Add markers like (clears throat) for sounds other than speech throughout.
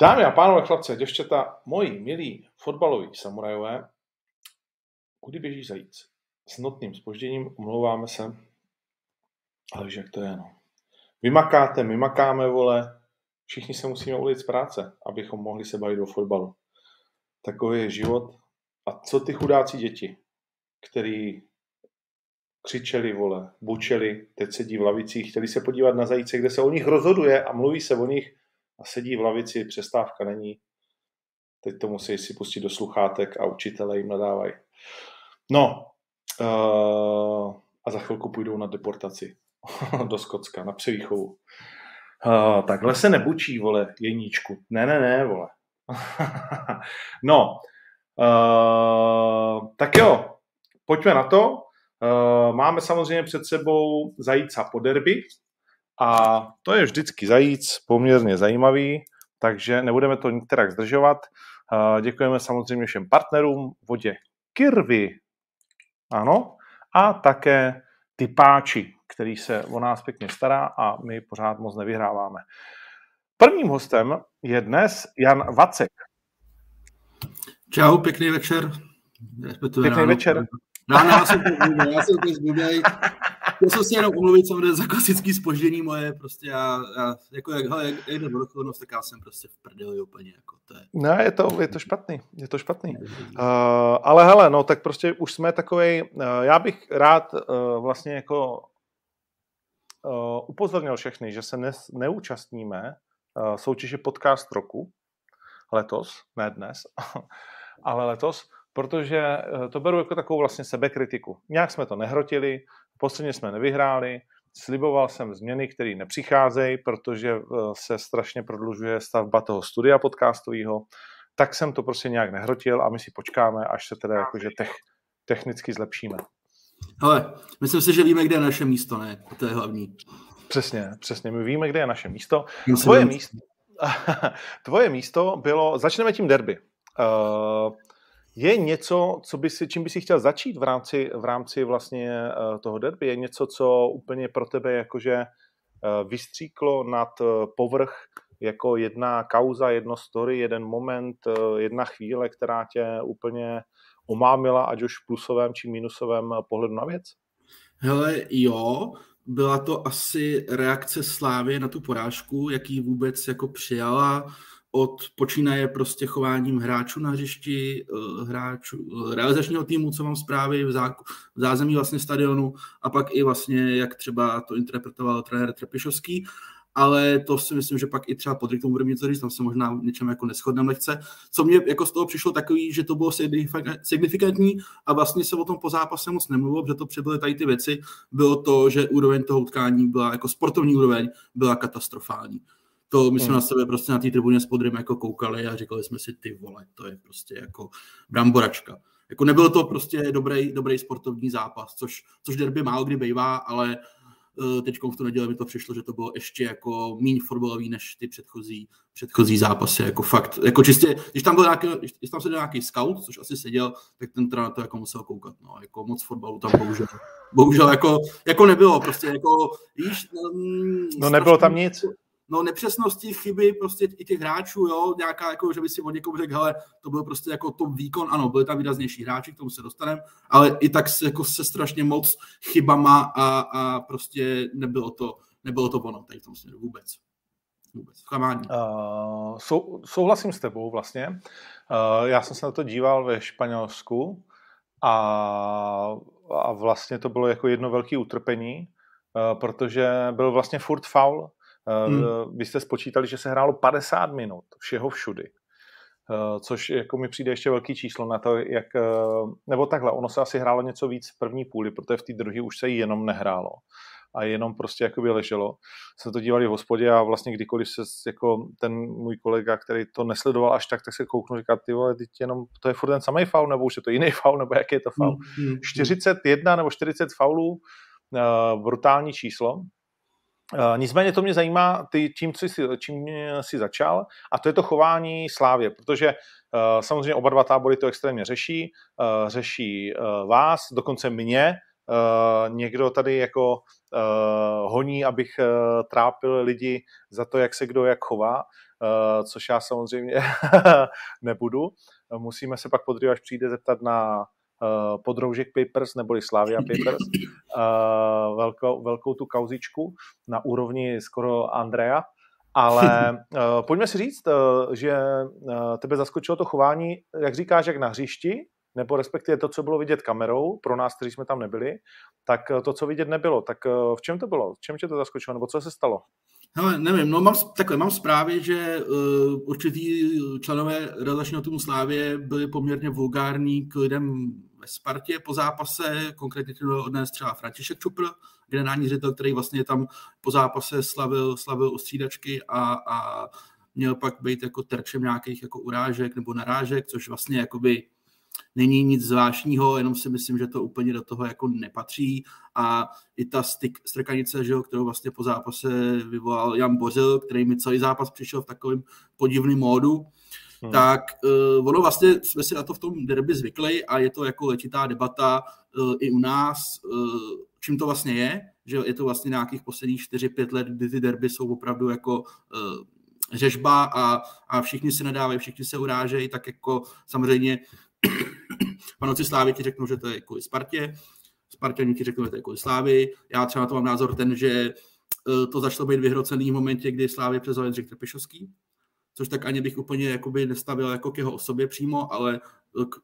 Dámy a pánové, chlapci a děvčata, moji milí fotbaloví samurajové, kudy běží zajíc? S notným spožděním, omlouváme se, ale že jak to je, no. Vy makáte, my makáme, vole, všichni se musíme ulit z práce, abychom mohli se bavit o fotbalu. Takový je život. A co ty chudáci děti, který křičeli, vole, bučeli, teď sedí v lavicích, chtěli se podívat na zajíce, kde se o nich rozhoduje a mluví se o nich a sedí v lavici, přestávka není. Teď to musí si pustit do sluchátek a učitele jim nadávají. No, uh, a za chvilku půjdou na deportaci (laughs) do Skotska, na převýchovu. Uh, takhle se nebučí, vole, jeníčku. Ne, ne, ne, vole. (laughs) no, uh, tak jo, pojďme na to. Uh, máme samozřejmě před sebou zajíca po derby a to je vždycky zajíc, poměrně zajímavý, takže nebudeme to nikterak zdržovat. Uh, děkujeme samozřejmě všem partnerům, vodě Kirvy, ano, a také typáči, který se o nás pěkně stará a my pořád moc nevyhráváme. Prvním hostem je dnes Jan Vacek. Čau, pěkný večer. Respektive pěkný ráno. večer. Ráno, já jsem to já jsem to Chtěl jsem si jenom umluvit samozřejmě za klasický spoždění moje, prostě já, já jako jak, hele, jak jde do tak já jsem prostě v prdeli úplně, jako to je. Ne, je to, je to špatný, je to špatný. Uh, ale hele, no tak prostě už jsme takovej, uh, já bych rád uh, vlastně jako uh, upozornil všechny, že se ne, neúčastníme uh, soutěže podcast roku letos, ne dnes, (laughs) ale letos, protože to beru jako takovou vlastně sebekritiku. Nějak jsme to nehrotili, posledně jsme nevyhráli, sliboval jsem změny, které nepřicházejí, protože uh, se strašně prodlužuje stavba toho studia podcastového, tak jsem to prostě nějak nehrotil a my si počkáme, až se teda jakože tech, technicky zlepšíme. Ale myslím si, že víme, kde je naše místo, ne? To je hlavní. Přesně, přesně. My víme, kde je naše místo. Tvoje místo, (laughs) tvoje místo bylo, začneme tím derby. Uh, je něco, co by si, čím by si chtěl začít v rámci, v rámci vlastně uh, toho derby? Je něco, co úplně pro tebe jakože uh, vystříklo nad povrch jako jedna kauza, jedno story, jeden moment, jedna chvíle, která tě úplně omámila, ať už v plusovém či minusovém pohledu na věc? Hele, jo, byla to asi reakce Slávy na tu porážku, jaký vůbec jako přijala od počínaje prostě chováním hráčů na hřišti, eh, hráčů, eh, realizačního týmu, co mám zprávy v, zá, v zázemí vlastně stadionu a pak i vlastně, jak třeba to interpretoval trenér Trepišovský ale to si myslím, že pak i třeba Podrik tomu bude něco říct, tam se možná něčem jako neschodneme lehce. Co mě jako z toho přišlo takový, že to bylo signifikantní a vlastně se o tom po zápase moc nemluvilo, protože to přibyly tady ty věci, bylo to, že úroveň toho utkání byla jako sportovní úroveň, byla katastrofální. To my jsme hmm. na sebe prostě na té tribuně s Podrym jako koukali a říkali jsme si, ty vole, to je prostě jako bramboračka. Jako nebyl to prostě dobrý, dobrý sportovní zápas, což, což derby málo kdy bývá, ale Eh, teď v tu neděli mi to přišlo, že to bylo ještě jako méně fotbalový než ty předchozí, předchozí zápasy, jako fakt, jako čistě, když tam byl nějaký, když tam seděl nějaký scout, což asi seděl, tak ten na to jako musel koukat, no, jako moc fotbalu tam bohužel, bohužel jako, jako nebylo, prostě jako, víš, um, no nebylo tam nic no nepřesnosti, chyby prostě i těch hráčů, jo, nějaká jako, že by si o někom řekl, hele, to byl prostě jako to výkon, ano, byly tam výraznější hráči, k tomu se dostaneme, ale i tak se, jako se strašně moc chybama a, a prostě nebylo to, nebylo to ono tady v tom směru vůbec. Vůbec. Uh, sou, souhlasím s tebou vlastně. Uh, já jsem se na to díval ve Španělsku a, a vlastně to bylo jako jedno velké utrpení, uh, protože byl vlastně furt faul Hmm. Vy jste spočítali, že se hrálo 50 minut všeho všudy. Eh, což jako mi přijde ještě velký číslo na to, jak, eh, nebo takhle, ono se asi hrálo něco víc v první půli, protože v té druhé už se jenom nehrálo a jenom prostě jakoby leželo. Jsme to dívali v hospodě a vlastně kdykoliv se jako ten můj kolega, který to nesledoval až tak, tak se kouknu, říká, ty vole, teď jenom, to je furt ten samý faul, nebo už je to jiný (laughs) faul, nebo jaký je to faul. Mm, 41 nebo 40 faulů, uh, brutální číslo, nicméně to mě zajímá ty, tím, co jsi, čím jsi začal, a to je to chování Slávě, protože uh, samozřejmě oba dva tábory to extrémně řeší, uh, řeší vás, dokonce mě, někdo tady jako honí, abych trápil lidi za to, jak se kdo jak chová, což já samozřejmě (laughs) nebudu. Musíme se pak podřívat, až přijde zeptat na podroužek Papers neboli Slavia Papers, uh, (laughs) velkou, velkou tu kauzičku na úrovni skoro Andrea, ale uh, (laughs) pojďme si říct, že tebe zaskočilo to chování, jak říkáš, jak na hřišti, nebo respektive to, co bylo vidět kamerou, pro nás, kteří jsme tam nebyli, tak to, co vidět nebylo. Tak v čem to bylo? V čem tě to zaskočilo? Nebo co se stalo? Hele, nevím, no mám, takhle, mám zprávy, že uh, určitý členové relačního týmu Slávě byli poměrně vulgární k lidem ve Spartě po zápase, konkrétně to odnes třeba František Čupr, generální ředitel, který vlastně tam po zápase slavil, slavil u střídačky a, a měl pak být jako terčem nějakých jako urážek nebo narážek, což vlastně jakoby není nic zvláštního, jenom si myslím, že to úplně do toho jako nepatří a i ta styk, strkanice, že jo, kterou vlastně po zápase vyvolal Jan Bořil, který mi celý zápas přišel v takovém podivném módu, hmm. tak uh, ono vlastně jsme si na to v tom derby zvykli a je to jako letitá debata uh, i u nás, uh, čím to vlastně je, že je to vlastně nějakých posledních 4-5 let, kdy ty derby jsou opravdu jako uh, řežba a, a všichni se nedávají, všichni se urážejí, tak jako samozřejmě Fanouci Slávy ti řeknou, že to je kvůli Spartě, Spartěni ti řeknou, že to je kvůli Slávy. Já třeba to mám názor ten, že e, to začalo být vyhrocený v momentě, kdy Slávy přezval Jindřich Trpišovský, což tak ani bych úplně jakoby nestavil jako k jeho osobě přímo, ale k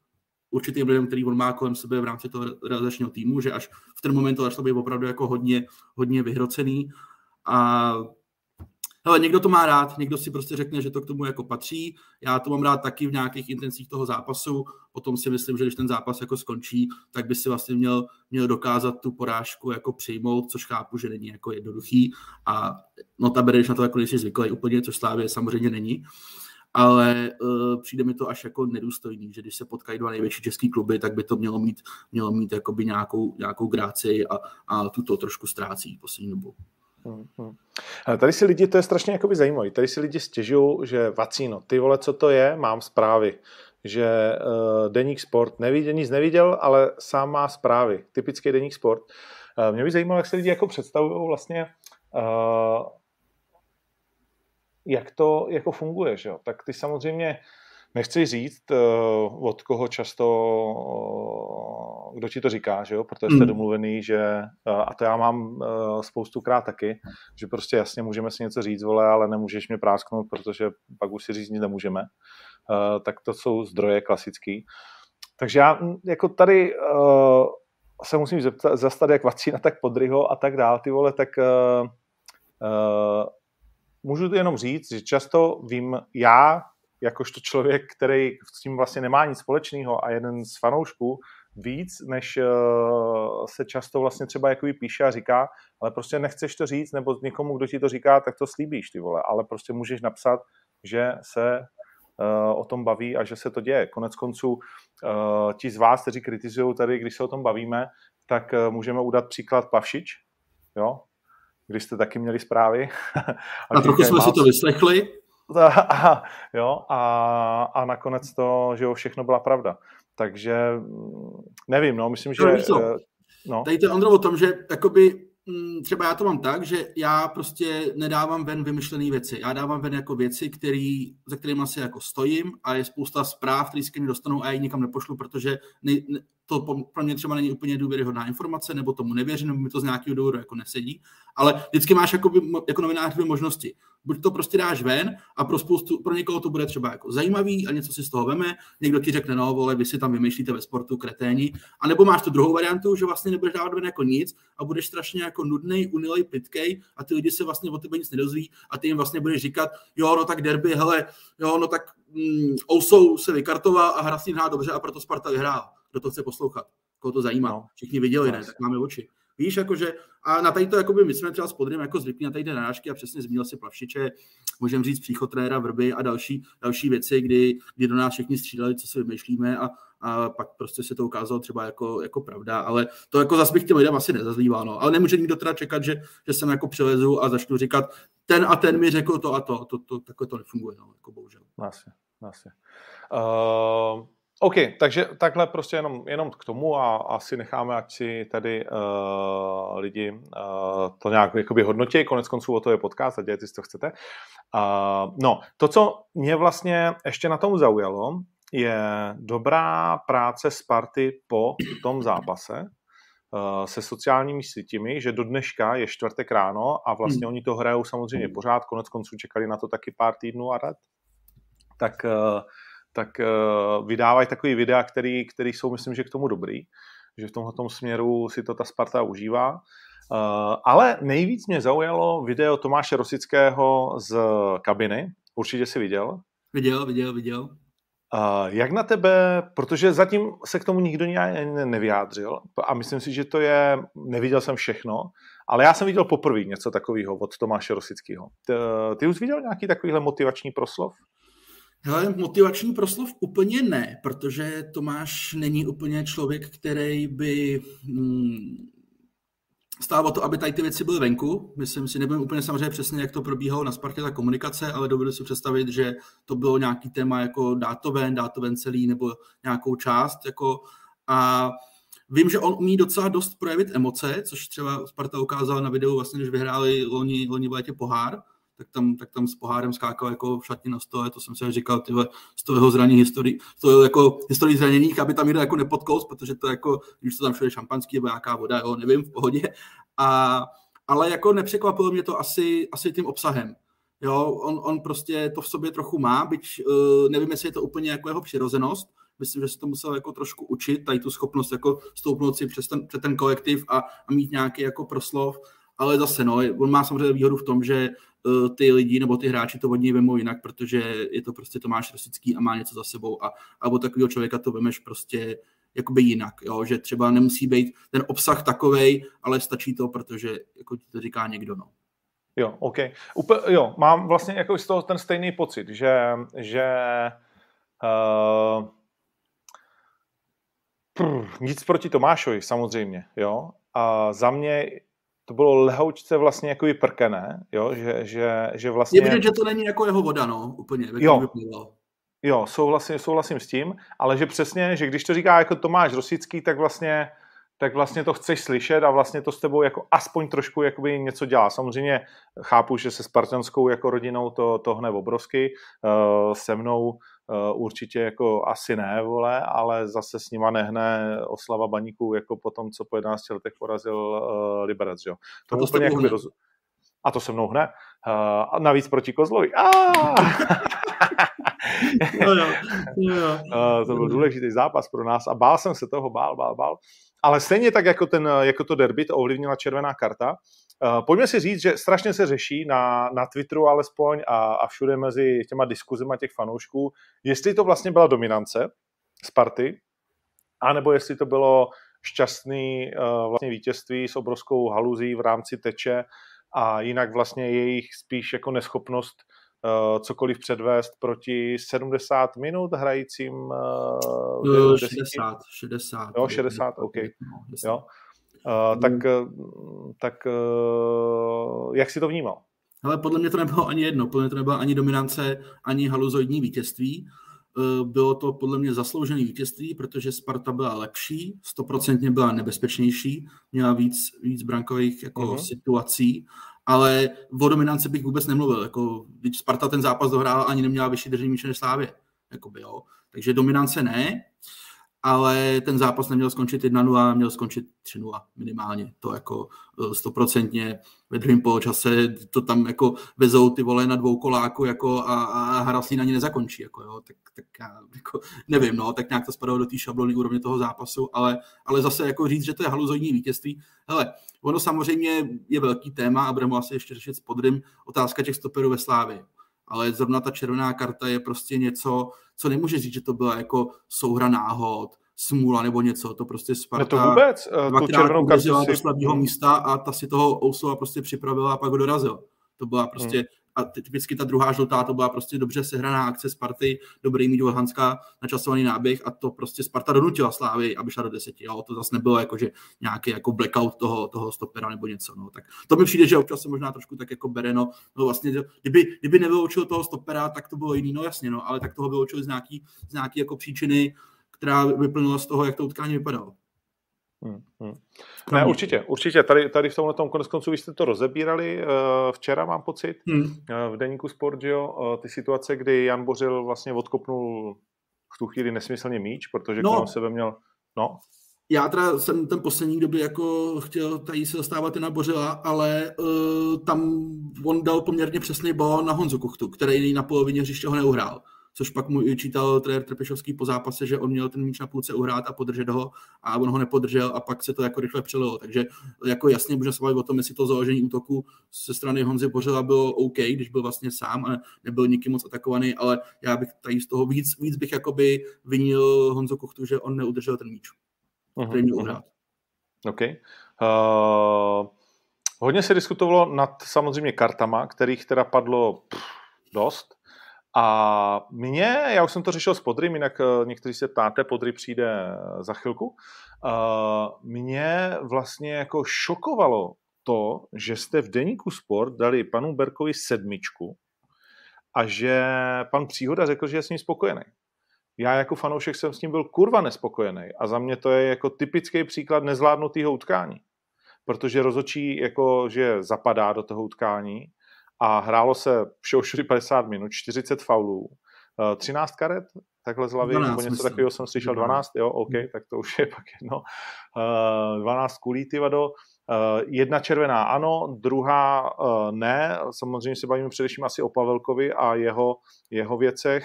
určitým lidem, který on má kolem sebe v rámci toho realizačního týmu, že až v ten moment to začalo být opravdu jako hodně, hodně vyhrocený. A hele, někdo to má rád, někdo si prostě řekne, že to k tomu jako patří. Já to mám rád taky v nějakých intencích toho zápasu. Potom si myslím, že když ten zápas jako skončí, tak by si vlastně měl, měl dokázat tu porážku jako přijmout, což chápu, že není jako jednoduchý. A no ta bereš na to jako nejsi zvyklý úplně, což Slávě samozřejmě není ale uh, přijde mi to až jako nedůstojný, že když se potkají dva největší český kluby, tak by to mělo mít, mělo mít jakoby nějakou, nějakou gráci a, a tuto trošku ztrácí poslední dobu. Hmm, hmm. Tady si lidi, to je strašně jakoby zajímavé, tady si lidi stěžují, že vacíno, ty vole, co to je, mám zprávy, že uh, Deník Sport neviděl, nic neviděl, ale sám má zprávy, typický Deník Sport. Uh, mě by zajímalo, jak se lidi jako představují vlastně, uh, jak to jako funguje, že jo? Tak ty samozřejmě Nechci říct, uh, od koho často, uh, kdo ti to říká, že jo? protože jste mm. domluvený, že, uh, a to já mám uh, spoustukrát taky, že prostě jasně můžeme si něco říct, vole, ale nemůžeš mě prásknout, protože pak už si říct nic nemůžeme. Uh, tak to jsou zdroje klasický. Takže já jako tady se musím zeptat, zastat jak Vacína, tak Podryho a tak dál, ty vole, tak uh, uh, můžu jenom říct, že často vím já, jakožto člověk, který s tím vlastně nemá nic společného a jeden z fanoušků, víc, než uh, se často vlastně třeba jako píše a říká, ale prostě nechceš to říct, nebo někomu, kdo ti to říká, tak to slíbíš, ty vole, ale prostě můžeš napsat, že se uh, o tom baví a že se to děje. Konec konců uh, ti z vás, kteří kritizují tady, když se o tom bavíme, tak můžeme udat příklad Pavšič, jo, když jste taky měli zprávy. (laughs) a, a trochu jsme si to vyslechli. (laughs) A, jo, a, a nakonec to, že jo, všechno byla pravda. Takže mm, nevím, no, myslím, že... No, no. Tady to je Ondro o tom, že jakoby mm, třeba já to mám tak, že já prostě nedávám ven vymyšlené věci. Já dávám ven jako věci, který, za kterými asi jako stojím a je spousta zpráv, které se ke mně dostanou a já ji nikam nepošlu, protože ne, ne, to pro mě třeba není úplně důvěryhodná informace, nebo tomu nevěřím, nebo mi to z nějakého důvodu jako nesedí, ale vždycky máš jako, jako novinář dvě možnosti. Buď to prostě dáš ven a pro spoustu, pro někoho to bude třeba jako zajímavý a něco si z toho veme, někdo ti řekne, no vole, vy si tam vymýšlíte ve sportu kreténi, a nebo máš tu druhou variantu, že vlastně nebudeš dávat ven jako nic a budeš strašně jako nudný, unilej, pitkej a ty lidi se vlastně o tebe nic nedozví a ty jim vlastně budeš říkat, jo, no tak derby, hele, jo, no tak mm, Ousou se vykartoval a hra si dobře a proto Sparta vyhrál kdo to chce poslouchat, koho to zajímá. No. Všichni viděli, ne, tak máme oči. Víš, jakože, a na tady to, jakoby, my jsme třeba s Podrym jako zvyklí na tady ty narážky a přesně zmínil si Plavšiče, můžeme říct příchod trenéra Vrby a další, další věci, kdy, kdy do nás všichni střídali, co si vymýšlíme a, a pak prostě se to ukázalo třeba jako, jako pravda, ale to jako zase bych těm lidem asi nezazlívá, no. ale nemůže nikdo teda čekat, že, že jsem jako přilezu a začnu říkat, ten a ten mi řekl to a to, to, to, to takhle to nefunguje, no, jako bohužel. Asi, asi. Uh... OK, takže takhle prostě jenom, jenom k tomu a asi necháme, ať si tady uh, lidi uh, to nějak jakoby hodnotí, konec konců o to je podcast a dělejte si, co chcete. Uh, no, to, co mě vlastně ještě na tom zaujalo, je dobrá práce Sparty po tom zápase se sociálními sítěmi, že do dneška je čtvrtek ráno a vlastně hmm. oni to hrajou samozřejmě pořád, konec konců čekali na to taky pár týdnů a rad. Tak uh, tak uh, vydávají takový videa, který, který jsou, myslím, že k tomu dobrý, že v tomhle směru si to ta Sparta užívá. Uh, ale nejvíc mě zaujalo video Tomáše Rosického z kabiny. Určitě si viděl. Viděl, viděl, viděl. Uh, jak na tebe, protože zatím se k tomu nikdo nevyjádřil a myslím si, že to je, neviděl jsem všechno, ale já jsem viděl poprvé něco takového od Tomáše Rosického. Ty, ty už viděl nějaký takovýhle motivační proslov? Hele, motivační proslov úplně ne, protože Tomáš není úplně člověk, který by hmm, stál o to, aby tady ty věci byly venku. Myslím si, nevím úplně samozřejmě přesně, jak to probíhalo na Spartě ta komunikace, ale dovedu si představit, že to bylo nějaký téma jako dátoven, dátoven celý nebo nějakou část. Jako, a Vím, že on umí docela dost projevit emoce, což třeba Sparta ukázala na videu, vlastně, když vyhráli loni, loni v létě pohár, tak tam, tak tam s pohárem skákal jako v šatně na stole, to jsem si říkal, tyhle, z toho jeho zranění historii, z toho jako historii zraněních, aby tam někdo jako nepodkous, protože to jako, když to tam všude šampanský nebo nějaká voda, jo, nevím, v pohodě. A, ale jako nepřekvapilo mě to asi, asi tím obsahem. Jo, on, on prostě to v sobě trochu má, byť uh, nevím, jestli je to úplně jako jeho přirozenost, myslím, že se to musel jako trošku učit, tady tu schopnost jako stoupnout si přes ten, přes ten kolektiv a, a mít nějaký jako proslov, ale zase no, on má samozřejmě výhodu v tom, že uh, ty lidi nebo ty hráči to od něj vemou jinak, protože je to prostě Tomáš Rosický a má něco za sebou a, a od takového člověka to vemeš prostě jakoby jinak, jo? že třeba nemusí být ten obsah takovej, ale stačí to, protože jako ti to říká někdo, no. Jo, OK. Úplně, jo, mám vlastně jako z toho ten stejný pocit, že, že uh, prr, nic proti Tomášovi samozřejmě, jo. A za mě to bylo lehoučce vlastně jako vyprkené, jo, že, že, že vlastně... Je vidět, že to není jako jeho voda, no, úplně, jo. Jo, souhlasím, souhlasím s tím, ale že přesně, že když to říká jako Tomáš Rosický, tak vlastně tak vlastně to chceš slyšet a vlastně to s tebou jako aspoň trošku jakoby něco dělá. Samozřejmě chápu, že se spartanskou jako rodinou to, to hne obrovsky, uh, se mnou určitě jako asi ne, vole, ale zase s nima nehne oslava baníků jako po tom, co po 11 letech porazil uh, Liberec, jo. To, to úplně jako roz... A to se mnou hne. Uh, a navíc proti Kozlovi. (laughs) Jo, jo. Uh, to byl důležitý zápas pro nás a bál jsem se toho, bál, bál, bál. Ale stejně tak jako, ten, jako to derby, to ovlivnila červená karta. Uh, pojďme si říct, že strašně se řeší na, na Twitteru alespoň a, a všude mezi těma diskuzema těch fanoušků, jestli to vlastně byla dominance Sparty, anebo jestli to bylo šťastný uh, vlastně vítězství s obrovskou haluzí v rámci teče a jinak vlastně jejich spíš jako neschopnost uh, cokoliv předvést proti 70 minut hrajícím uh, 60, 60. Jo, 60, OK. No, jo. Uh, tak, tak uh, jak si to vnímal? Ale podle mě to nebylo ani jedno, podle mě to nebyla ani dominance, ani haluzoidní vítězství. Bylo to podle mě zasloužené vítězství, protože Sparta byla lepší, stoprocentně byla nebezpečnější, měla víc, víc brankových jako uh-huh. situací ale o dominanci bych vůbec nemluvil. Jako, když Sparta ten zápas dohrála, ani neměla vyšší držení míče než Slávě. Jakoby, jo. Takže dominance ne, ale ten zápas neměl skončit 1-0, měl skončit 3-0 minimálně. To jako eh, stoprocentně ve druhém poločase to tam jako vezou ty vole na dvou koláku jako a, a Haraslín ani nezakončí. Jako, jo. Tak, tak já jako, nevím, no, tak nějak to spadalo do té šablony úrovně toho zápasu, ale, ale zase jako říct, že to je haluzojní vítězství. Hele, ono samozřejmě je velký téma a budeme asi ještě řešit s podrym otázka těch stoperů ve Slávě ale zrovna ta červená karta je prostě něco, co nemůže říct, že to byla jako souhra náhod, smůla nebo něco, to prostě Sparta ne to vůbec, uh, tu červenou kartu si... do slabého místa a ta si toho Ousova prostě připravila a pak ho dorazil. To byla prostě, hmm. A typicky ta druhá žlutá, to byla prostě dobře sehraná akce Sparty, dobrý mít Hanská načasovaný náběh a to prostě Sparta donutila Slávy, aby šla do deseti. Jo? To zase nebylo jako, že nějaký jako blackout toho, toho stopera nebo něco. No. Tak to mi přijde, že občas se možná trošku tak jako bere, no, vlastně, kdyby, kdyby nevyloučil toho stopera, tak to bylo jiný, no jasně, no, ale tak toho vyloučil z nějaký, z nějaký jako příčiny, která vyplnila z toho, jak to utkání vypadalo. Hmm, hmm. Ne, určitě, určitě. Tady, tady v tomhle tom konec konců vy jste to rozebírali uh, včera, mám pocit, hmm. uh, v deníku Sport, že jo, uh, ty situace, kdy Jan Bořil vlastně odkopnul v tu chvíli nesmyslně míč, protože no. kolem sebe měl, no. Já teda jsem ten poslední době jako chtěl tady se dostávat i na Bořila, ale uh, tam on dal poměrně přesný bol na Honzu Kuchtu, který na polovině hřiště ho neuhrál což pak mu čítal trenér Trpešovský po zápase, že on měl ten míč na půlce uhrát a podržet ho a on ho nepodržel a pak se to jako rychle přelilo. Takže jako jasně můžeme se bavit o tom, jestli to založení útoku ze strany Honzy Bořela bylo OK, když byl vlastně sám a nebyl nikým moc atakovaný, ale já bych tady z toho víc, víc bych jakoby vinil Honzo Kuchtu, že on neudržel ten míč, uh-huh, který měl uhrát. OK. Uh, hodně se diskutovalo nad samozřejmě kartama, kterých teda padlo pff, dost. A mě, já už jsem to řešil s Podrym, jinak eh, někteří se ptáte, Podry přijde eh, za chvilku. Eh, mě vlastně jako šokovalo to, že jste v deníku Sport dali panu Berkovi sedmičku a že pan Příhoda řekl, že je s ním spokojený. Já jako fanoušek jsem s ním byl kurva nespokojený a za mě to je jako typický příklad nezvládnutého utkání. Protože rozočí jako, že zapadá do toho utkání, a hrálo se všeho 50 minut, 40 faulů, 13 eh, karet, takhle z hlavy, 12, nebo něco takového jsem slyšel, 12, jo, OK, hmm. tak to už je pak jedno. 12 eh, kulí, ty vado. Eh, jedna červená ano, druhá ne, samozřejmě se bavíme především asi o Pavelkovi a jeho, jeho věcech,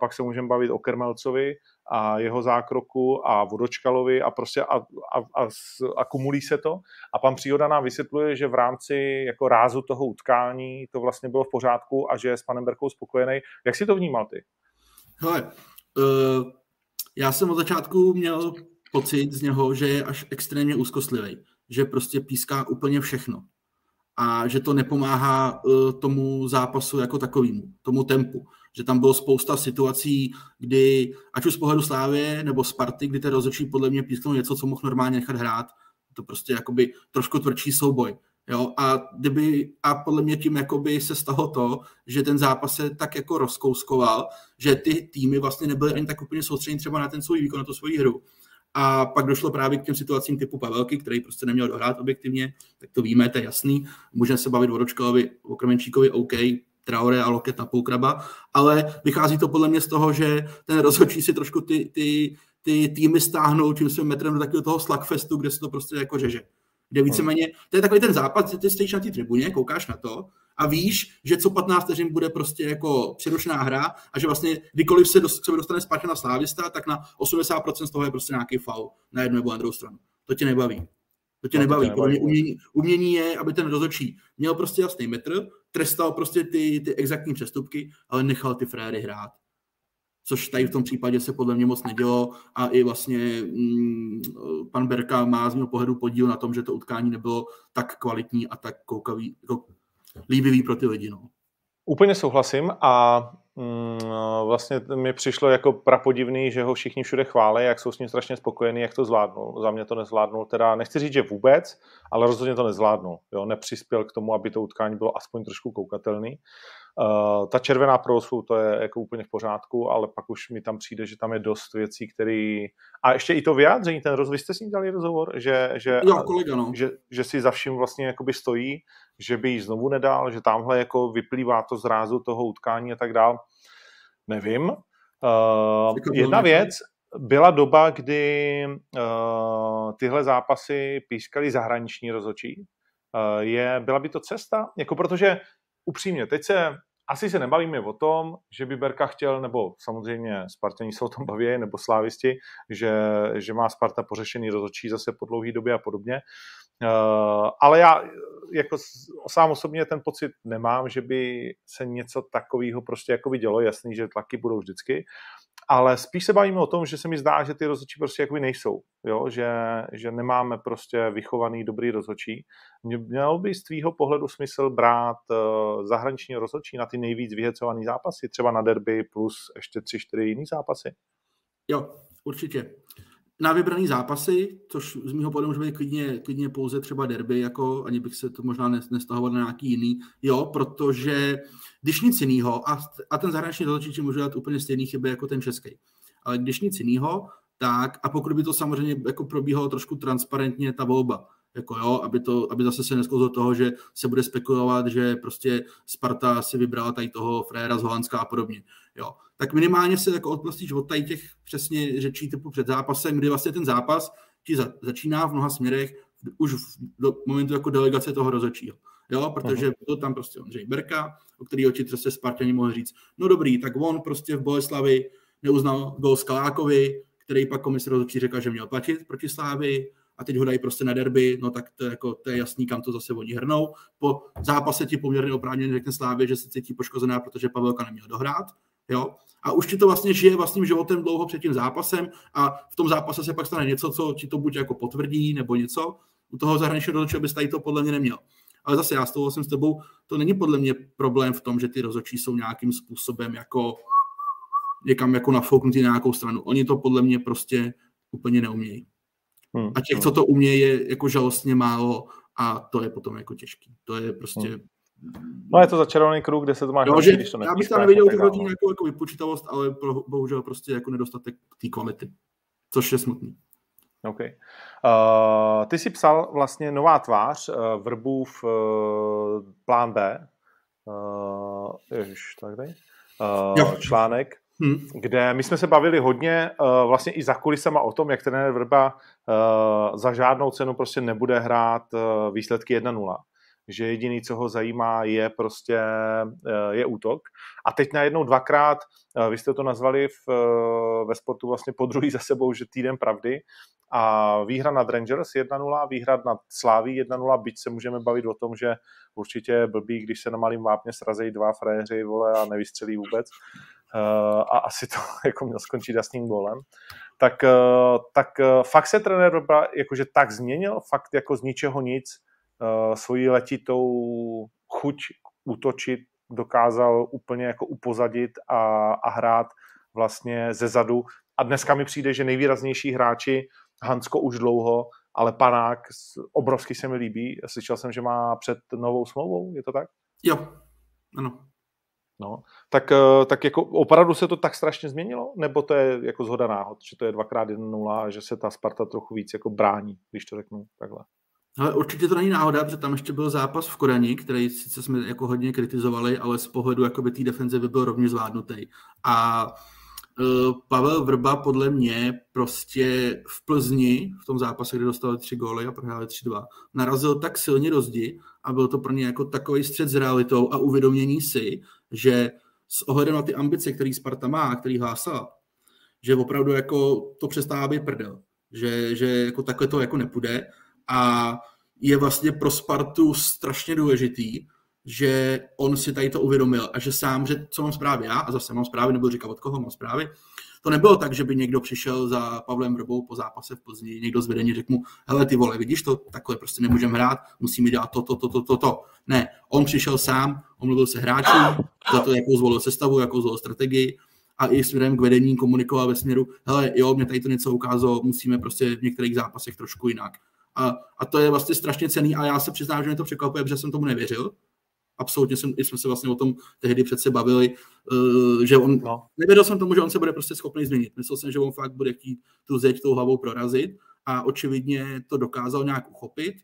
pak se můžeme bavit o Kermelcovi, a jeho zákroku a Vodočkalovi a prostě a, a, a, a kumulí se to. A pan Příhoda nám vysvětluje, že v rámci jako rázu toho utkání to vlastně bylo v pořádku a že je s panem Berkou spokojený. Jak si to vnímal ty? Hele, uh, já jsem od začátku měl pocit z něho, že je až extrémně úzkostlivý, že prostě píská úplně všechno a že to nepomáhá uh, tomu zápasu jako takovému, tomu tempu že tam bylo spousta situací, kdy, ať už z pohledu Slávy nebo Sparty, kdy ten rozhodčí podle mě písknul něco, co mohl normálně nechat hrát. To prostě jakoby trošku tvrdší souboj. Jo, a, kdyby, a podle mě tím jakoby se stalo to, že ten zápas se tak jako rozkouskoval, že ty týmy vlastně nebyly ani tak úplně soustředěny třeba na ten svůj výkon, na tu svoji hru. A pak došlo právě k těm situacím typu Pavelky, který prostě neměl dohrát objektivně, tak to víme, to je jasný. Můžeme se bavit o Ročkalovi, o Kremenčíkovi, OK, Traore a Loket na Pulkraba, ale vychází to podle mě z toho, že ten rozhodčí si trošku ty, ty, ty týmy stáhnou tím svým metrem do takového toho slagfestu, kde se to prostě jako žeže. Kde víceméně, to je takový ten západ, ty stojíš na té tribuně, koukáš na to a víš, že co 15 vteřin bude prostě jako přerušená hra a že vlastně kdykoliv se, do, se dostane zpátky na slávista, tak na 80% z toho je prostě nějaký faul na jednu nebo na druhou stranu. To tě nebaví. To tě no, nebaví. To tě nebaví. Umění, umění je, aby ten rozhodčí měl prostě jasný metr, trestal prostě ty, ty exaktní přestupky, ale nechal ty fréry hrát. Což tady v tom případě se podle mě moc nedělo a i vlastně mm, pan Berka má z mého pohledu podíl na tom, že to utkání nebylo tak kvalitní a tak koukavý, jako líbivý pro ty lidi. No. Úplně souhlasím a vlastně mi přišlo jako prapodivný, že ho všichni všude chválí, jak jsou s ním strašně spokojení, jak to zvládnul. Za mě to nezvládnul, teda nechci říct, že vůbec, ale rozhodně to nezvládnul. Jo, nepřispěl k tomu, aby to utkání bylo aspoň trošku koukatelný. Uh, ta červená prosu, to je jako úplně v pořádku, ale pak už mi tam přijde, že tam je dost věcí, které... A ještě i to vyjádření, ten rozvoj, jste s ním dali rozhovor, že, že, jo, kolega, no. že, že si za vším vlastně jakoby stojí, že by ji znovu nedal, že tamhle jako vyplývá to z rázu toho utkání a tak dál. Nevím. Uh, jedna věc, byla doba, kdy uh, tyhle zápasy pískali zahraniční rozočí. Uh, je, byla by to cesta? Jako protože upřímně, teď se asi se nebavíme o tom, že by Berka chtěl, nebo samozřejmě Spartani se o tom baví, nebo slávisti, že, že má Sparta pořešený rozhodčí zase po dlouhé době a podobně. Uh, ale já jako sám osobně ten pocit nemám, že by se něco takového prostě jako dělo. Jasný, že tlaky budou vždycky, ale spíš se bavíme o tom, že se mi zdá, že ty rozhodčí prostě jakoby nejsou, jo? Že, že nemáme prostě vychovaný dobrý rozhodčí. Mělo by z tvýho pohledu smysl brát uh, zahraniční rozhodčí na ty nejvíc vyhecované zápasy, třeba na derby plus ještě tři, čtyři jiný zápasy? Jo, určitě na vybraný zápasy, což z mého pohledu může být klidně, klidně pouze třeba derby, jako ani bych se to možná nestahoval na nějaký jiný, jo, protože když nic jiného, a, a ten zahraniční rozhodčí může dělat úplně stejný chyby jako ten český. Ale když nic jiného, tak a pokud by to samozřejmě jako probíhalo trošku transparentně ta volba, jako jo, aby, to, aby zase se nesklouzlo toho, že se bude spekulovat, že prostě Sparta si vybrala tady toho fréra z Holandska a podobně. Jo. Tak minimálně se jako odprostíš od tady těch přesně řečí typu před zápasem, kdy vlastně ten zápas ti za, začíná v mnoha směrech už v, do momentu jako delegace toho rozhodčího. Jo, protože uh-huh. byl tam prostě Ondřej Berka, o který oči se Spartani mohli říct, no dobrý, tak on prostě v Boleslavi neuznal gol Skalákovi, který pak komise rozhodčí řekla, že měl platit proti Slávy a teď ho dají prostě na derby, no tak to jako, to je jasný, kam to zase oni hrnou. Po zápase ti poměrně oprávněně řekne Slávě, že se cítí poškozená, protože Pavelka neměl dohrát. Jo? A už ti to vlastně žije vlastním životem dlouho před tím zápasem a v tom zápase se pak stane něco, co ti to buď jako potvrdí nebo něco. U toho zahraničního rozhodčího bys tady to podle mě neměl. Ale zase já s tou jsem s tebou, to není podle mě problém v tom, že ty rozhodčí jsou nějakým způsobem jako někam jako nafouknutý na nějakou stranu. Oni to podle mě prostě úplně neumějí. Hmm. A těch, co to umějí, je jako žalostně málo a to je potom jako těžký. To je prostě... Hmm. No je to začarovaný kruh, kde se to máš jo, že, když to Já bych tam neviděl jako nějakou jako vypočítavost, ale pro, bohužel prostě jako nedostatek té kvality, což je smutný. OK. Uh, ty jsi psal vlastně nová tvář, uh, Vrbův uh, plán B, uh, ježiš, tak dej, uh, článek, hmm. kde my jsme se bavili hodně uh, vlastně i za kulisama o tom, jak trenér Vrba uh, za žádnou cenu prostě nebude hrát uh, výsledky 1-0 že jediný, co ho zajímá, je prostě je útok. A teď najednou dvakrát, vy jste to nazvali v, ve sportu vlastně po druhý za sebou, že týden pravdy, a výhra nad Rangers 1-0, výhra nad Sláví 1-0, byť se můžeme bavit o tom, že určitě blbý, když se na malým vápně srazejí dva frajeři vole, a nevystřelí vůbec. Uh, a asi to (laughs) jako měl skončit jasným golem. Tak, uh, tak uh, fakt se trenér Robra jakože tak změnil, fakt jako z ničeho nic svoji letitou chuť útočit dokázal úplně jako upozadit a, a hrát vlastně ze zadu. A dneska mi přijde, že nejvýraznější hráči Hansko už dlouho, ale Panák obrovsky se mi líbí. Slyšel jsem, že má před novou smlouvou, je to tak? Jo, ano. No, tak, eh, tak jako opravdu se to tak strašně změnilo? Nebo to je jako zhoda náhod, že to je dvakrát 1-0 a že se ta Sparta trochu víc jako brání, když to řeknu takhle? Ale určitě to není náhoda, protože tam ještě byl zápas v Kodani, který sice jsme jako hodně kritizovali, ale z pohledu jakoby té defenzivy byl rovněž zvládnutý. A Eh, Pavel Vrba podle mě prostě v Plzni, v tom zápase, kde dostal tři góly a prohráli 3-2, narazil tak silně do zdi a byl to pro ně jako takový střed s realitou a uvědomění si, že s ohledem na ty ambice, který Sparta má, který hlásala, že opravdu jako to přestává být prdel. Že, že jako takhle to jako nepůjde a je vlastně pro Spartu strašně důležitý, že on si tady to uvědomil a že sám, že co mám zprávy já, a zase mám zprávy, nebo říkat od koho mám zprávy, to nebylo tak, že by někdo přišel za Pavlem Vrbou po zápase v Plzni, někdo z vedení řekl mu, hele ty vole, vidíš to, takhle prostě nemůžeme hrát, musíme dělat to, to, to, to, to, to. Ne, on přišel sám, omluvil se hráčům, za to, jakou zvolil sestavu, jakou zvolil strategii a i směrem k vedení komunikoval ve směru, hele, jo, mě tady to něco ukázalo, musíme prostě v některých zápasech trošku jinak. A, a to je vlastně strašně cený a já se přiznám, že mě to překvapuje, protože jsem tomu nevěřil, absolutně jsem, jsme se vlastně o tom tehdy přece bavili, uh, že on, no. nevěděl jsem tomu, že on se bude prostě schopný změnit. Myslel jsem, že on fakt bude chtít tu zeď tou hlavou prorazit a očividně to dokázal nějak uchopit.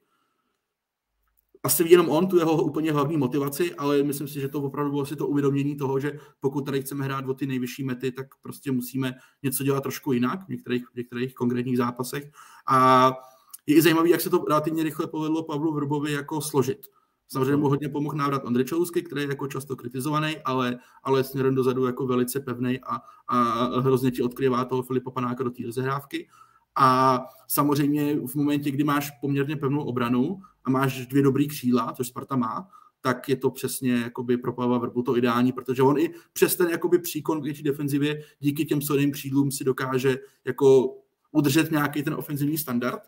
Asi jenom on, tu jeho úplně hlavní motivaci, ale myslím si, že to opravdu bylo si to uvědomění toho, že pokud tady chceme hrát o ty nejvyšší mety, tak prostě musíme něco dělat trošku jinak v některých, v některých konkrétních zápasech. A je i zajímavé, jak se to relativně rychle povedlo Pavlu Vrbovi jako složit Samozřejmě mu hodně pomohl návrat Ondřej Čelousky, který je jako často kritizovaný, ale, ale směrem dozadu jako velice pevný a, a hrozně ti odkryvá toho Filipa Panáka do té rozehrávky. A samozřejmě v momentě, kdy máš poměrně pevnou obranu a máš dvě dobrý křídla, což Sparta má, tak je to přesně jakoby pro Pavla Vrbu to ideální, protože on i přes ten jakoby příkon v větší defenzivě díky těm silným křídlům si dokáže jako udržet nějaký ten ofenzivní standard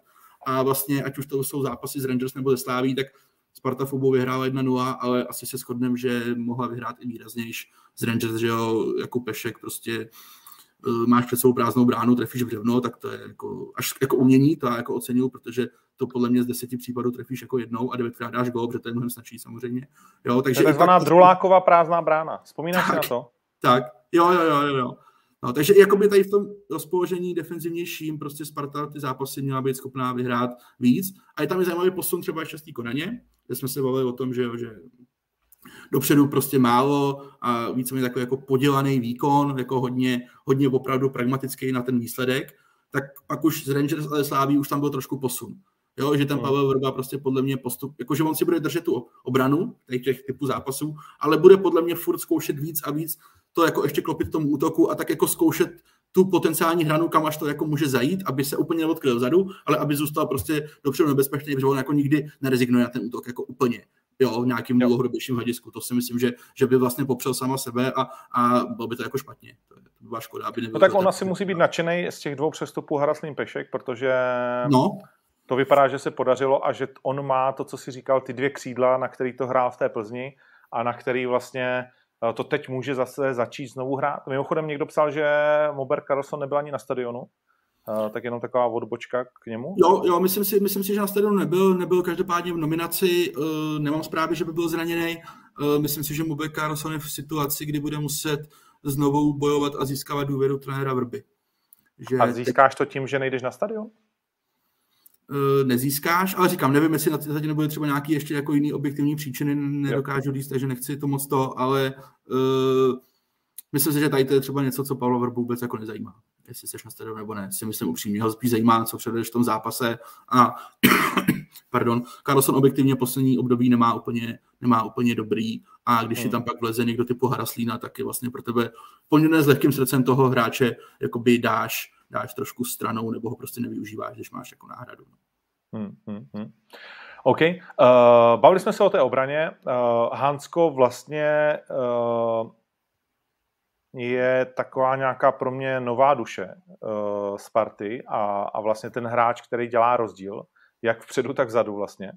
a vlastně, ať už to jsou zápasy z Rangers nebo ze Sláví, tak Sparta Fobu vyhrála 1-0, ale asi se shodneme, že mohla vyhrát i výraznější z Rangers, že jo, jako Pešek prostě uh, máš před sebou prázdnou bránu, trefíš břevno, tak to je jako, až jako umění, to já jako oceňuju, protože to podle mě z deseti případů trefíš jako jednou a devětkrát dáš gol, protože to je mnohem snažší samozřejmě. Jo, takže to je takzvaná tak, Druláková prázdná brána. Vzpomínáš tak, si na to? Tak, jo, jo, jo, jo. No, takže jakoby tady v tom rozpoložení defenzivnějším prostě Sparta ty zápasy měla být schopná vyhrát víc. A je tam i zajímavý posun třeba ještě z té Konaně, kde jsme se bavili o tom, že, jo, že dopředu prostě málo a víceméně takový jako podělaný výkon, jako hodně, hodně opravdu pragmatický na ten výsledek, tak pak už z Rangers ale Sláví už tam byl trošku posun. Jo, že ten hmm. Pavel Vrba prostě podle mě postup, jakože on si bude držet tu obranu těch typů zápasů, ale bude podle mě furt zkoušet víc a víc to jako ještě klopit tomu útoku a tak jako zkoušet tu potenciální hranu, kam až to jako může zajít, aby se úplně neodkryl vzadu, ale aby zůstal prostě dopředu nebezpečný, protože on jako nikdy nerezignuje na ten útok jako úplně jo, v nějakým dlouhodobějším hledisku. To si myslím, že, že by vlastně popřel sama sebe a, a bylo by to jako špatně. To, to by byla škoda, aby No tak on asi musí být nadšený z těch dvou přestupů Haraslín Pešek, protože no. to vypadá, že se podařilo a že on má to, co si říkal, ty dvě křídla, na který to hrál v té Plzni a na který vlastně to teď může zase začít znovu hrát. Mimochodem někdo psal, že Mober Carlson nebyl ani na stadionu, Uh, tak jenom taková odbočka k němu? Jo, jo myslím, si, myslím si, že na stadionu nebyl, nebyl každopádně v nominaci, uh, nemám zprávy, že by byl zraněný. Myslím si, že Mobile Carlson je v situaci, kdy bude muset znovu bojovat a získávat důvěru trenéra Vrby. Že a získáš to tím, že nejdeš na stadion? Uh, nezískáš, ale říkám, nevím, jestli na té nebude třeba nějaký ještě jako jiný objektivní příčiny, nedokážu říct, takže nechci to moc to, ale uh, myslím si, že tady to je třeba něco, co Pavlo Vrbu vůbec jako nezajímá jestli jsi na stadionu nebo ne, si myslím upřímně. Ho spíš zajímá, co předvedeš v tom zápase. A (coughs) pardon, Carlson objektivně poslední období nemá úplně, nemá úplně dobrý a když hmm. tam pak vleze někdo typu Haraslína, tak je vlastně pro tebe poměrně s lehkým srdcem toho hráče jakoby dáš, dáš trošku stranou nebo ho prostě nevyužíváš, když máš jako náhradu. Hmm, hmm, hmm. OK. Uh, bavili jsme se o té obraně. Uh, Hansko vlastně uh, je taková nějaká pro mě nová duše uh, Sparty a, a vlastně ten hráč, který dělá rozdíl, jak vpředu, tak vzadu vlastně.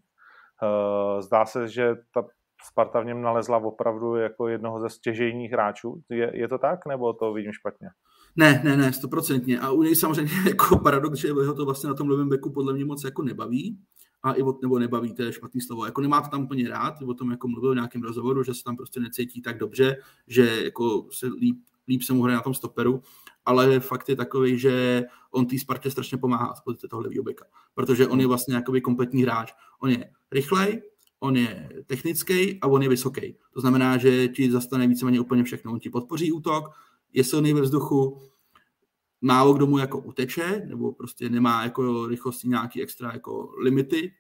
Uh, zdá se, že ta Sparta v něm nalezla opravdu jako jednoho ze stěžejních hráčů. Je, je to tak, nebo to vidím špatně? Ne, ne, ne, stoprocentně. A u něj samozřejmě (laughs) jako paradox, že ho to vlastně na tom levém beku podle mě moc jako nebaví a i od, nebo nebaví, to je špatný slovo. Jako nemá to tam úplně rád, o tom jako mluvil v nějakém rozhovoru, že se tam prostě necítí tak dobře, že jako se líp, líp se mu hraje na tom stoperu, ale fakt je takový, že on té Spartě strašně pomáhá z pozice tohle beka, protože on je vlastně jakoby kompletní hráč. On je rychlej, on je technický a on je vysoký. To znamená, že ti zastane víceméně úplně všechno. On ti podpoří útok, je silný ve vzduchu, málo kdo mu jako uteče, nebo prostě nemá jako rychlosti nějaký extra jako limity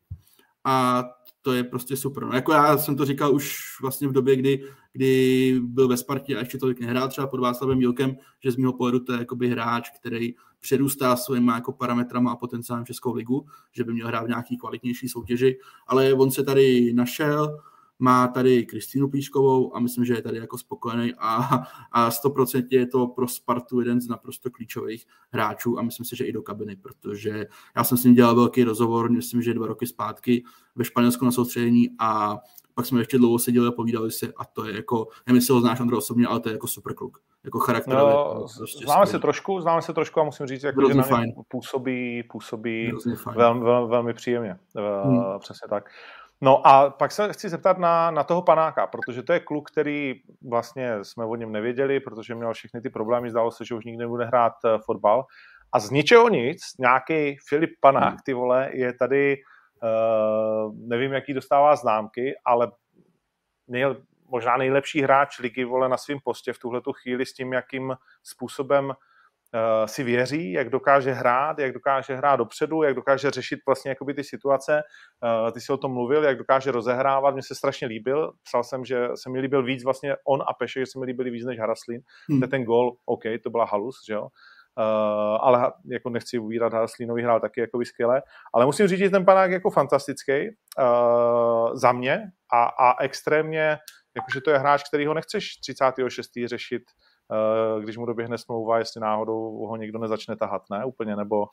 a to je prostě super. No, jako já jsem to říkal už vlastně v době, kdy, kdy byl ve Spartě a ještě tolik nehrál třeba pod Václavem Jílkem, že z mého pohledu to je jakoby hráč, který přerůstá svýma jako parametrama a potenciálem Českou ligu, že by měl hrát v nějaký kvalitnější soutěži, ale on se tady našel, má tady Kristýnu Píškovou a myslím, že je tady jako spokojený a, a 100% je to pro Spartu jeden z naprosto klíčových hráčů a myslím si, že i do kabiny, protože já jsem s ním dělal velký rozhovor, myslím, že dva roky zpátky ve Španělsku na soustředění a pak jsme ještě dlouho seděli a povídali si a to je jako, nevím, jestli ho znáš Andro osobně, ale to je jako super kluk. Jako charakterově. No, prostě známe se trošku, známe se trošku a musím říct, jako, že na působí, působí velmi, velmi, velmi příjemně. Hmm. Přesně tak. No a pak se chci zeptat na, na toho panáka, protože to je kluk, který vlastně jsme o něm nevěděli, protože měl všechny ty problémy, zdálo se, že už nikdy nebude hrát uh, fotbal. A z ničeho nic, nějaký Filip Panák, ty vole, je tady, uh, nevím, jaký dostává známky, ale nej, možná nejlepší hráč ligy, vole, na svém postě v tuhle chvíli s tím, jakým způsobem Eh, si věří, jak dokáže hrát, jak dokáže hrát dopředu, jak dokáže řešit vlastně jakoby ty situace. Uh, ty si o tom mluvil, jak dokáže rozehrávat, mně se strašně líbil. Psal jsem, že se mi líbil víc vlastně on a Peše, že se mi líbili víc než Haraslín. Hmm. Ten gol, OK, to byla halus, že jo. Uh, ale jako nechci uvírat, Haraslínový hrál taky jako skvěle, ale musím říct, že ten panák jako fantastický uh, za mě a, a extrémně, jakože to je hráč, který ho nechceš 36. řešit Eh, když mu doběhne smlouva, jestli náhodou ho někdo nezačne tahat, ne? Úplně, nebo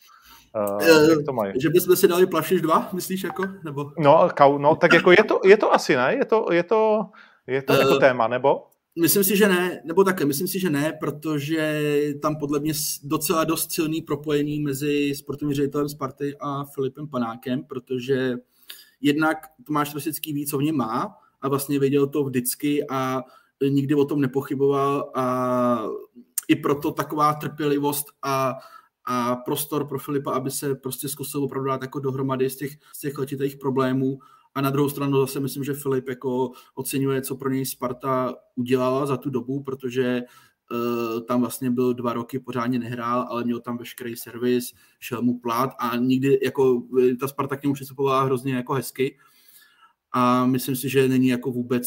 uh, jak to mají? Že bychom si dali plašiš dva, myslíš jako? Nebo? No, kau, no, tak jako je to, je to asi, ne? Je to, je to, je to uh, jako téma, nebo? Myslím si, že ne, nebo také, myslím si, že ne, protože tam podle mě docela dost silný propojení mezi sportovním ředitelem Sparty a Filipem Panákem, protože jednak Tomáš Trosický ví, co v něm má a vlastně věděl to vždycky a nikdy o tom nepochyboval a i proto taková trpělivost a, a prostor pro Filipa, aby se prostě zkusil opravdu dát jako dohromady z těch, z těch letitých problémů. A na druhou stranu zase myslím, že Filip jako oceňuje, co pro něj Sparta udělala za tu dobu, protože uh, tam vlastně byl dva roky, pořádně nehrál, ale měl tam veškerý servis, šel mu plat a nikdy jako ta Sparta k němu přistupovala hrozně jako hezky. A myslím si, že není jako vůbec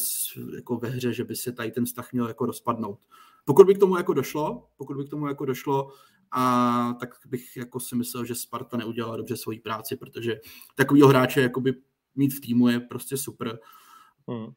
jako ve hře, že by se tady ten vztah měl jako rozpadnout. Pokud by k tomu jako došlo, pokud by k tomu jako došlo, a tak bych jako si myslel, že Sparta neudělala dobře svoji práci, protože takovýho hráče jakoby mít v týmu je prostě super. Hmm. Uh,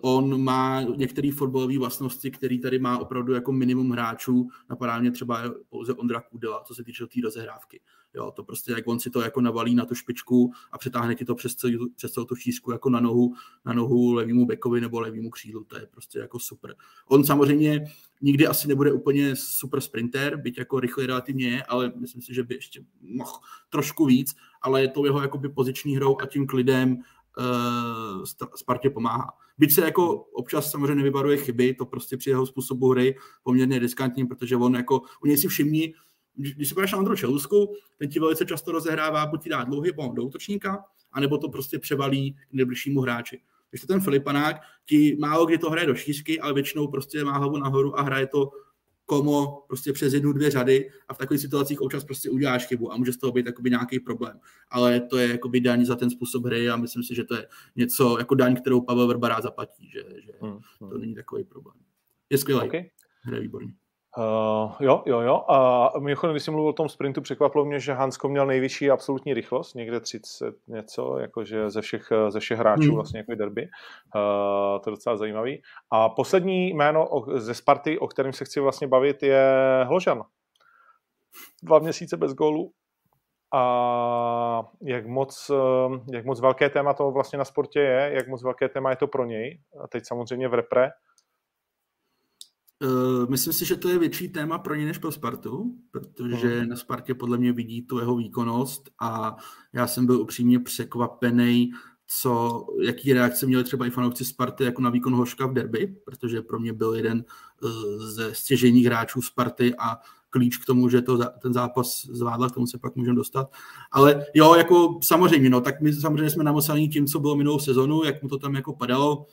on má některé fotbalové vlastnosti, který tady má opravdu jako minimum hráčů. Napadá mě třeba pouze Ondra Kudela, co se týče té rozehrávky. Jo, to prostě, jak on si to jako navalí na tu špičku a přetáhne ti to přes, celou, přes celou tu šířku jako na nohu, na nohu levýmu bekovi nebo levýmu křídlu, to je prostě jako super. On samozřejmě nikdy asi nebude úplně super sprinter, byť jako rychle relativně je, ale myslím si, že by ještě mohl trošku víc, ale je to jeho jakoby poziční hrou a tím klidem uh, Spartě pomáhá. Byť se jako občas samozřejmě nevybaruje chyby, to prostě při jeho způsobu hry poměrně riskantní, protože on jako, u něj si všimní, když si podíváš na Andro Čelusku, ten ti velice často rozehrává, buď ti dá dlouhý bomb do útočníka, anebo to prostě převalí k nejbližšímu hráči. Když to ten Filipanák, ti málo kdy to hraje do šířky, ale většinou prostě má hlavu nahoru a hraje to komo prostě přes jednu, dvě řady a v takových situacích občas prostě uděláš chybu a může z toho být jakoby nějaký problém. Ale to je jakoby daň za ten způsob hry a myslím si, že to je něco jako daň, kterou Pavel Vrba rád zaplatí, že, že hmm, hmm. to není takový problém. Je skvělý. Okay. Hraje výborně. Uh, jo, jo, jo. A mimochodem, když jsem mluvil o tom sprintu, překvapilo mě, že Hansko měl nejvyšší absolutní rychlost, někde 30 něco, jakože ze všech, ze všech hráčů hmm. vlastně jako derby. Uh, to je docela zajímavý. A poslední jméno ze Sparty, o kterém se chci vlastně bavit, je Hložan. Dva měsíce bez gólu. A jak moc, jak moc velké téma to vlastně na sportě je, jak moc velké téma je to pro něj. A teď samozřejmě v repre Uh, myslím si, že to je větší téma pro ně než pro Spartu, protože hmm. na Spartě podle mě vidí tu jeho výkonnost a já jsem byl upřímně překvapený, co, jaký reakce měli třeba i fanoušci Sparty jako na výkon Hoška v derby, protože pro mě byl jeden uh, ze stěžejních hráčů Sparty a klíč k tomu, že to, ten zápas zvládla, k tomu se pak můžeme dostat. Ale jo, jako samozřejmě, no, tak my samozřejmě jsme namosaní tím, co bylo minulou sezonu, jak mu to tam jako padalo,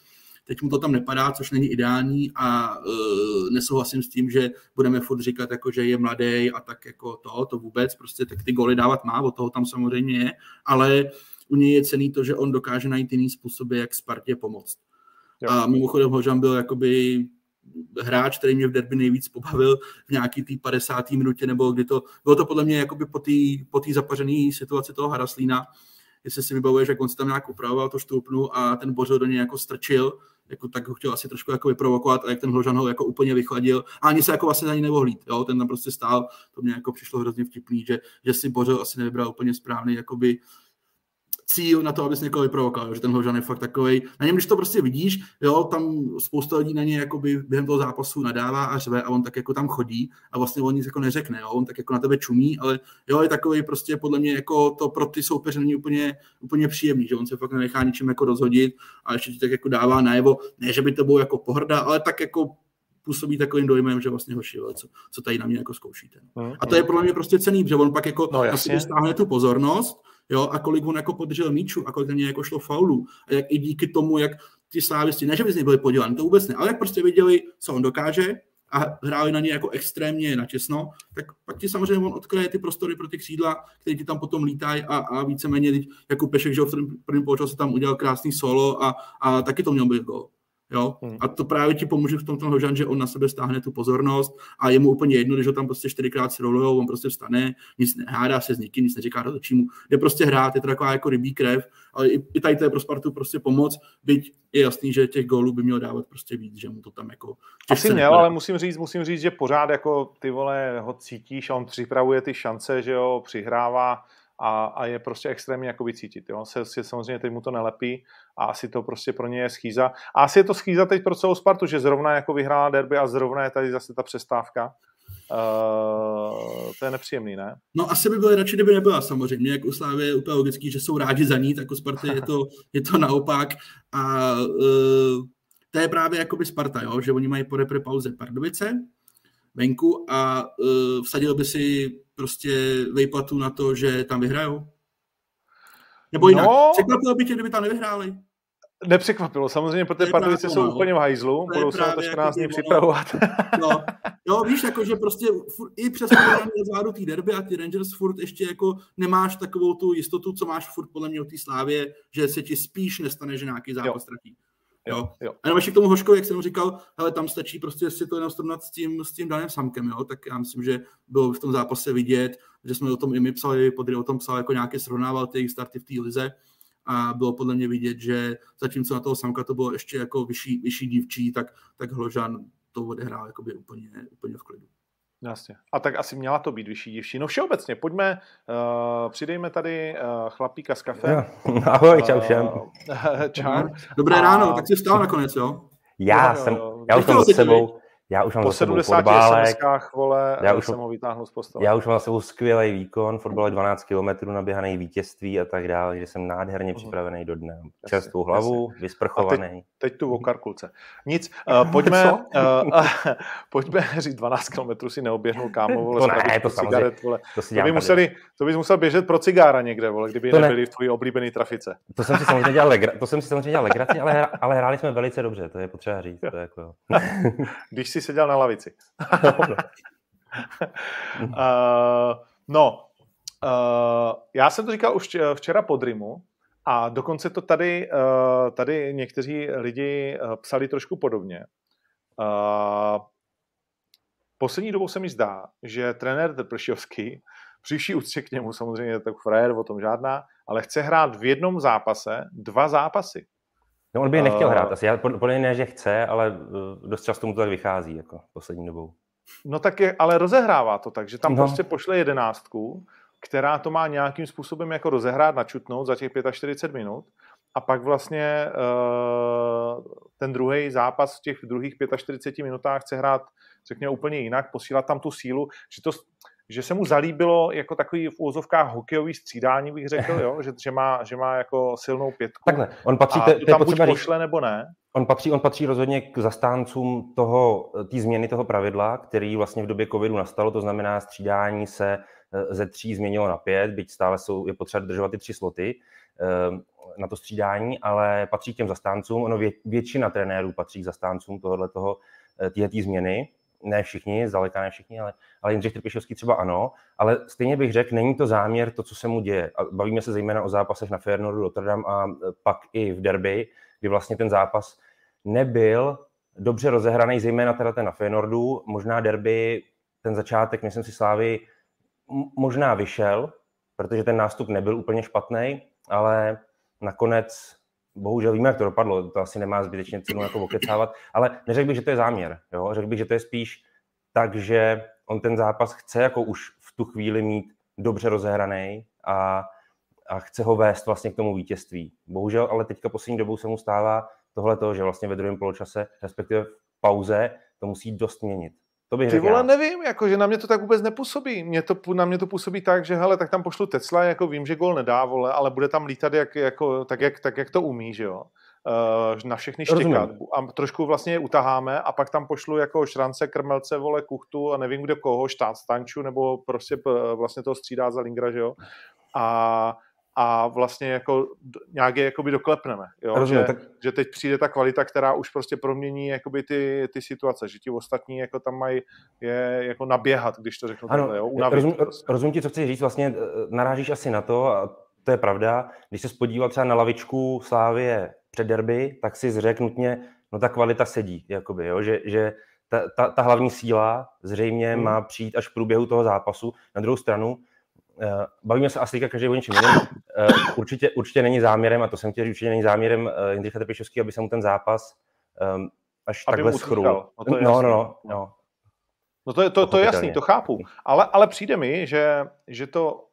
Teď mu to tam nepadá, což není ideální a uh, nesouhlasím s tím, že budeme furt říkat, jako, že je mladý a tak jako to, to vůbec, prostě tak ty goly dávat má, od toho tam samozřejmě je, ale u něj je cený to, že on dokáže najít jiný způsoby, jak Spartě pomoct. Jo. A mimochodem Hožan byl jakoby hráč, který mě v derby nejvíc pobavil v nějaký té 50. minutě, nebo kdy to, bylo to podle mě jakoby po té po zapařené situaci toho Haraslína, jestli si vybavuješ, jak on si tam nějak upravoval to štůpnu a ten Bořil do něj jako strčil jako, tak ho chtěl asi trošku jako vyprovokovat a jak ten Hložan ho jako úplně vychladil a ani se jako vlastně za ní nemohl jo, ten tam prostě stál, to mě jako přišlo hrozně vtipný, že, že si Bořil asi nevybral úplně správný jakoby cíl na to, abys někoho vyprovokoval, že ten Hložan je fakt takový. Na něm, když to prostě vidíš, jo, tam spousta lidí na ně jakoby během toho zápasu nadává a řve a on tak jako tam chodí a vlastně on nic jako neřekne, jo, on tak jako na tebe čumí, ale jo, je takový prostě podle mě jako to pro ty soupeře není úplně, úplně příjemný, že on se fakt nechá ničím jako rozhodit a ještě ti tak jako dává najevo, ne, že by to bylo jako pohrda, ale tak jako působí takovým dojmem, že vlastně hoši, co, co tady na mě jako zkoušíte. Mm, a to je podle mě prostě cený, protože on pak jako no, na stáhne tu pozornost jo, a kolik on jako podržel míču a kolik na něj jako šlo faulů a jak i díky tomu, jak ti slávisti, ne, že by z něj byli podělaní, to vůbec ne, ale jak prostě viděli, co on dokáže a hráli na něj jako extrémně načesno, tak pak ti samozřejmě on odkryje ty prostory pro ty křídla, které ti tam potom lítají a, a víceméně jako Pešek, že v prvním poločase tam udělal krásný solo a, a taky to měl být gol. Jo? Hmm. A to právě ti pomůže v tom ten Hožan, že on na sebe stáhne tu pozornost a je mu úplně jedno, když ho tam prostě čtyřikrát srolujou, on prostě vstane, nic nehádá se s nikým, nic neříká do mu. Jde prostě hrát, je to taková jako rybí krev, ale i, i tady to je pro Spartu prostě pomoc, byť je jasný, že těch gólů by měl dávat prostě víc, že mu to tam jako... Asi měl, ale musím říct, musím říct, že pořád jako ty vole ho cítíš a on připravuje ty šance, že jo, přihrává, a, a je prostě extrémně jakoby cítit. Jo. Se, se, samozřejmě teď mu to nelepí a asi to prostě pro ně je schýza. A asi je to schýza teď pro celou Spartu, že zrovna jako vyhrála derby a zrovna je tady zase ta přestávka. Uh, to je nepříjemný, ne? No asi by byly radši, kdyby nebyla samozřejmě, jak u Slávy je úplně logický, že jsou rádi za ní, tak u Sparty je to, (laughs) je to naopak a uh, to je právě jakoby Sparta, jo? že oni mají po repre pauze Pardubice, venku a uh, vsadil by si prostě vejplatu na to, že tam vyhrajou? Nebo jinak, no, překvapilo by tě, kdyby tam nevyhráli? Nepřekvapilo, samozřejmě, protože Pardubice jsou no. úplně v hajzlu, budou se na to 14 dní připravovat. (laughs) No, no, víš, jako, že prostě i přes zádu té derby a ty Rangers furt ještě jako nemáš takovou tu jistotu, co máš furt podle mě o té slávě, že se ti spíš nestane, že nějaký zápas ztratí. Jo. jo. A nebo ještě k tomu Hoškovi, jak jsem říkal, ale tam stačí prostě si to jenom srovnat s tím, s tím daným samkem, jo? tak já myslím, že bylo v tom zápase vidět, že jsme o tom i my psali, Podry o tom psal, jako nějaké srovnával ty starty v té lize a bylo podle mě vidět, že zatímco na toho samka to bylo ještě jako vyšší, vyšší dívčí, tak, tak Hložan to odehrál jakoby úplně, úplně v klidu. Jasně. A tak asi měla to být vyšší divší. No všeobecně, pojďme, uh, přidejme tady uh, chlapíka z kafe. Jo. (laughs) Ahoj, čau všem. Uh, (laughs) čau. Dobré ráno, tak jsi vstal nakonec, jo? Já jo, jsem, já už jsem s sebou, já už mám po 70 SMSkách, vole, já už, jsem ho vytáhnul z postele. Já už mám sebou skvělý výkon, fotbal 12 km, naběhaný vítězství a tak dále, že jsem nádherně uh-huh. připravený do dne. Čerstvou hlavu, jasně. vysprchovaný. Teď, teď tu o karkulce. Nic, uh, pojďme, uh, uh, (laughs) pojďme říct 12 km si neoběhnul kámo, vole, to ne, to cigaret, vole. To, si to, by museli, to bys musel běžet pro cigára někde, vole, kdyby to nebyli ne. v tvojí oblíbený trafice. To jsem si samozřejmě dělal, legra, to jsem si samozřejmě dělal legraci, ale, ale hráli jsme velice dobře, to je potřeba říct. To je jako... (laughs) Když jsi seděl na lavici. (laughs) uh, no, uh, já jsem to říkal už včera pod Rimu a dokonce to tady, uh, tady někteří lidi psali trošku podobně. Uh, poslední dobou se mi zdá, že trenér Trpršovský, příští úctě k němu samozřejmě tak frér, o tom žádná, ale chce hrát v jednom zápase dva zápasy. No on by nechtěl hrát, asi já podle ne, že chce, ale dost často mu to tak vychází, jako poslední dobou. No tak je, ale rozehrává to tak, že tam no. prostě pošle jedenáctku, která to má nějakým způsobem jako rozehrát, načutnout za těch 45 minut a pak vlastně uh, ten druhý zápas v těch druhých 45 minutách chce hrát, řekněme, úplně jinak, posílat tam tu sílu, že to, že se mu zalíbilo jako takový v úzovkách hokejový střídání, bych řekl, jo? (laughs) Že, že, má, že má jako silnou pětku. Takhle, on patří, a te, te tam buď pošle, nebo ne. On patří, on patří rozhodně k zastáncům toho, té změny toho pravidla, který vlastně v době covidu nastalo, to znamená střídání se eh, ze tří změnilo na pět, byť stále jsou, je potřeba dodržovat ty tři sloty eh, na to střídání, ale patří k těm zastáncům. Ono vě, většina trenérů patří k zastáncům tohohle toho, eh, změny ne všichni, zdaleka ne všichni, ale, ale Jindřich Trpišovský třeba ano, ale stejně bych řekl, není to záměr to, co se mu děje. A bavíme se zejména o zápasech na Feyenoordu Rotterdam a e, pak i v derby, kdy vlastně ten zápas nebyl dobře rozehraný, zejména teda ten na Feyenoordu, možná derby, ten začátek, myslím si, Slávy možná vyšel, protože ten nástup nebyl úplně špatný, ale nakonec bohužel víme, jak to dopadlo, to asi nemá zbytečně cenu jako okecávat, ale neřekl bych, že to je záměr. Jo? Řekl bych, že to je spíš tak, že on ten zápas chce jako už v tu chvíli mít dobře rozehraný a, a chce ho vést vlastně k tomu vítězství. Bohužel, ale teďka poslední dobou se mu stává tohle že vlastně ve druhém poločase, respektive v pauze, to musí dost měnit. To bych Ty vole, já. nevím, jako, že na mě to tak vůbec nepůsobí. Mě to, na mě to působí tak, že hele, tak tam pošlu Tesla, jako vím, že gol nedá, vole, ale bude tam lítat jak, jako, tak, jak, tak, jak to umí, že jo. Uh, na všechny štěkat. A trošku vlastně je utaháme a pak tam pošlu jako šrance, krmelce, vole, kuchtu a nevím kde koho, štát, stanču, nebo prostě vlastně to střídá za Lingra, že jo. A a vlastně jako nějak je jakoby doklepneme, jo? Rozumím, že, tak... že teď přijde ta kvalita, která už prostě promění jakoby ty, ty situace, že ti ostatní jako tam mají je jako naběhat, když to řeknu ano, takhle, jo? Unavit rozum, prostě. rozumím ti, co chci říct, vlastně eh, narážíš asi na to a to je pravda, když se spodíval třeba na lavičku Slávie před derby, tak si řekl nutně, no ta kvalita sedí, jakoby, jo? že, že ta, ta, ta hlavní síla zřejmě hmm. má přijít až v průběhu toho zápasu. Na druhou stranu, bavíme se asi každý o něčem jiném. Eh, určitě, určitě není záměrem, a to jsem chtěl říct, určitě není záměrem eh, Jindřicha Trpišovský, aby se mu ten zápas um, až aby takhle schrul. No, to no, no, no, no. No to je, to, to je jasný, to chápu. Ale, ale přijde mi, že, že to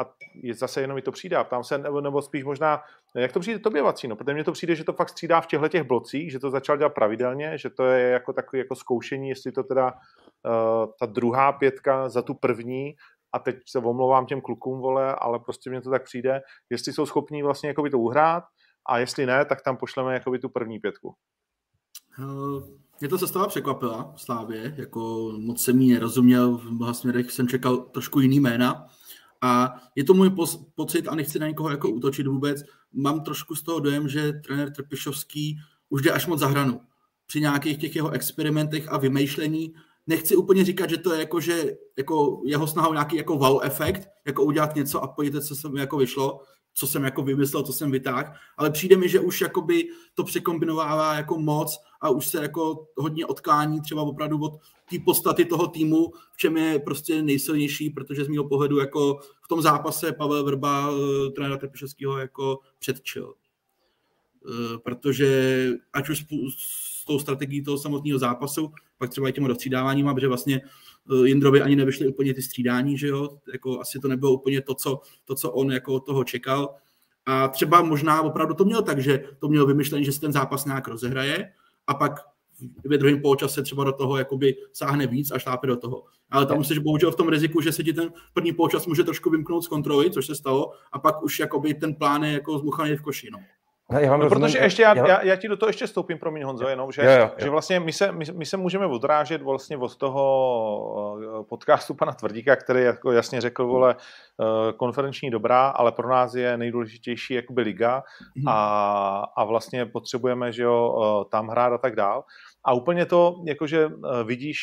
a je zase jenom mi to přijde, a ptám se, nebo, nebo spíš možná, jak to přijde tobě, Vacíno, protože mně to přijde, že to fakt střídá v těchto těch blocích, že to začal dělat pravidelně, že to je jako takové jako zkoušení, jestli to teda uh, ta druhá pětka za tu první a teď se omlouvám těm klukům, vole, ale prostě mně to tak přijde, jestli jsou schopní vlastně jakoby to uhrát a jestli ne, tak tam pošleme jakoby tu první pětku. Mě to sestava překvapila v Slávě, jako moc jsem jí nerozuměl, v mnoha směrech jsem čekal trošku jiný jména a je to můj pocit a nechci na někoho jako útočit vůbec, mám trošku z toho dojem, že trenér Trpišovský už jde až moc za hranu. Při nějakých těch jeho experimentech a vymýšlení nechci úplně říkat, že to je jako, že jako jeho snaha o nějaký jako wow efekt, jako udělat něco a pojďte, co se mi jako vyšlo, co jsem jako vymyslel, co jsem vytáhl, ale přijde mi, že už jakoby to překombinovává jako moc a už se jako hodně odklání třeba opravdu od té podstaty toho týmu, v čem je prostě nejsilnější, protože z mého pohledu jako v tom zápase Pavel Vrba, eh, trenéra Trpišovského, jako předčil. Eh, protože ať už s tou strategií toho samotného zápasu, pak třeba i těma dostřídáváníma, protože vlastně Eh, Jindrovi ani nevyšly úplně ty střídání, že jo, jako asi to nebylo úplně to, co, to, co on jako toho čekal. A třeba možná opravdu to měl tak, že to měl vymyšlený, že se ten zápas nějak rozehraje a pak ve druhém poločase třeba do toho jakoby sáhne víc a šlápe do toho. Ale tam musíš bohužel v tom riziku, že se ti ten první poločas může trošku vymknout z kontroly, což se stalo, a pak už jakoby ten plán je jako zmuchaný v koši. No. No, já no, protože ještě já, já, já ti do toho ještě stoupím, promiň Honzo, jenom, že, jo, jo, jo. že vlastně my se, my, my se můžeme odrážet vlastně od toho eh, podcastu pana Tvrdíka, který jako jasně řekl, vole, eh, konferenční dobrá, ale pro nás je nejdůležitější jakoby liga mhm. a, a vlastně potřebujeme, že jo, eh, tam hrát a tak dál. A úplně to, jakože vidíš,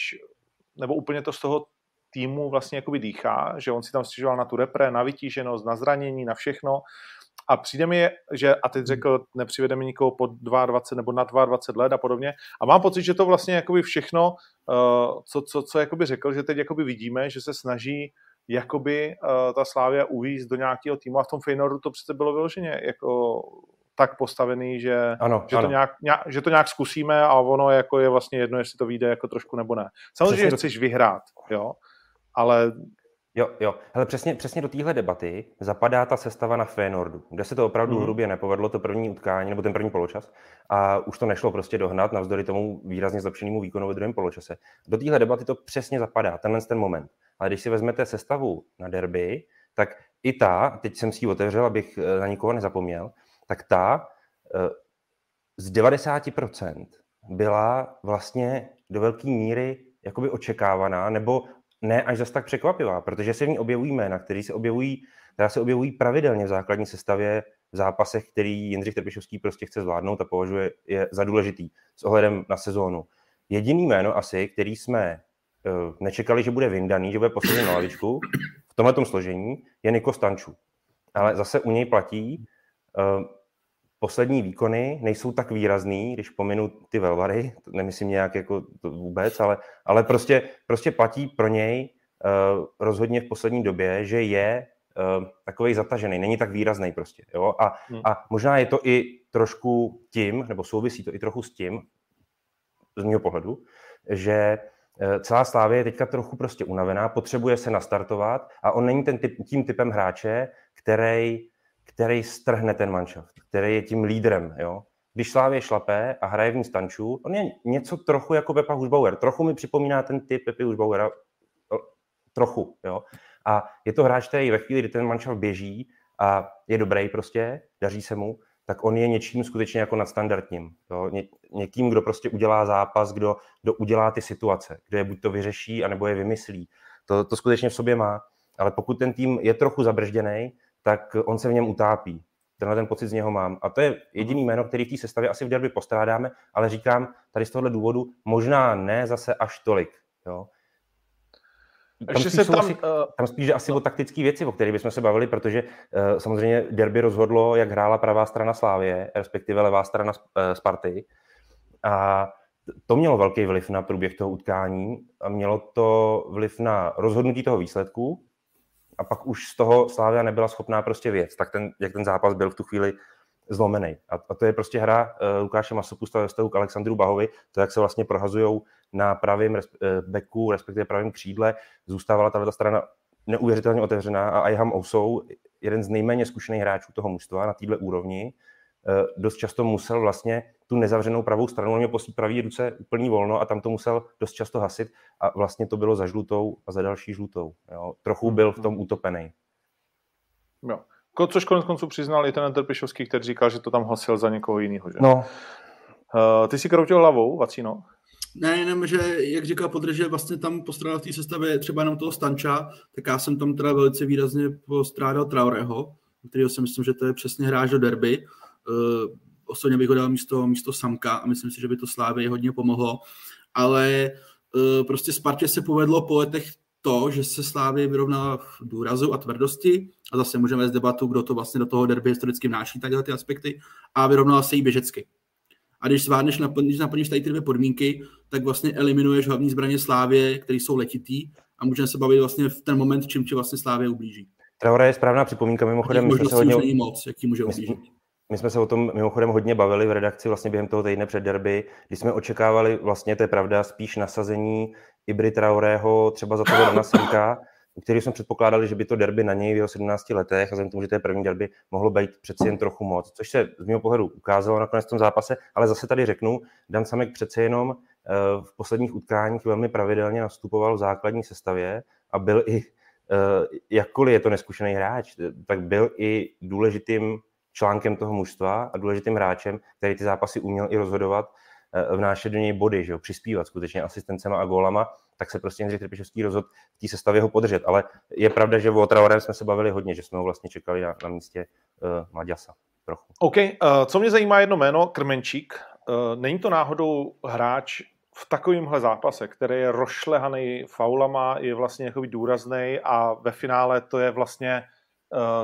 nebo úplně to z toho týmu vlastně jakoby dýchá, že on si tam stěžoval na tu repre, na vytíženost, na zranění, na všechno a přijde mi, že, a teď řekl, nepřivedeme nikoho pod 22 nebo na 22 let a podobně. A mám pocit, že to vlastně jakoby všechno, uh, co, co, co jakoby řekl, že teď jakoby vidíme, že se snaží jakoby uh, ta Slávia uvízt do nějakého týmu a v tom Feyenoordu to přece bylo vyloženě jako tak postavený, že, ano, že, ano. To nějak, nějak, že to nějak zkusíme a ono jako je vlastně jedno, jestli to vyjde jako trošku nebo ne. Samozřejmě chceš vyhrát, jo, ale Jo, jo. Hele, přesně, přesně do téhle debaty zapadá ta sestava na Fénordu, kde se to opravdu mm. hrubě nepovedlo, to první utkání, nebo ten první poločas, a už to nešlo prostě dohnat navzdory tomu výrazně zlepšenému výkonu ve druhém poločase. Do téhle debaty to přesně zapadá, tenhle ten moment. Ale když si vezmete sestavu na derby, tak i ta, teď jsem si ji otevřel, abych eh, na nikoho nezapomněl, tak ta eh, z 90% byla vlastně do velké míry jakoby očekávaná, nebo ne až zase tak překvapivá, protože se v ní objevují jména, které se objevují, která se objevují pravidelně v základní sestavě v zápasech, který Jindřich Trpišovský prostě chce zvládnout a považuje je za důležitý s ohledem na sezónu. Jediný jméno asi, který jsme uh, nečekali, že bude vyndaný, že bude posazen na lavičku v tomhle složení, je Niko Stanču. Ale zase u něj platí, uh, poslední výkony nejsou tak výrazný, když pominu ty velvary, to nemyslím nějak jako to vůbec, ale, ale prostě, prostě platí pro něj uh, rozhodně v poslední době, že je uh, takový zatažený, není tak výrazný prostě. Jo? A, hmm. a možná je to i trošku tím, nebo souvisí to i trochu s tím, z mého pohledu, že uh, celá Slávě je teďka trochu prostě unavená, potřebuje se nastartovat a on není ten typ, tím typem hráče, který který strhne ten manšaft, který je tím lídrem. Jo? Když Slávě šlapé a hraje v ní stančů, on je něco trochu jako Pepa Hušbauer. Trochu mi připomíná ten typ Pepy Hušbauera. Trochu. Jo? A je to hráč, který ve chvíli, kdy ten manšaft běží a je dobrý prostě, daří se mu, tak on je něčím skutečně jako nadstandardním. Jo? Ně, někým, kdo prostě udělá zápas, kdo, kdo udělá ty situace, kdo je buď to vyřeší, anebo je vymyslí. To, to skutečně v sobě má. Ale pokud ten tým je trochu zabržděný, tak on se v něm utápí. Tenhle ten pocit z něho mám. A to je jediný jméno, který v té sestavě asi v derby postrádáme, ale říkám tady z tohohle důvodu možná ne zase až tolik. Jo. Tam spíš, se tam, asi, uh, tam spíš že asi no. o taktické věci, o kterých bychom se bavili, protože uh, samozřejmě derby rozhodlo, jak hrála pravá strana Slávě, respektive levá strana uh, Sparty. A to mělo velký vliv na průběh toho utkání a mělo to vliv na rozhodnutí toho výsledku, a pak už z toho Slávia nebyla schopná prostě věc, tak ten, jak ten zápas byl v tu chvíli zlomený. A, a to je prostě hra uh, Lukáše Masopusta ve vztahu k Alexandru Bahovi, to, jak se vlastně prohazují na pravém res, uh, beku, respektive pravém křídle, zůstávala ta strana neuvěřitelně otevřená a Ayham Ousou, jeden z nejméně zkušených hráčů toho mužstva na této úrovni, uh, dost často musel vlastně tu nezavřenou pravou stranu, on měl po pravý ruce úplný volno a tam to musel dost často hasit a vlastně to bylo za žlutou a za další žlutou. Jo. Trochu hmm, byl v tom utopený. Jo. Což konec konců přiznal i ten Trpišovský, který říkal, že to tam hasil za někoho jiného. Že? No, Uh, ty si kroutil hlavou, Vacino? Ne, jenom, že jak říkal Podr, že vlastně tam postrádal v té sestavě třeba jenom toho Stanča, tak já jsem tam teda velice výrazně postrádal Traoreho, kterého si myslím, že to je přesně hráč do derby. Uh, osobně bych ho dal místo, místo Samka a myslím si, že by to Slávě hodně pomohlo. Ale uh, prostě Spartě se povedlo po letech to, že se Slávě vyrovnala v důrazu a tvrdosti a zase můžeme vést debatu, kdo to vlastně do toho derby historicky vnáší, takhle ty aspekty, a vyrovnala se jí běžecky. A když zvládneš, naplníš, naplníš tady ty dvě podmínky, tak vlastně eliminuješ hlavní zbraně Slávě, které jsou letitý a můžeme se bavit vlastně v ten moment, čím ti vlastně Slávě ublíží. Traore je správná připomínka, mimochodem. My jsme se hodně... moc, jak ti může ublížit. My jsme se o tom mimochodem hodně bavili v redakci vlastně během toho týdne před derby, kdy jsme očekávali vlastně, to je pravda, spíš nasazení Ibry Traorého třeba za toho Dana Simka, u kterého jsme předpokládali, že by to derby na něj v jeho 17 letech a vzhledem tomu, že to je první derby, mohlo být přeci jen trochu moc, což se z mého pohledu ukázalo nakonec v tom zápase, ale zase tady řeknu, Dan Samek přece jenom eh, v posledních utkáních velmi pravidelně nastupoval v základní sestavě a byl i, eh, jakkoliv je to neskušený hráč, tak byl i důležitým článkem toho mužstva a důležitým hráčem, který ty zápasy uměl i rozhodovat, eh, vnášet do něj body, že jo, přispívat skutečně asistencema a gólama, tak se prostě Jindřich Trpišovský rozhodl v té sestavě ho podržet. Ale je pravda, že o Traorem jsme se bavili hodně, že jsme ho vlastně čekali na, na místě uh, Maďasa trochu. OK, uh, co mě zajímá jedno jméno, Krmenčík. Uh, není to náhodou hráč v takovémhle zápase, který je rozšlehaný faulama, je vlastně jako důrazný a ve finále to je vlastně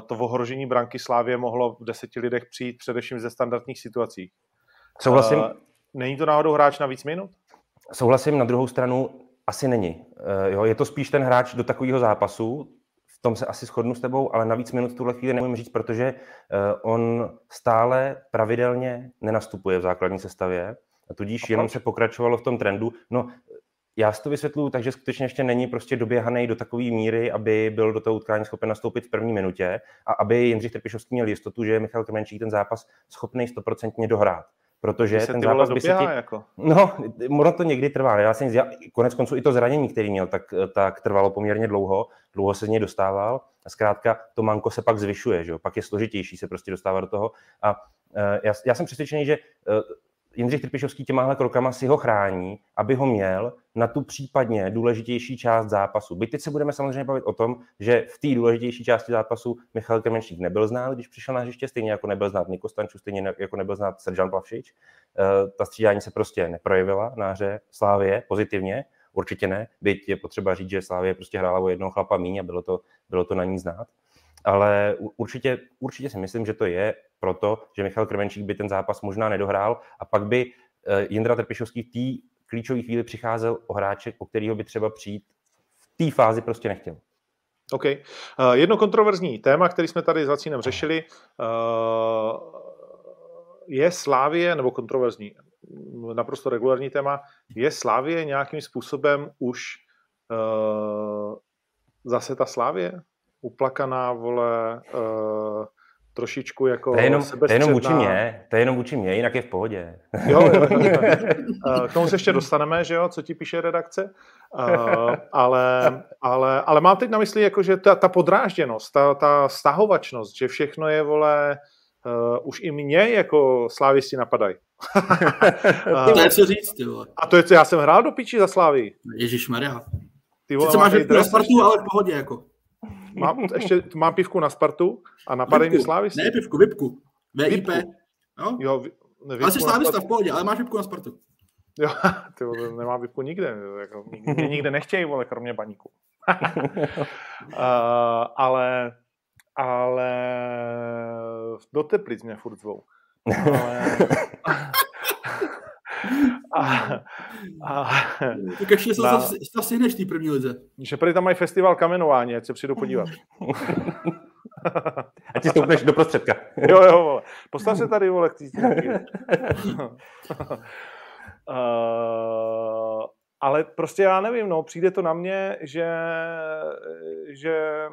to ohrožení branky Slávě mohlo v deseti lidech přijít především ze standardních situací. Souhlasím. Uh, není to náhodou hráč na víc minut? Souhlasím, na druhou stranu asi není. Uh, jo, je to spíš ten hráč do takového zápasu, v tom se asi shodnu s tebou, ale navíc minut v tuhle chvíli nemůžu říct, protože on stále pravidelně nenastupuje v základní sestavě, a tudíž a jenom se pokračovalo v tom trendu. No, já si to vysvětluju takže skutečně ještě není prostě doběhaný do takové míry, aby byl do toho utkání schopen nastoupit v první minutě a aby Jindřich Trpišovský měl jistotu, že je Michal Krmenčík ten zápas schopný stoprocentně dohrát. Protože ten zápas by se ti... jako? No, ono to někdy trvá. Já jsem konec konců i to zranění, který měl, tak, tak trvalo poměrně dlouho. Dlouho se z něj dostával. A zkrátka to manko se pak zvyšuje, že jo? pak je složitější se prostě dostávat do toho. A uh, já, já jsem přesvědčený, že uh, Jindřich Trpišovský těmahle krokama si ho chrání, aby ho měl na tu případně důležitější část zápasu. Byť teď se budeme samozřejmě bavit o tom, že v té důležitější části zápasu Michal Kremenčík nebyl znát, když přišel na hřiště, stejně jako nebyl znát Niko Stanču, stejně jako nebyl znát Seržan Plavšič. Eh, ta střídání se prostě neprojevila na hře Slávě pozitivně, určitě ne, byť je potřeba říct, že Slávě prostě hrála o jednoho chlapa míň a bylo to, bylo to na ní znát ale určitě, určitě si myslím, že to je proto, že Michal Krvenčík by ten zápas možná nedohrál a pak by eh, Jindra Trpišovský v té klíčové chvíli přicházel o hráče, o kterého by třeba přijít v té fázi prostě nechtěl. OK. Uh, jedno kontroverzní téma, který jsme tady s Vacínem řešili, uh, je Slávie, nebo kontroverzní, naprosto regulární téma, je Slávie nějakým způsobem už uh, zase ta Slávie? Uplakaná, vole, uh, trošičku jako to je jenom, to je jenom vůči mě, to je jenom vůči mě, jinak je v pohodě. Jo, jo, jo. Eh, k tomu se ještě dostaneme, že jo, co ti píše redakce, uh, ale, ale, ale mám teď na mysli, jako, že ta, ta podrážděnost, ta, ta stahovačnost, že všechno je, vole, uh, už i mě jako slávisti napadají. (laughs) to je co říct, ty vole. A to je co, já jsem hrál do piči za slávy. Ježíš Maria. Ty vole, Sice máš na Spartu, ale v pohodě, jako. Mám, ještě mám pivku na Spartu a napadej mě Slávy. Ne, pivku, Vipku. VIP. No? Jo, vipku ale jsi Slávista v pohodě, ale máš Vipku na Spartu. Jo, (laughs) ty vole, nemám Vipku nikde. Jako, mě nikde nechtějí, vole, kromě baníku. (laughs) uh, ale ale do Teplic mě furt zvou. (laughs) Ale, a, a, tak ještě se na, stihneš v té první lize. Že prý tam mají festival kamenování, ať se přijdu (laughs) podívat. a ti stoupneš do prostředka. jo, jo, vole. Postav se tady, vole, k uh, (laughs) ale prostě já nevím, no, přijde to na mě, že, že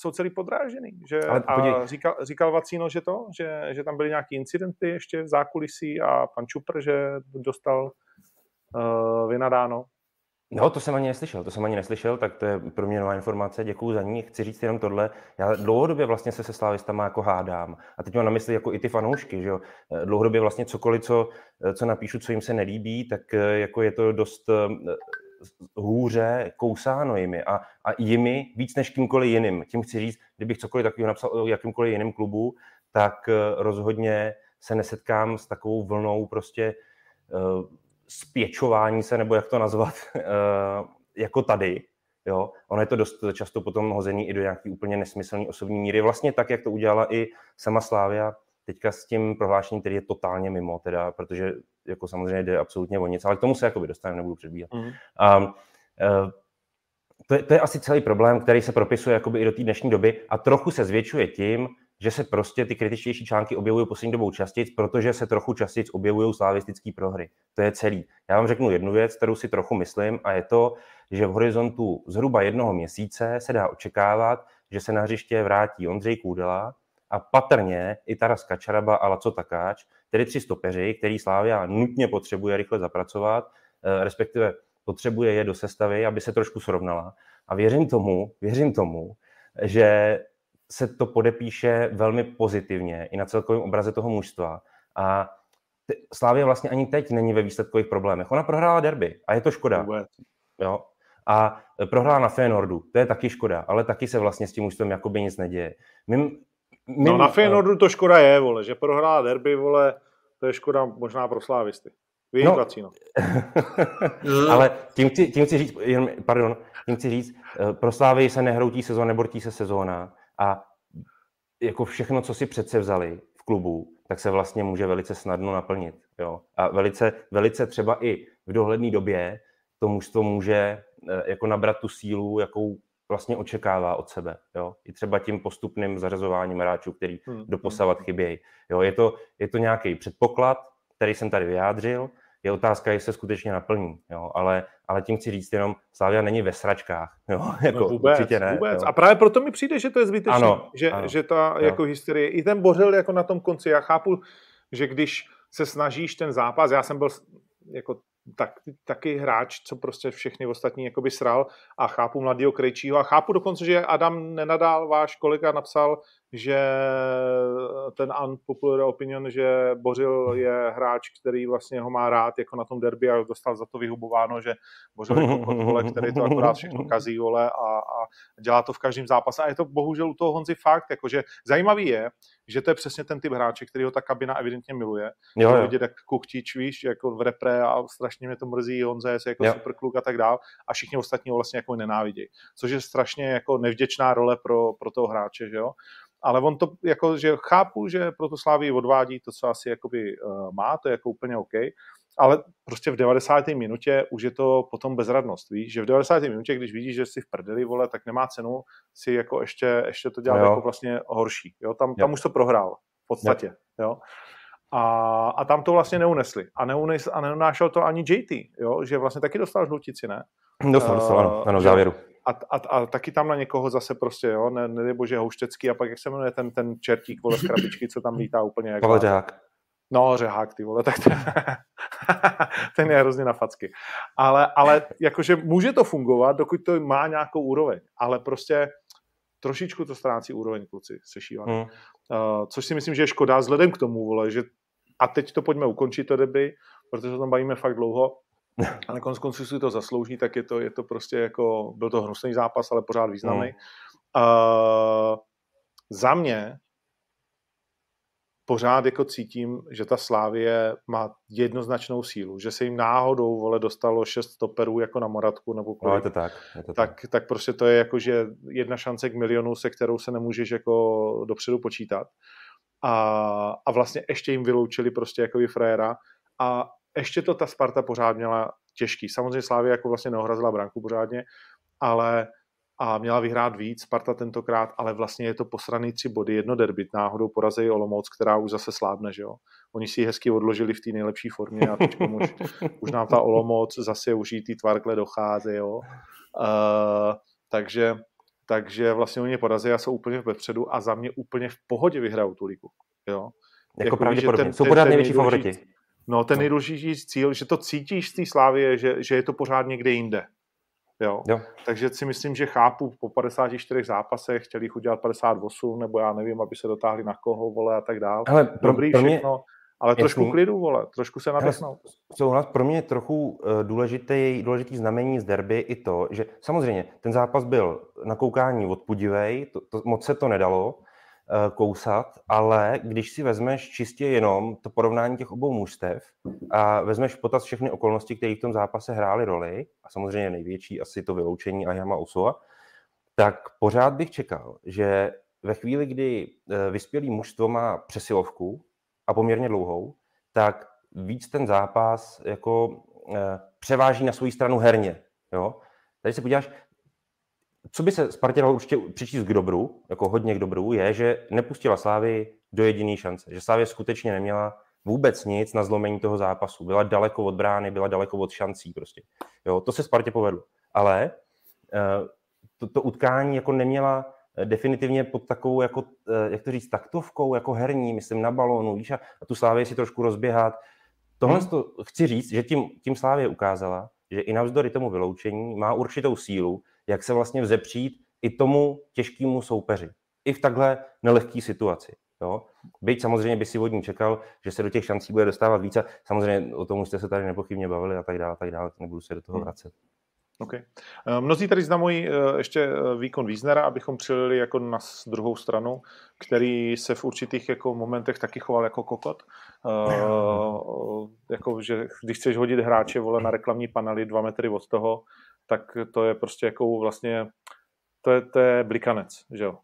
jsou celý podrážený. Že, a říkal, říkal Vacíno, že to, že, že tam byly nějaké incidenty ještě v zákulisí a pan Čupr, že dostal uh, vynadáno. No, to jsem ani neslyšel, to jsem ani neslyšel, tak to je pro mě nová informace, děkuji za ní. Chci říct jenom tohle, já dlouhodobě vlastně se se slávistama jako hádám a teď mám na mysli jako i ty fanoušky, že jo. Dlouhodobě vlastně cokoliv, co, co napíšu, co jim se nelíbí, tak eh, jako je to dost eh, hůře kousáno jimi a, a jimi víc než kýmkoliv jiným. Tím chci říct, kdybych cokoliv takového napsal o jakýmkoliv jiném klubu, tak eh, rozhodně se nesetkám s takovou vlnou prostě spěčování se, nebo jak to nazvat, (laughs) eh, jako tady. Jo? Ono je to dost často potom hozený i do nějaký úplně nesmyslný osobní míry. Vlastně tak, jak to udělala i sama Slávia teďka s tím prohlášením, který je totálně mimo, teda, protože jako samozřejmě jde absolutně o nic, ale k tomu se jakoby dostaneme, nebudu předbíhat. Mm. Um, uh, to, je, to je asi celý problém, který se propisuje jakoby i do té dnešní doby a trochu se zvětšuje tím, že se prostě ty kritičtější články objevují poslední dobou častěji, protože se trochu častěji objevují slavistické prohry. To je celý. Já vám řeknu jednu věc, kterou si trochu myslím, a je to, že v horizontu zhruba jednoho měsíce se dá očekávat, že se na hřiště vrátí Ondřej Kůdela a patrně i Taras Kačaraba a Laco Takáč, tedy tři stopeři, který Slávia nutně potřebuje rychle zapracovat, eh, respektive potřebuje je do sestavy, aby se trošku srovnala. A věřím tomu, věřím tomu, že se to podepíše velmi pozitivně i na celkovém obraze toho mužstva. A Slávě vlastně ani teď není ve výsledkových problémech. Ona prohrála derby a je to škoda. Jo? A prohrála na Feyenoordu, to je taky škoda, ale taky se vlastně s tím mužstvem jakoby nic neděje. Mým, no na Feyenoordu to škoda je, vole, že prohrála derby, vole, to je škoda možná pro slávisty. no, no. (laughs) ale tím chci, tím chci říct, pardon, tím chci říct, eh, pro Slávy se nehroutí sezóna, nebortí se sezóna a jako všechno, co si přece vzali v klubu, tak se vlastně může velice snadno naplnit. Jo? A velice, velice třeba i v dohledné době to mužstvo může eh, jako nabrat tu sílu, jakou vlastně očekává od sebe. Jo? I třeba tím postupným zařazováním hráčů, který hmm. doposavat hmm. chybějí. Jo? Je, to, je to nějaký předpoklad, který jsem tady vyjádřil, je otázka, jestli se skutečně naplní, jo? Ale, ale tím chci říct jenom, Slavia není ve sračkách, jo? No (laughs) jako, no vůbec, určitě ne. Vůbec. Jo? A právě proto mi přijde, že to je zbytečné, ano, že, ano, že ta jo. jako historie, i ten Bořil jako na tom konci, já chápu, že když se snažíš ten zápas, já jsem byl jako tak, taky hráč, co prostě všechny ostatní jakoby sral a chápu mladýho Krejčího a chápu dokonce, že Adam Nenadál, váš kolega, napsal, že ten unpopular opinion, že Bořil je hráč, který vlastně ho má rád jako na tom derby a dostal za to vyhubováno, že Bořil je to který to akorát všechno kazí, vole, a, a dělá to v každém zápase. A je to bohužel u toho Honzi fakt, jakože zajímavý je, že to je přesně ten typ hráče, který ho ta kabina evidentně miluje. Jo, jo. vidět, jak kuchtič, víš, jako v repre a strašně mě to mrzí, Honza je jako jo. super kluk a tak dál a všichni ostatní ho vlastně jako nenávidí. Což je strašně jako nevděčná role pro, pro toho hráče, že jo ale on to jako, že chápu, že pro to Slávy odvádí to, co asi jakoby uh, má, to je jako úplně OK, ale prostě v 90. minutě už je to potom bezradnost, víš, že v 90. minutě, když vidíš, že jsi v prdeli, vole, tak nemá cenu si jako ještě, ještě to dělat jo. jako vlastně horší, jo, tam, tam už to prohrál v podstatě, jo. jo. A, a tam to vlastně neunesli. A, neunes, a neunášel to ani JT, jo? že vlastně taky dostal žlutici, ne? Dostal, dostal, ano, ano v závěru a, a, a taky tam na někoho zase prostě, jo, ne, ne bože houštecký a pak jak se jmenuje ten, ten čertík, vole, z krabičky, co tam lítá úplně jako... Řehák. No, řehák, ty vole, tak ten, (laughs) ten je hrozně na facky. Ale, ale jakože může to fungovat, dokud to má nějakou úroveň, ale prostě trošičku to ztrácí úroveň, kluci, se šívaný. Hmm. Uh, což si myslím, že je škoda vzhledem k tomu, vole, že a teď to pojďme ukončit to deby, protože se tam bavíme fakt dlouho, (laughs) ale konec konců si to zaslouží, tak je to, je to prostě jako, byl to hnusný zápas, ale pořád významný. Mm. Uh, za mě pořád jako cítím, že ta Slávie má jednoznačnou sílu, že se jim náhodou vole dostalo šest stoperů jako na Moratku nebo kolik, no, je to tak, je to tak, tak. tak prostě to je jako, že jedna šance k milionu, se kterou se nemůžeš jako dopředu počítat. A, a vlastně ještě jim vyloučili prostě jako frajera a ještě to ta Sparta pořád měla těžký. Samozřejmě Slávě jako vlastně neohrazila branku pořádně, ale a měla vyhrát víc, Sparta tentokrát, ale vlastně je to posraný tři body, jedno derby, náhodou porazí Olomouc, která už zase slábne, že jo. Oni si ji hezky odložili v té nejlepší formě a teď už, už nám ta Olomouc zase užitý tvarkle dochází, jo. Uh, takže, takže vlastně oni porazí a jsou úplně vepředu a za mě úplně v pohodě vyhrajou tu ligu, jo. Jako, jako pravděpodobně, ten, jsou pořád největší favoriti. No, ten no. nejdůležitější cíl, že to cítíš z té slávy, že, že je to pořád někde jinde. Jo. jo. Takže si myslím, že chápu, po 54 zápasech chtěli jich udělat 58, nebo já nevím, aby se dotáhli na koho, vole, a tak dále. Ale pro, Dobrý pro mě, všechno, ale jasný. trošku klidu, vole, trošku se nadechnout. Souhlas, pro mě je trochu uh, důležitý, důležitý znamení z derby i to, že samozřejmě ten zápas byl na koukání odpudivej, to, to, moc se to nedalo, Eh, kousat, ale když si vezmeš čistě jenom to porovnání těch obou mužstev a vezmeš potaz všechny okolnosti, které v tom zápase hrály roli, a samozřejmě největší asi to vyloučení Ayama Osoa, tak pořád bych čekal, že ve chvíli, kdy eh, vyspělý mužstvo má přesilovku a poměrně dlouhou, tak víc ten zápas jako eh, převáží na svou stranu herně. Jo? Tady se podíváš, co by se Spartě dalo určitě přičíst k dobru, jako hodně k dobru, je, že nepustila Slávy do jediné šance. Že Slávě skutečně neměla vůbec nic na zlomení toho zápasu. Byla daleko od brány, byla daleko od šancí prostě. Jo, to se Spartě povedlo. Ale eh, to, to utkání jako neměla eh, definitivně pod takovou, jako, eh, jak to říct, taktovkou, jako herní, myslím, na balónu, víš, a, a tu Slávě si trošku rozběhat. Tohle hmm. to chci říct, že tím, tím Slávě ukázala, že i navzdory tomu vyloučení má určitou sílu, jak se vlastně vzepřít i tomu těžkému soupeři. I v takhle nelehké situaci. Jo? Byť samozřejmě by si vodní čekal, že se do těch šancí bude dostávat více. Samozřejmě o tom jste se tady nepochybně bavili a tak dále, tak dále. Nebudu se do toho hmm. vracet. Okay. Eh, mnozí tady znamují eh, ještě eh, výkon Wiesnera, abychom přijeli jako na druhou stranu, který se v určitých jako momentech taky choval jako kokot. (laughs) Uh, jako, že když chceš hodit hráče vole na reklamní panely dva metry od toho, tak to je prostě jako vlastně, to je, to je blikanec, že jo.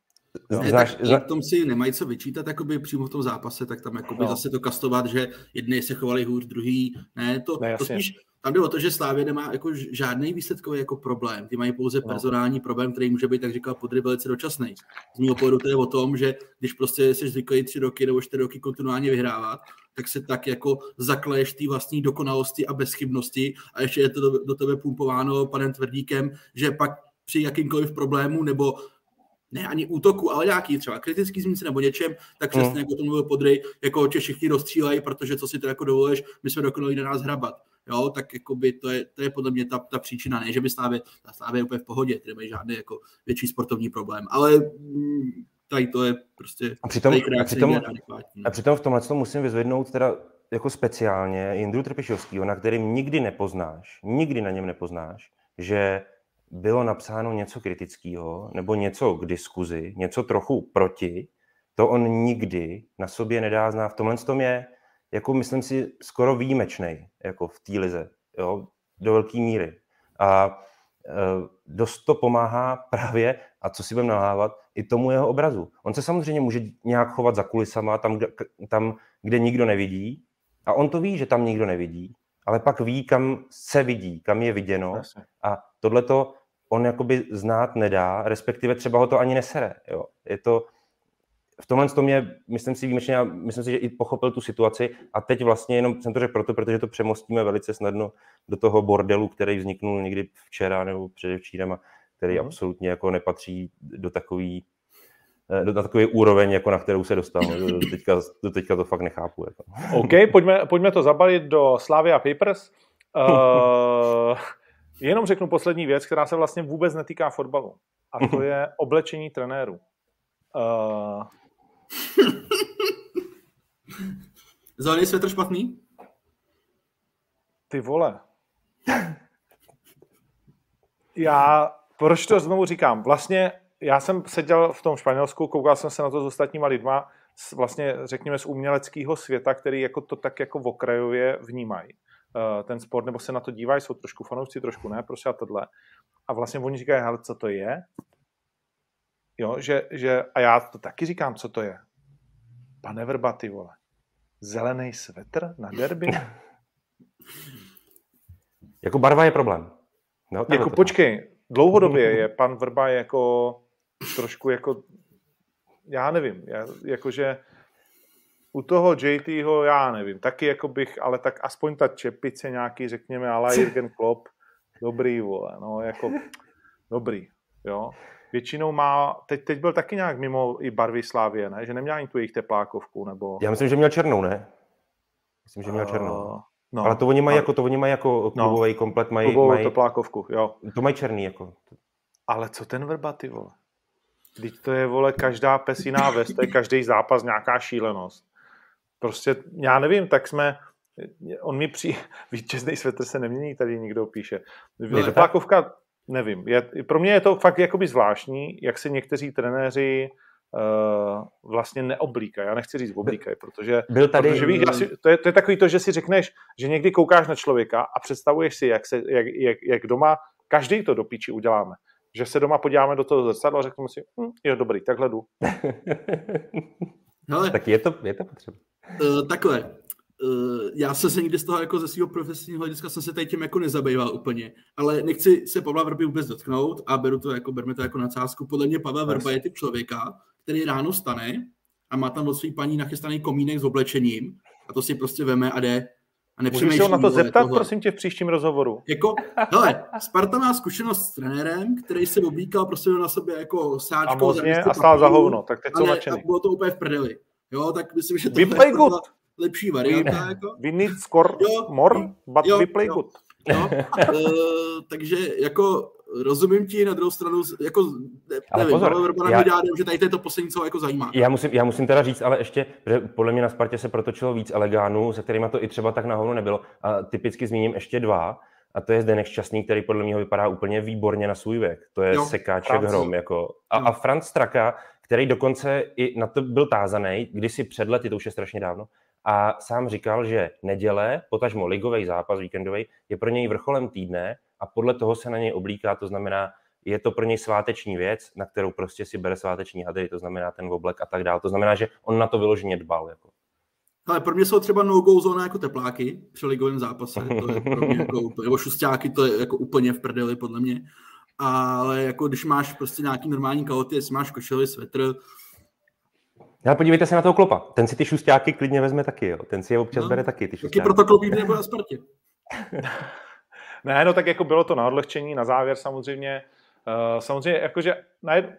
Ne, tak zna... tom si nemají co vyčítat jakoby přímo v tom zápase, tak tam jakoby no. zase to kastovat, že jedni se chovali hůř, druhý ne, to, ne, to spíš tam jde o to, že Slávě nemá jako žádný výsledkový jako problém. Ty mají pouze no. personální problém, který může být, tak říkal, podry velice dočasný. Z mého pohledu to je o tom, že když prostě jsi zvyklý tři roky nebo čtyři roky kontinuálně vyhrávat, tak se tak jako zakleješ té vlastní dokonalosti a bezchybnosti a ještě je to do, do tebe pumpováno panem Tvrdíkem, že pak při jakýmkoliv problému nebo ne ani útoku, ale nějaký třeba kritický zmínce nebo něčem, tak přesně hmm. jako to mluvil Podry, jako tě všichni rozstřílejí, protože co si to jako dovolíš, my jsme dokonali na nás hrabat. Jo, tak by to je, to je podle mě ta, ta příčina, ne, že by Slávě, ta Slávě je úplně v pohodě, ty nemají žádný jako větší sportovní problém, ale mm, tady to je prostě a přitom, a přitom, a přitom v tomhle musím vyzvednout teda jako speciálně Jindru Trpišovského, na kterým nikdy nepoznáš, nikdy na něm nepoznáš, že bylo napsáno něco kritického nebo něco k diskuzi, něco trochu proti, to on nikdy na sobě nedá znát. V tomhle tom je, jako myslím si, skoro výjimečný jako v té lize, jo, do velké míry. A dost to pomáhá právě, a co si budeme nalávat, i tomu jeho obrazu. On se samozřejmě může nějak chovat za kulisama, tam, kde, tam, kde nikdo nevidí, a on to ví, že tam nikdo nevidí, ale pak ví, kam se vidí, kam je viděno a tohle to on jakoby znát nedá, respektive třeba ho to ani nesere. Jo. Je to, v tomhle tom je, myslím si výjimečně, myslím si, že i pochopil tu situaci a teď vlastně jenom jsem to řekl proto, protože to přemostíme velice snadno do toho bordelu, který vzniknul někdy včera nebo předevčírem a který mm. absolutně jako nepatří do takový eh, do takové úroveň, jako na kterou se dostal. Do teďka, do teďka to fakt nechápu. Jako. OK, pojďme, pojďme to zabalit do Slavia Papers. Uh, jenom řeknu poslední věc, která se vlastně vůbec netýká fotbalu. A to je oblečení trenérů. Uh, (laughs) Zelený světr špatný? Ty vole. Já, proč to znovu říkám? Vlastně já jsem seděl v tom Španělsku, koukal jsem se na to s ostatníma lidma, vlastně řekněme z uměleckého světa, který jako to tak jako v okrajově vnímají uh, ten sport, nebo se na to dívají, jsou trošku fanoušci, trošku ne, prostě a tohle. A vlastně oni říkají, hele, co to je? Jo, že, že, a já to taky říkám, co to je. Pane Vrba, ty vole. Zelený svetr na derby? (laughs) jako barva je problém. No, jako počkej, dlouhodobě (laughs) je pan Vrba jako trošku jako, já nevím, jakože u toho JTho já nevím, taky jako bych, ale tak aspoň ta čepice nějaký, řekněme, ale (laughs) Jürgen Klopp, dobrý, vole, no, jako dobrý, jo většinou má, teď, teď byl taky nějak mimo i barvy Slávě, ne? Že neměl ani tu jejich teplákovku, nebo... Já myslím, že měl černou, ne? Myslím, že měl černou. Uh, No, ale to oni mají, jako, to oni mají jako klubový no, komplet, mají, klubovou mají, toplákovku, jo. To mají černý, jako. Ale co ten Vrba, ty vole? Teď to je, vole, každá pesiná vest, to je každý zápas nějaká šílenost. Prostě, já nevím, tak jsme, on mi přijde, (laughs) vítězný svetr se nemění, tady někdo píše. Toplákovka, nevím, je, pro mě je to fakt jakoby zvláštní, jak se někteří trenéři uh, vlastně neoblíkají. Já nechci říct oblíkají, protože, Byl tady... protože víš, asi, to, je, to je takový to, že si řekneš, že někdy koukáš na člověka a představuješ si, jak, se, jak, jak, jak doma každý to do píči uděláme. Že se doma podíváme do toho zrcadla a řekneme si, hm, jo, dobrý, takhle jdu. (laughs) Hele, tak je to, je to potřeba. Uh, takhle, Uh, já jsem se nikdy z toho jako ze svého profesního hlediska jsem se tady tím jako nezabýval úplně, ale nechci se Pavla Vrby vůbec dotknout a beru to jako, berme to jako nadsázku. Podle mě Pavel Vrba je typ člověka, který ráno stane a má tam od svých paní nachystaný komínek s oblečením a to si prostě veme a jde a Můžeš se na to zeptat, tohle. prosím tě, v příštím rozhovoru. Jako, hele, Sparta má zkušenost s trenérem, který se oblíkal prostě na sobě jako sáčko. A mozně a stál za hovno, tak teď jsou nadšený. bylo to úplně v prdeli. Jo, tak myslím, že to je lepší varianta. We, jako. we need score jo, more, but jo, we play jo. good. No, uh, takže jako rozumím ti na druhou stranu, jako nevím, pozor, ale já, dělá, že tady to je to poslední, co jako zajímá. Já musím, já musím teda říct, ale ještě, že podle mě na Spartě se protočilo víc elegánů, se kterými to i třeba tak nahoru nebylo. A typicky zmíním ještě dva, a to je Zdenek Šťastný, který podle mě vypadá úplně výborně na svůj věk. To je jo, sekáček Franci. hrom. Jako. A, a Franz Straka, který dokonce i na to byl tázaný, kdysi před lety, to už je strašně dávno, a sám říkal, že neděle, potažmo ligový zápas víkendový, je pro něj vrcholem týdne a podle toho se na něj oblíká, to znamená, je to pro něj sváteční věc, na kterou prostě si bere sváteční hadry, to znamená ten oblek a tak dále. To znamená, že on na to vyloženě dbal. Jako. Ale pro mě jsou třeba no-go zóna jako tepláky při ligovém zápase, to je pro mě jako, nebo šustáky, to je jako úplně v prdeli podle mě. Ale jako když máš prostě nějaký normální kalhoty, jestli máš košely, svetr, ale podívejte se na toho klopa. Ten si ty šustáky klidně vezme taky, jo. Ten si je občas no, bere taky, ty šustáky. Taky proto klopí nebo na Spartě. (laughs) ne, no tak jako bylo to na odlehčení, na závěr samozřejmě. Uh, samozřejmě jakože na jed...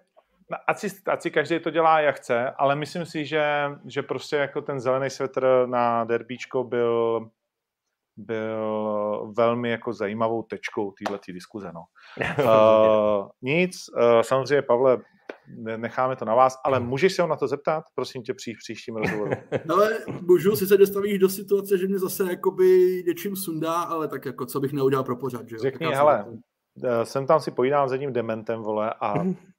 ať, si, ať si každý to dělá, jak chce, ale myslím si, že, že prostě jako ten zelený svetr na derbíčko byl byl velmi jako zajímavou tečkou této diskuze. No. Uh, (laughs) nic, uh, samozřejmě, Pavle, necháme to na vás, ale můžeš se ho na to zeptat? Prosím tě, při příštím (laughs) rozhovoru. ale můžu, si se dostavíš do situace, že mě zase jakoby něčím sundá, ale tak jako co bych neudělal pro pořad, že Řekni, hele, eh, jsem tam si pojídám s jedním dementem, vole, a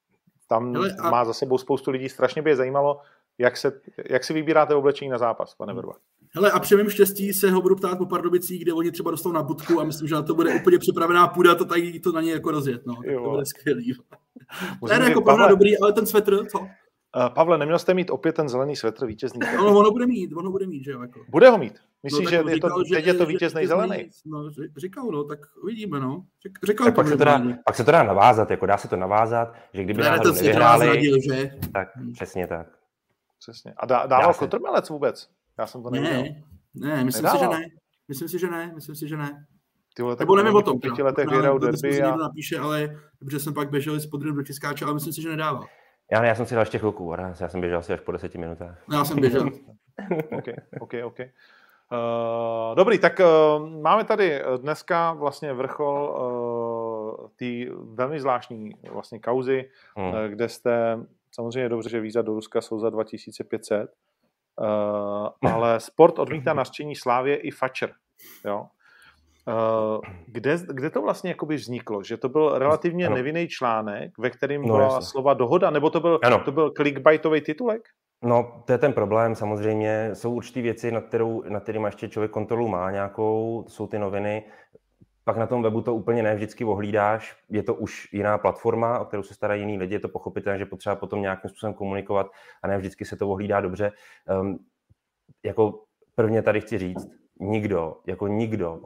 (laughs) tam hele, a... má za sebou spoustu lidí, strašně by je zajímalo, jak, se, jak si vybíráte oblečení na zápas, pane Vrba. Hele, a při mém štěstí se ho budu ptát po Pardubicích, kde oni třeba dostanou na budku a myslím, že na to bude úplně připravená půda, to tady to na ně jako rozjet. No. Tak to bude skvělý. Ne, ne, jako Pavle, dobrý, ale ten svetr, co? Uh, Pavle, neměl jste mít opět ten zelený svetr vítězný? No, ono bude mít, ono bude mít, že jo. Jako. Bude ho mít? Myslíš, no, že, je to, že teď je to vítězný zelený? No, říkal, no, tak uvidíme, no. Říkal tak to, pak, se to dá, pak se to dá navázat, jako dá se to navázat, že kdyby ne, náhodou nevyhráli, zradil, že? tak hmm. přesně tak. Přesně. A dá, dával kotrmelec vůbec? Já jsem to neviděl. Ne, ne, myslím Nedával. si, že ne. Myslím si, že ne, myslím si, že ne. Ty vole, Nebo nevím o tom. Pěti letech vyhrál derby a... napíše, ale protože jsem pak běžel s podrým do tiskáče, ale myslím si, že nedával. Já, ne, já jsem si dal ještě chvilku, já jsem běžel asi až po deseti minutách. Já jsem běžel. (laughs) OK, OK, OK. Uh, dobrý, tak uh, máme tady dneska vlastně vrchol uh, té velmi zvláštní vlastně kauzy, hmm. uh, kde jste samozřejmě dobře, že víza do Ruska jsou za 2500, uh, ale sport odmítá nařčení Slávě i Fatscher. Jo? Uh, kde, kde to vlastně jakoby vzniklo? Že to byl relativně ano. nevinný článek, ve kterým no, byla jasně. slova dohoda, nebo to byl, ano. to byl clickbaitový titulek? No, to je ten problém, samozřejmě. Jsou určité věci, nad, kterou, nad kterými ještě člověk kontrolu má nějakou, jsou ty noviny. Pak na tom webu to úplně ne vždycky ohlídáš, je to už jiná platforma, o kterou se starají jiný lidi, je to pochopitelné, že potřeba potom nějakým způsobem komunikovat a ne vždycky se to ohlídá dobře. Um, jako prvně tady chci říct, nikdo, jako nikdo,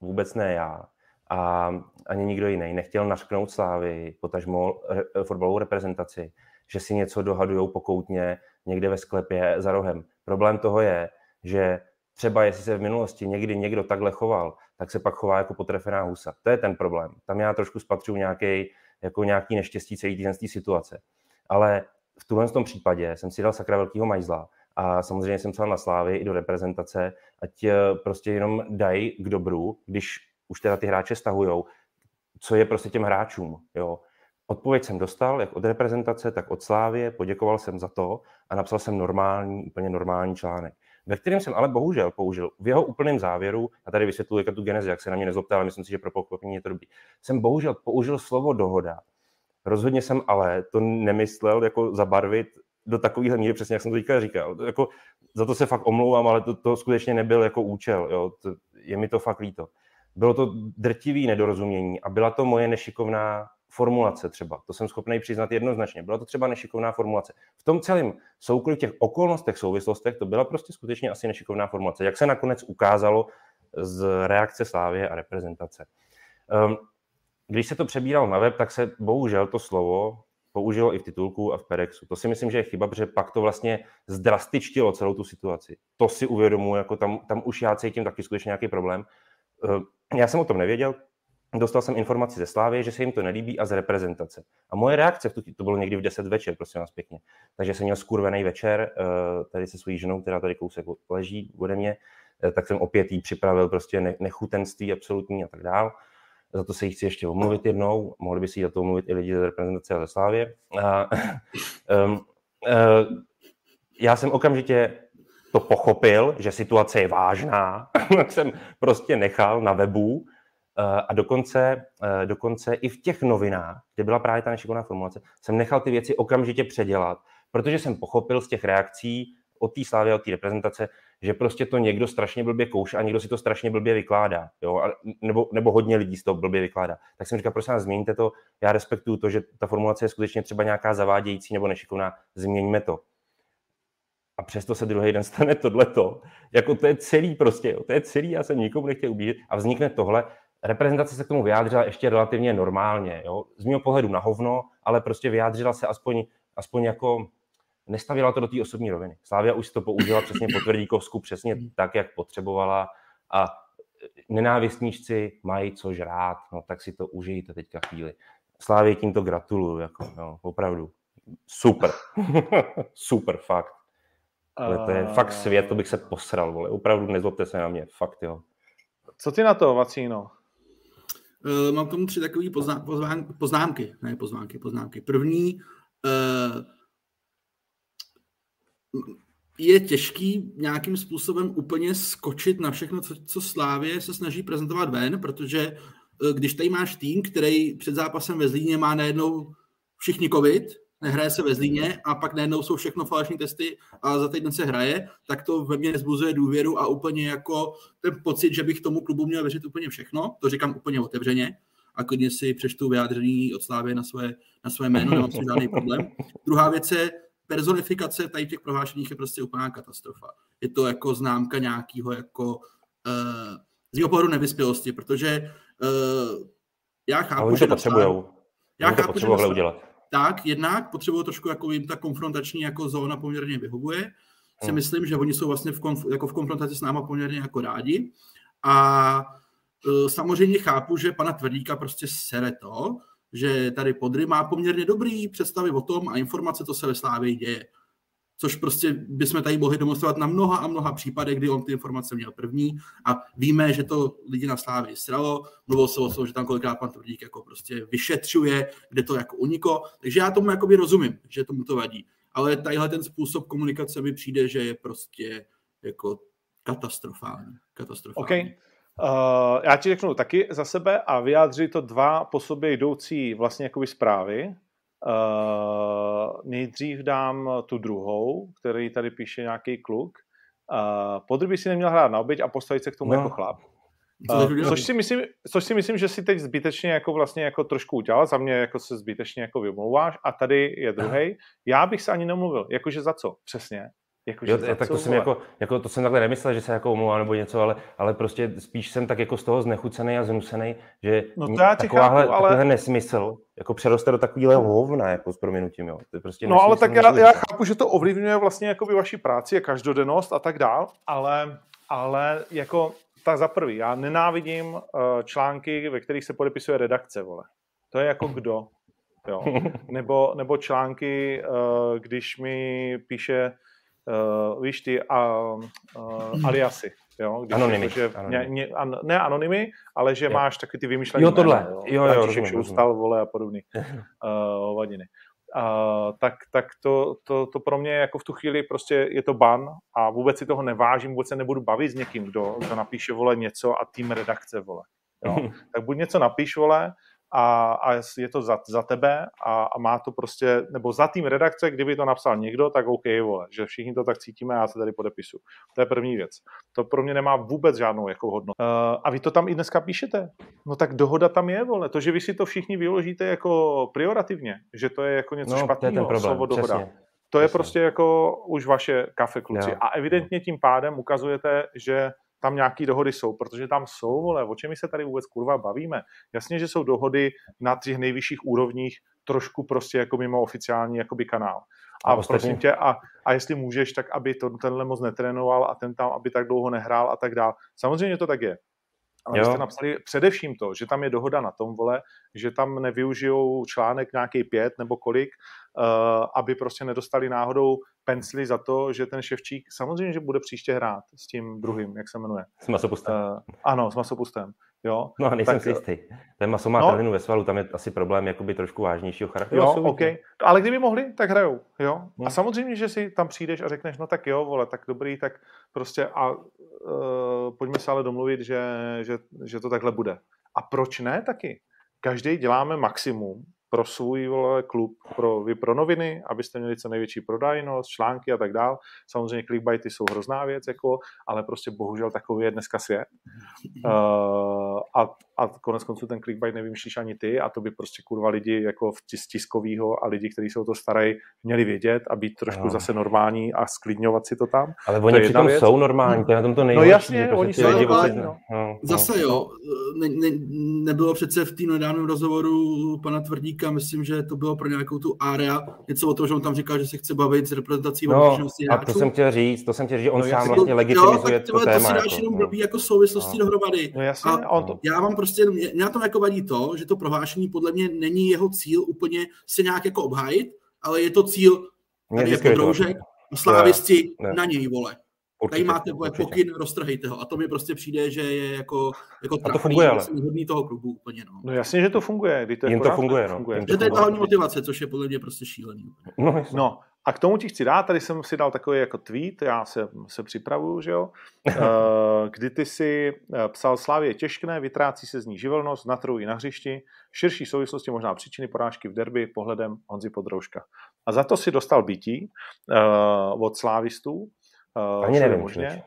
vůbec ne já, a ani nikdo jiný nechtěl našknout Slávy, potažmo fotbalovou reprezentaci, že si něco dohadujou pokoutně někde ve sklepě za rohem. Problém toho je, že třeba jestli se v minulosti někdy někdo takhle choval, tak se pak chová jako potrefená husa. To je ten problém. Tam já trošku spatřuju nějaký, jako nějaký neštěstí celý té situace. Ale v tomhle tom případě jsem si dal sakra velkého majzla a samozřejmě jsem psal na Slávy i do reprezentace, ať eh, prostě jenom dají k dobru, když už teda ty hráče stahujou, co je prostě těm hráčům, jo. Odpověď jsem dostal, jak od reprezentace, tak od Slávě, poděkoval jsem za to a napsal jsem normální, úplně normální článek ve kterém jsem ale bohužel použil v jeho úplném závěru, a tady vysvětluji tu genezi, jak se na mě nezlobte, ale myslím si, že pro pochopení je to dobrý, jsem bohužel použil slovo dohoda. Rozhodně jsem ale to nemyslel jako zabarvit do takovéhle míry, přesně jak jsem to teďka říkal. Jako, za to se fakt omlouvám, ale to, to skutečně nebyl jako účel. Jo. To, je mi to fakt líto. Bylo to drtivý nedorozumění a byla to moje nešikovná formulace třeba. To jsem schopný přiznat jednoznačně. Byla to třeba nešikovná formulace. V tom celém soukolí těch okolnostech, souvislostech, to byla prostě skutečně asi nešikovná formulace. Jak se nakonec ukázalo z reakce Slávě a reprezentace. Ehm, když se to přebíral na web, tak se bohužel to slovo použilo i v titulku a v Perexu. To si myslím, že je chyba, protože pak to vlastně zdrastičtilo celou tu situaci. To si uvědomuji, jako tam, tam už já cítím taky skutečně nějaký problém. Ehm, já jsem o tom nevěděl, dostal jsem informaci ze Slávy, že se jim to nelíbí a z reprezentace. A moje reakce, v tu, to bylo někdy v 10 večer, prosím vás pěkně. Takže jsem měl skurvený večer eh, tady se svojí ženou, která tady kousek leží ode mě, eh, tak jsem opět jí připravil prostě nechutenství absolutní a tak dál. Za to se jí chci ještě omluvit jednou, mohli by si jí za to omluvit i lidi z reprezentace a ze Slávě. A, um, uh, já jsem okamžitě to pochopil, že situace je vážná, tak (laughs) jsem prostě nechal na webu a dokonce, eh, dokonce i v těch novinách, kde byla právě ta nešikovná formulace, jsem nechal ty věci okamžitě předělat, protože jsem pochopil z těch reakcí od té slávy, od té reprezentace, že prostě to někdo strašně blbě kouše a někdo si to strašně blbě vykládá. Jo? nebo, nebo hodně lidí si to blbě vykládá. Tak jsem říkal, prosím vás, změňte to. Já respektuju to, že ta formulace je skutečně třeba nějaká zavádějící nebo nešikovná. Změňme to. A přesto se druhý den stane tohleto. Jako to je celý prostě, jo. to je celý, já jsem nikomu nechtěl ubížit. A vznikne tohle reprezentace se k tomu vyjádřila ještě relativně normálně. Jo? Z mého pohledu na hovno, ale prostě vyjádřila se aspoň, aspoň jako nestavila to do té osobní roviny. Slávia už to použila přesně po Tvrdíkovsku, přesně tak, jak potřebovala a nenávistníčci mají co žrát, no tak si to užijte teďka chvíli. Slávě tímto gratuluju, jako, no, opravdu. Super. (laughs) Super, fakt. Ale to je fakt svět, to bych se posral, vole. Opravdu nezlobte se na mě, fakt, jo. Co ty na to, Vacíno? Uh, mám k tomu tři takové pozná, pozván, poznámky, ne poznámky, poznámky. První, uh, je těžký nějakým způsobem úplně skočit na všechno, co, co Slávě se snaží prezentovat ven, protože uh, když tady máš tým, který před zápasem ve Zlíně má najednou všichni covid, nehraje se ve Zlíně a pak najednou jsou všechno falešní testy a za týden se hraje, tak to ve mně nezbuzuje důvěru a úplně jako ten pocit, že bych tomu klubu měl věřit úplně všechno, to říkám úplně otevřeně a klidně si přečtu vyjádření od Slávy na své, na své jméno, nemám s žádný problém. Druhá věc je, personifikace tady těch prohlášeních je prostě úplná katastrofa. Je to jako známka nějakého jako uh, z jeho pohledu nevyspělosti, protože uh, já chápu, Ale že... to potřebujou. Já chápu, že udělat tak jednak potřebují trošku, jako jim ta konfrontační jako zóna poměrně vyhovuje. Si hmm. myslím, že oni jsou vlastně v, konf- jako v konfrontaci s náma poměrně jako rádi. A uh, samozřejmě chápu, že pana Tvrdíka prostě sere to, že tady Podry má poměrně dobrý představy o tom a informace, co se ve Slávě děje což prostě bychom tady mohli demonstrovat na mnoha a mnoha případech, kdy on ty informace měl první a víme, že to lidi na Slávě sralo, mluvil se o tom, že tam kolikrát pan Tvrdík jako prostě vyšetřuje, kde to jako uniklo, takže já tomu jakoby rozumím, že tomu to vadí, ale tadyhle ten způsob komunikace mi přijde, že je prostě jako katastrofální. katastrofální. Okay. Uh, já ti řeknu taky za sebe a vyjádří to dva po sobě jdoucí vlastně jakoby zprávy. Uh, nejdřív dám tu druhou, který tady píše nějaký kluk. Uh, Podr by si neměl hrát na oběť a postavit se k tomu no. jako chlap. Uh, což, si myslím, což si myslím, že si teď zbytečně jako vlastně jako trošku udělal, za mě jako se zbytečně jako vymlouváš a tady je druhý. Já bych se ani nemluvil, jakože za co, přesně. Jako, jo, tak to jsem, jako, jako, to jsem takhle nemyslel, že se jako omlouvá nebo něco, ale, ale prostě spíš jsem tak jako z toho znechucený a znusený, že no to já takováhle, chápu, ale... takovýhle nesmysl jako přeroste do takového hovna, jako s prominutím, jo. To je prostě no ale tak já, já, chápu, že to ovlivňuje vlastně jako by vaší práci a každodennost a tak dál, ale, ale jako tak za prvý, já nenávidím uh, články, ve kterých se podepisuje redakce, vole. To je jako kdo, jo. (laughs) Nebo, nebo články, uh, když mi píše uh, víš ty, uh, uh, aliasy. Jo? Když anonymy. Jako, že, anonymy. Ne, ne, ne anonymy, ale že jo. máš taky ty vymýšlené Jo, tohle. Jména, jo, jo, jo rozumím, Ustal, vole a podobný uh, (laughs) hovadiny. Uh, tak, tak to, to, to, pro mě jako v tu chvíli prostě je to ban a vůbec si toho nevážím, vůbec se nebudu bavit s někým, kdo, kdo napíše vole něco a tým redakce vole. Jo. (laughs) tak buď něco napíš vole a, a je to za, za tebe a, a má to prostě, nebo za tým redakce, kdyby to napsal někdo, tak OK, vole, že všichni to tak cítíme a já se tady podepisu. To je první věc. To pro mě nemá vůbec žádnou jako hodnotu. Uh, a vy to tam i dneska píšete. No tak dohoda tam je, vole. To, že vy si to všichni vyložíte jako priorativně, že to je jako něco no, špatného, to je slovo dohoda. Přesně. To je Přesně. prostě jako už vaše kafe, kluci. Jo. A evidentně tím pádem ukazujete, že tam nějaký dohody jsou, protože tam jsou, vole, o čem my se tady vůbec kurva bavíme. Jasně, že jsou dohody na těch nejvyšších úrovních trošku prostě jako mimo oficiální jakoby kanál. A, a prosím tě, a, a jestli můžeš, tak aby to, tenhle moc netrénoval a ten tam, aby tak dlouho nehrál a tak dál. Samozřejmě to tak je. Ale jo. jste napsali především to, že tam je dohoda na tom, vole, že tam nevyužijou článek nějaký pět nebo kolik, uh, aby prostě nedostali náhodou pensli za to, že ten ševčík samozřejmě, že bude příště hrát s tím druhým, jak se jmenuje. S masopustem. Uh, ano, s masopustem. Jo? No a nejsem tak, si jistý. Ten maso má no, ve svalu, tam je asi problém jakoby trošku vážnějšího charakteru. Jo, OK. Ale kdyby mohli, tak hrajou. Jo? Hmm. A samozřejmě, že si tam přijdeš a řekneš, no tak jo, vole, tak dobrý, tak prostě a uh, pojďme se ale domluvit, že, že, že to takhle bude. A proč ne taky? Každý děláme maximum, pro svůj vole, klub, pro, vy pro noviny, abyste měli co největší prodajnost, články a tak dál. Samozřejmě clickbaity jsou hrozná věc, jako, ale prostě bohužel takový je dneska svět. Uh, a, a konec konců ten clickbait nevymýšlíš ani ty a to by prostě kurva lidi jako v tiskovýho a lidi, kteří se o to starají, měli vědět a být trošku no. zase normální a sklidňovat si to tam. Ale oni přitom věc. jsou normální, to je na tom to nejhorší. No jasně, prostě oni jsou normální. No. No, no. Zase jo, ne, ne, nebylo přece v tým nedávném rozhovoru pana Tvrdíka, myslím, že to bylo pro nějakou tu area, něco o tom, že on tam říkal, že se chce bavit s reprezentací no, a to jsem chtěl říct, to jsem chtěl říct, že on no, sám vlastně legitimizuje jo, tak to, téma. To si dáš jako, jenom blbý jako souvislosti no. dohromady. No, jasně, a on to... já mám prostě, já tam jako vadí to, že to prohlášení podle mě není jeho cíl úplně se nějak jako obhájit, ale je to cíl tady jako droužek, slávisti na něj, vole. Určitě, Tady máte vole, pokyn, roztrhejte ho. A to mi prostě přijde, že je jako, jako a to funguje, ale. hodný toho klubu úplně. No. no jasně, že to funguje. Když to Jim to funguje, no. funguje. Že to je ta hlavní motivace, což je podle mě prostě šílený. No, no, a k tomu ti chci dát, tady jsem si dal takový jako tweet, já se, se připravuju, že jo, (laughs) eh, kdy ty si eh, psal Slávě těžkné, vytrácí se z ní živelnost, na trhu i na hřišti, širší souvislosti možná příčiny porážky v derby pohledem Honzi Podrouška. A za to si dostal bytí uh, od slávistů, Uh, Ani nevím. Možně.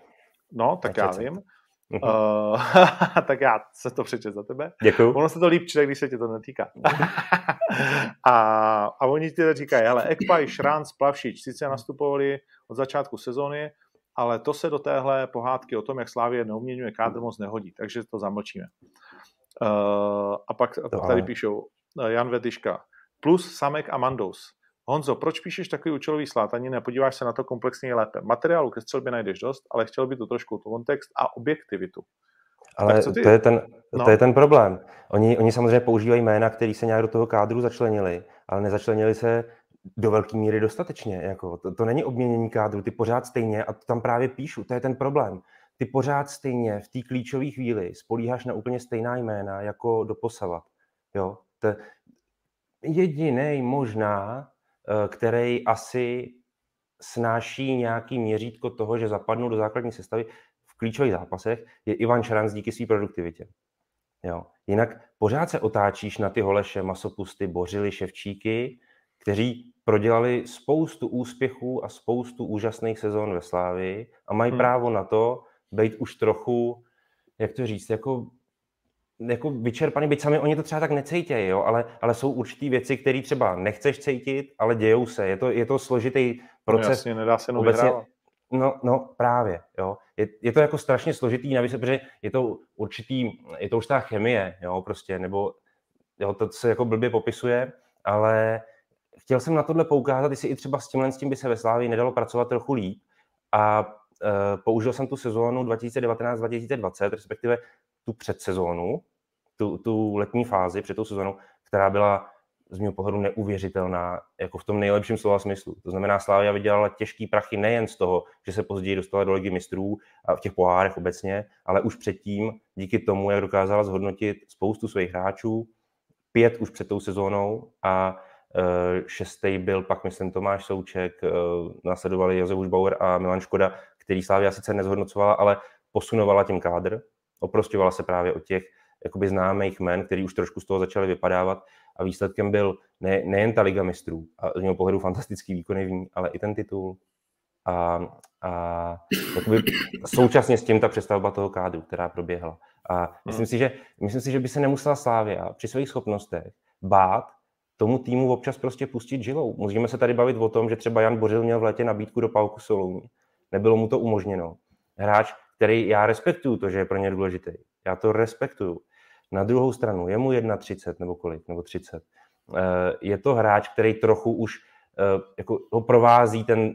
No, tak já vím. Uh, (laughs) tak já se to přečet za tebe. Děkuju. Ono se to líp čte, když se tě to netýká. (laughs) a, a oni ti říkají, hele, Ekpaj, Šránc, Plavšič, sice nastupovali od začátku sezóny, ale to se do téhle pohádky o tom, jak Slávě neuměňuje kádr moc nehodí, takže to zamlčíme. Uh, a pak, a pak tady píšou Jan Vediška, plus Samek a Mandos. Honzo, proč píšeš takový účelový slátaní, nepodíváš se na to komplexně lépe? Materiálu ke střelbě najdeš dost, ale chtěl by to trošku kontext a objektivitu. Ale to je, ten, no. to je ten problém. Oni, oni samozřejmě používají jména, které se nějak do toho kádru začlenili, ale nezačlenili se do velké míry dostatečně. Jako, to, to není obměnění kádru, ty pořád stejně, a to tam právě píšu, to je ten problém. Ty pořád stejně v té klíčové chvíli spolíháš na úplně stejná jména jako doposavat. Jo? To, jediný možná, který asi snáší nějaký měřítko toho, že zapadnou do základní sestavy v klíčových zápasech, je Ivan Šranc díky své produktivitě. Jo. Jinak pořád se otáčíš na ty Holeše, Masopusty, Bořily, Ševčíky, kteří prodělali spoustu úspěchů a spoustu úžasných sezon ve Slávi a mají hmm. právo na to být už trochu, jak to říct, jako jako vyčerpaný, byť sami oni to třeba tak necejtějí, jo, ale, ale jsou určitý věci, které třeba nechceš cítit, ale dějou se. Je to, je to složitý no proces. No jasně, nedá se jenom obecně, No, no, právě, jo. Je, je, to jako strašně složitý, navíc, protože je to určitý, je to už ta chemie, jo, prostě, nebo jo, to se jako blbě popisuje, ale chtěl jsem na tohle poukázat, jestli i třeba s tímhle s tím by se ve Slávii nedalo pracovat trochu líp a uh, použil jsem tu sezónu 2019-2020, respektive tu předsezónu, tu, tu letní fázi před tou sezónou, která byla z mého pohledu neuvěřitelná, jako v tom nejlepším slova smyslu. To znamená, Slávia vydělala těžký prachy nejen z toho, že se později dostala do ligy mistrů a v těch pohárech obecně, ale už předtím díky tomu, jak dokázala zhodnotit spoustu svých hráčů, pět už před tou sezónou a e, šestý byl pak, myslím, Tomáš Souček, e, následovali Josef Bauer a Milan Škoda, který Slávia sice nezhodnocovala, ale posunovala tím kádr, oprostovala se právě od těch jakoby známých men, který už trošku z toho začaly vypadávat a výsledkem byl ne, nejen ta Liga mistrů a z mého pohledu fantastický výkony v ní, ale i ten titul a, a jakoby současně s tím ta přestavba toho kádru, která proběhla. A myslím si, že, myslím si, že by se nemusela Slávia při svých schopnostech bát tomu týmu občas prostě pustit žilou. Můžeme se tady bavit o tom, že třeba Jan Bořil měl v létě nabídku do Pauku Solou. Nebylo mu to umožněno. Hráč, který já respektuju to, že je pro ně důležitý. Já to respektuju. Na druhou stranu, je mu 31 nebo kolik, nebo 30. Eh, je to hráč, který trochu už eh, jako ho provází ten,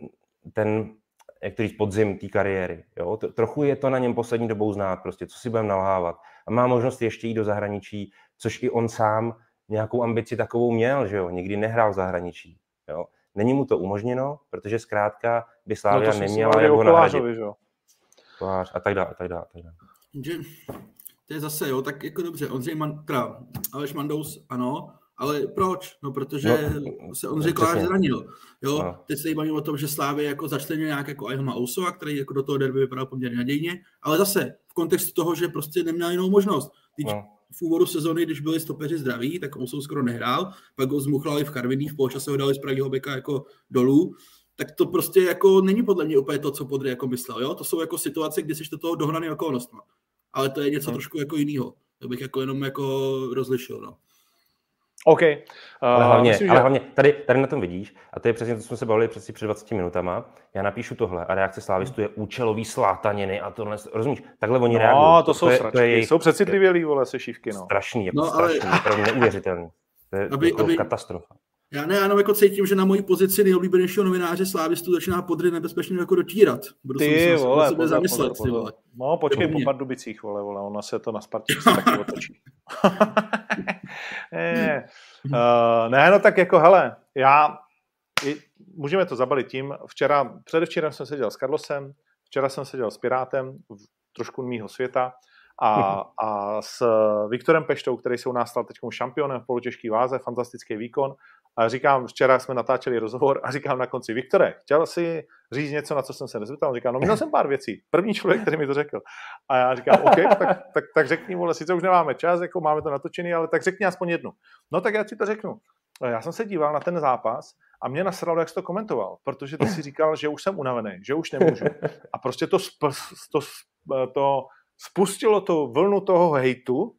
ten jak to říct, podzim té kariéry. Jo? Trochu je to na něm poslední dobou znát, prostě, co si budeme nalhávat. A má možnost ještě jít do zahraničí, což i on sám nějakou ambici takovou měl, že jo? Nikdy nehrál v zahraničí. Jo? Není mu to umožněno, protože zkrátka by Slávia no neměla jak ho nahradit. A tak dále, a tak dále, a tak dále to je zase, jo, tak jako dobře, Ondřej Man, teda, Aleš Mandous, ano, ale proč? No, protože no, se Ondřej Kolář zranil. Jo, no. teď se bavíme o tom, že Slávě jako začlenil nějak jako Ayhama Ousova, který jako do toho derby vypadal poměrně nadějně, ale zase v kontextu toho, že prostě neměl jinou možnost. Teď no. v úvodu sezóny, když byli stopeři zdraví, tak Ousov skoro nehrál, pak ho zmuchlali v Karviní, v poločase ho dali z pravého beka jako dolů, tak to prostě jako není podle mě úplně to, co Podry jako myslel. Jo? To jsou jako situace, kdy jsi do toho dohnaný okolnostma ale to je něco hmm. trošku jako jiného. To bych jako jenom jako rozlišil, no. OK. Uh, ale hlavně, myslím, ale že... hlavně tady, tady na tom vidíš, a to je přesně to, co jsme se bavili přesně před 20 minutama, já napíšu tohle a reakce slávistů je účelový slátaniny a tohle, rozumíš, takhle oni no, reagují. to, jsou to, je, to je jejich, jsou přecitlivělí, vole, se šívky, no. Strašný, jako no, strašný, ale... opravdu neuvěřitelný. To je aby, jako aby, katastrofa. Já ne, jenom jako cítím, že na mojí pozici nejoblíbenějšího novináře Slávistu začíná podry nebezpečně jako dotírat. Budu ty se vole, pozor, zamyslet, pozor, pozor. No počkej po Pardubicích, vole, vole, ona se to na Spartě (laughs) taky otočí. ne, (laughs) uh, ne, no tak jako hele, já, i, můžeme to zabalit tím, včera, předevčírem jsem seděl s Carlosem, včera jsem seděl s Pirátem, v trošku mýho světa, a, (laughs) a s Viktorem Peštou, který se u nás stal teď šampionem v polotěžké váze, fantastický výkon. A říkám, včera jsme natáčeli rozhovor a říkám na konci, Viktore, chtěl si říct něco, na co jsem se nezeptal? On říká, no měl jsem pár věcí. První člověk, který mi to řekl. A já říkám, OK, tak, tak, tak řekni, vole, sice už nemáme čas, jako máme to natočený, ale tak řekni aspoň jednu. No tak já ti to řeknu. Já jsem se díval na ten zápas a mě nasralo, jak jsi to komentoval, protože ty si říkal, že už jsem unavený, že už nemůžu. A prostě to, sp, to, to spustilo to vlnu toho hejtu,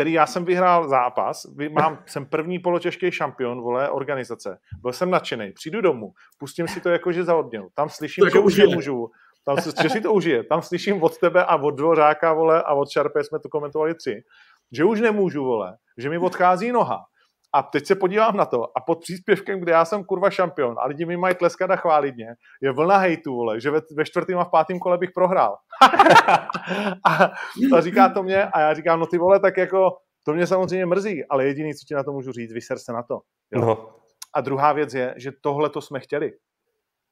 který já jsem vyhrál zápas, mám, jsem první poločešký šampion, vole, organizace. Byl jsem nadšený, přijdu domů, pustím si to jako, že zaodněl. Tam slyším, to že už nemůžu, tam, že si to užije. Tam slyším od tebe a od Dvořáka, vole, a od Šarpe jsme to komentovali tři, že už nemůžu, vole, že mi odchází noha, a teď se podívám na to a pod příspěvkem, kde já jsem kurva šampion a lidi mi mají tleskat a chválit mě, je vlna hejtu, vole, že ve, ve čtvrtém a v pátém kole bych prohrál. (laughs) a, a, říká to mě a já říkám, no ty vole, tak jako to mě samozřejmě mrzí, ale jediný, co ti na to můžu říct, vyser se na to. Jo? No. A druhá věc je, že tohle to jsme chtěli.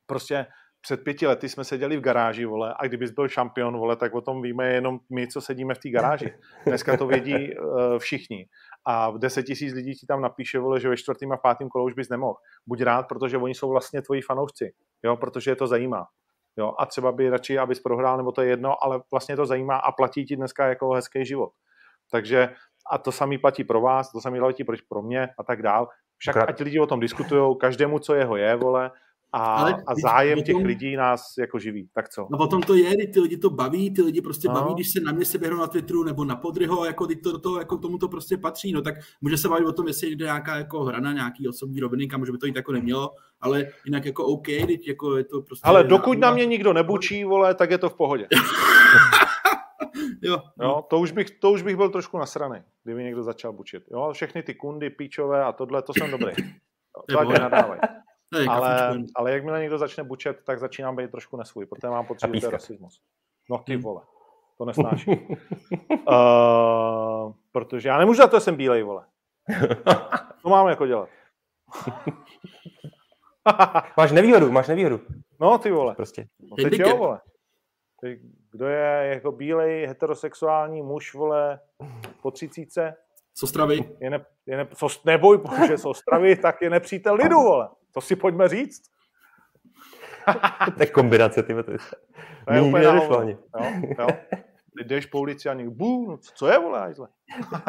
Prostě před pěti lety jsme seděli v garáži, vole, a kdybys byl šampion, vole, tak o tom víme jenom my, co sedíme v té garáži. Dneska to vědí uh, všichni. A v 10 tisíc lidí ti tam napíše, vole, že ve čtvrtém a pátém kole už bys nemohl. Buď rád, protože oni jsou vlastně tvoji fanoušci, jo, protože je to zajímá. Jo, a třeba by radši, abys prohrál, nebo to je jedno, ale vlastně to zajímá a platí ti dneska jako hezký život. Takže a to samý platí pro vás, to samý platí pro mě a tak dál. Však ať lidi o tom diskutují, každému, co jeho je, vole, a, Ale, a zájem těch lidí nás jako živí. Tak co? No potom to je, ty lidi to baví, ty lidi prostě no. baví, když se na mě se běhnou na Twitteru nebo na Podryho, jako to, to, jako tomu to prostě patří, no tak může se bavit o tom, jestli jde nějaká jako hra na nějaký osobní roviny, kam může by to jít jako nemělo, ale jinak jako OK, teď jako je to prostě... Ale dokud na mě nikdo nebučí, vole, tak je to v pohodě. (laughs) jo, no. jo to, už bych, to už bych byl trošku nasraný, kdyby někdo začal bučit. Jo, všechny ty kundy, píčové a tohle, to jsem dobrý. (laughs) To ať Ale, ale jakmile někdo začne bučet, tak začínám být trošku nesvůj, protože mám pocit, že to je rasismus. No ty hmm. vole, to nesnáším. uh, (laughs) protože já nemůžu za to, že jsem bílej, vole. (laughs) To máme jako dělat. (laughs) máš nevýhodu, máš nevýhodu. No ty vole. Prostě. No teď jo, vole. Teď, kdo je jako bílej heterosexuální muž, vole, po třicíce? Z Ostravy. Je ne, je ne, co, neboj, bože, z Ostravy, tak je nepřítel lidu, vole. To si pojďme říct. (laughs) tak kombinace, ty to je, úplně jo, jo. Teď jdeš po ulici a někdo, bů, no co je, vole, ajzle?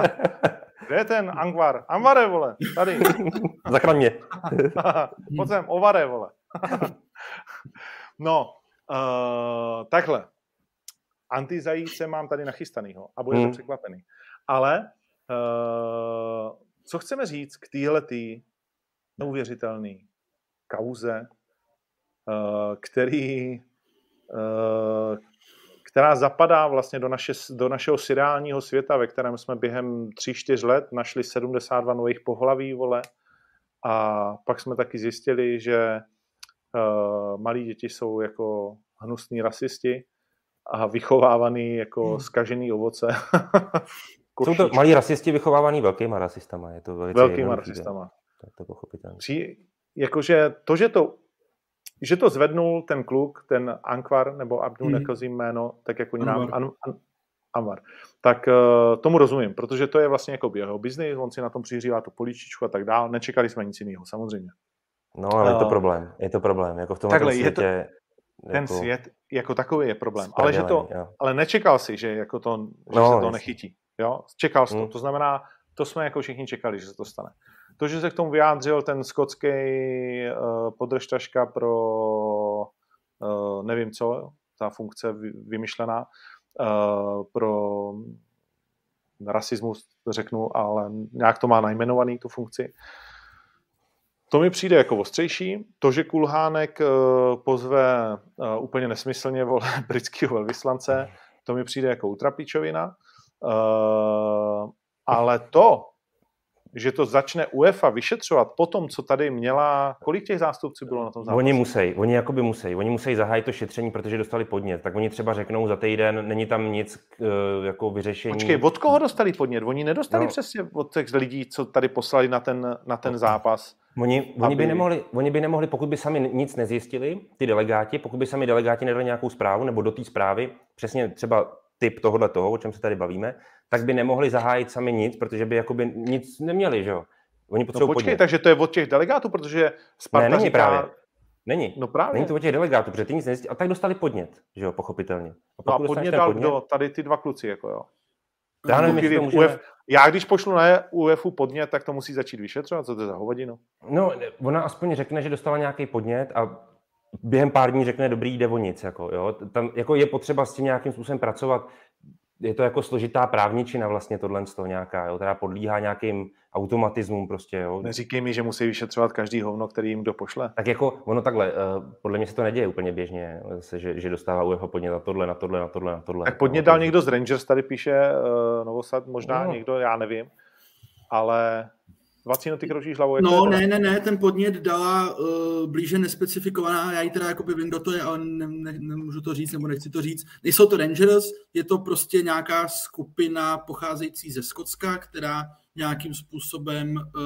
(laughs) Kde je ten Angvar? Angvare, vole, tady. (laughs) Zachraň mě. Pojď sem, ovare, vole. no, uh, takhle. Antizajíce mám tady nachystanýho a budete hmm. překvapený. Ale uh, co chceme říct k téhletý neuvěřitelný kauze, uh, který, uh, která zapadá vlastně do, naše, do našeho seriálního světa, ve kterém jsme během 3-4 let našli 72 nových pohlaví, vole, a pak jsme taky zjistili, že uh, malí děti jsou jako hnusní rasisti a vychovávaný jako hmm. skažený ovoce. (laughs) jsou to malí rasisti vychovávaný velkýma rasistama. Je to velkýma rasistama. Je to pochopitelné. Při, jakože to, že to že to zvednul ten kluk, ten Ankvar, nebo Abdul hmm. nekazím jméno, tak jako nám An, An, Anwar. Tak uh, tomu rozumím, protože to je vlastně jako jeho biznis, on si na tom přihřívá tu políčičku a tak dál. Nečekali jsme nic jiného, samozřejmě. No, ale uh, je to problém. Je to problém. Jako v tom takhle, světě, je to, ten jako... svět jako takový je problém. Ale, že to, ale nečekal si, že, jako to, že no, se to jasný. nechytí. Jo? Čekal jsi hmm. to. To znamená, to jsme jako všichni čekali, že se to stane. To, že se k tomu vyjádřil ten skotský uh, podržtaška pro uh, nevím co, ta funkce vymyšlená, uh, pro rasismus řeknu, ale nějak to má najmenovaný tu funkci. To mi přijde jako ostřejší. To, že Kulhánek pozve úplně nesmyslně vole (laughs) britského velvyslance, to mi přijde jako utrapičovina. Ale to, že to začne UEFA vyšetřovat po tom, co tady měla, kolik těch zástupců bylo na tom zápase? Oni musí, oni jakoby musí, oni musí zahájit to šetření, protože dostali podnět, tak oni třeba řeknou za týden, není tam nic eh, jako vyřešení. Počkej, od koho dostali podnět? Oni nedostali no. přesně od těch lidí, co tady poslali na ten, na ten zápas. Oni, oni, by nemohli, oni by nemohli, pokud by sami nic nezjistili, ty delegáti, pokud by sami delegáti nedali nějakou zprávu, nebo do té zprávy, přesně třeba typ tohohle toho, o čem se tady bavíme, tak by nemohli zahájit sami nic, protože by jakoby nic neměli, že jo? Oni potřebují no počkej, podnět. takže to je od těch delegátů, protože Sparta ne, není říká... právě. Není. No právě. Není to od těch delegátů, protože ty nic nezjistili. A tak dostali podnět, že jo, pochopitelně. A, no a podnět dal podnět, kdo? Tady ty dva kluci, jako jo. Já, nevím, jestli to můžeme... Uf, já když pošlu na UEFu podnět, tak to musí začít vyšetřovat, co to je za hovadinu? No, ona aspoň řekne, že dostala nějaký podnět a během pár dní řekne, dobrý, jde o nic. Jako, jo? Tam jako je potřeba s tím nějakým způsobem pracovat je to jako složitá právničina vlastně tohle z toho nějaká, jo, která podlíhá nějakým automatismům prostě, jo. Neříkej mi, že musí vyšetřovat každý hovno, který jim kdo pošle. Tak jako, ono takhle, uh, podle mě se to neděje úplně běžně, zase, že, že dostává UEFA podnět na tohle, na tohle, na tohle, na tohle. Tak podnět dal někdo z Rangers, tady píše uh, Novosad, možná no. někdo, já nevím, ale Vacíno, ty kročíš hlavou. No, ne, ne, ne, ten podnět dala uh, blíže nespecifikovaná, já ji teda jako vím, kdo to je, ale ne, ne, nemůžu to říct, nebo nechci to říct. Nejsou to Rangers, je to prostě nějaká skupina pocházející ze Skotska, která nějakým způsobem uh,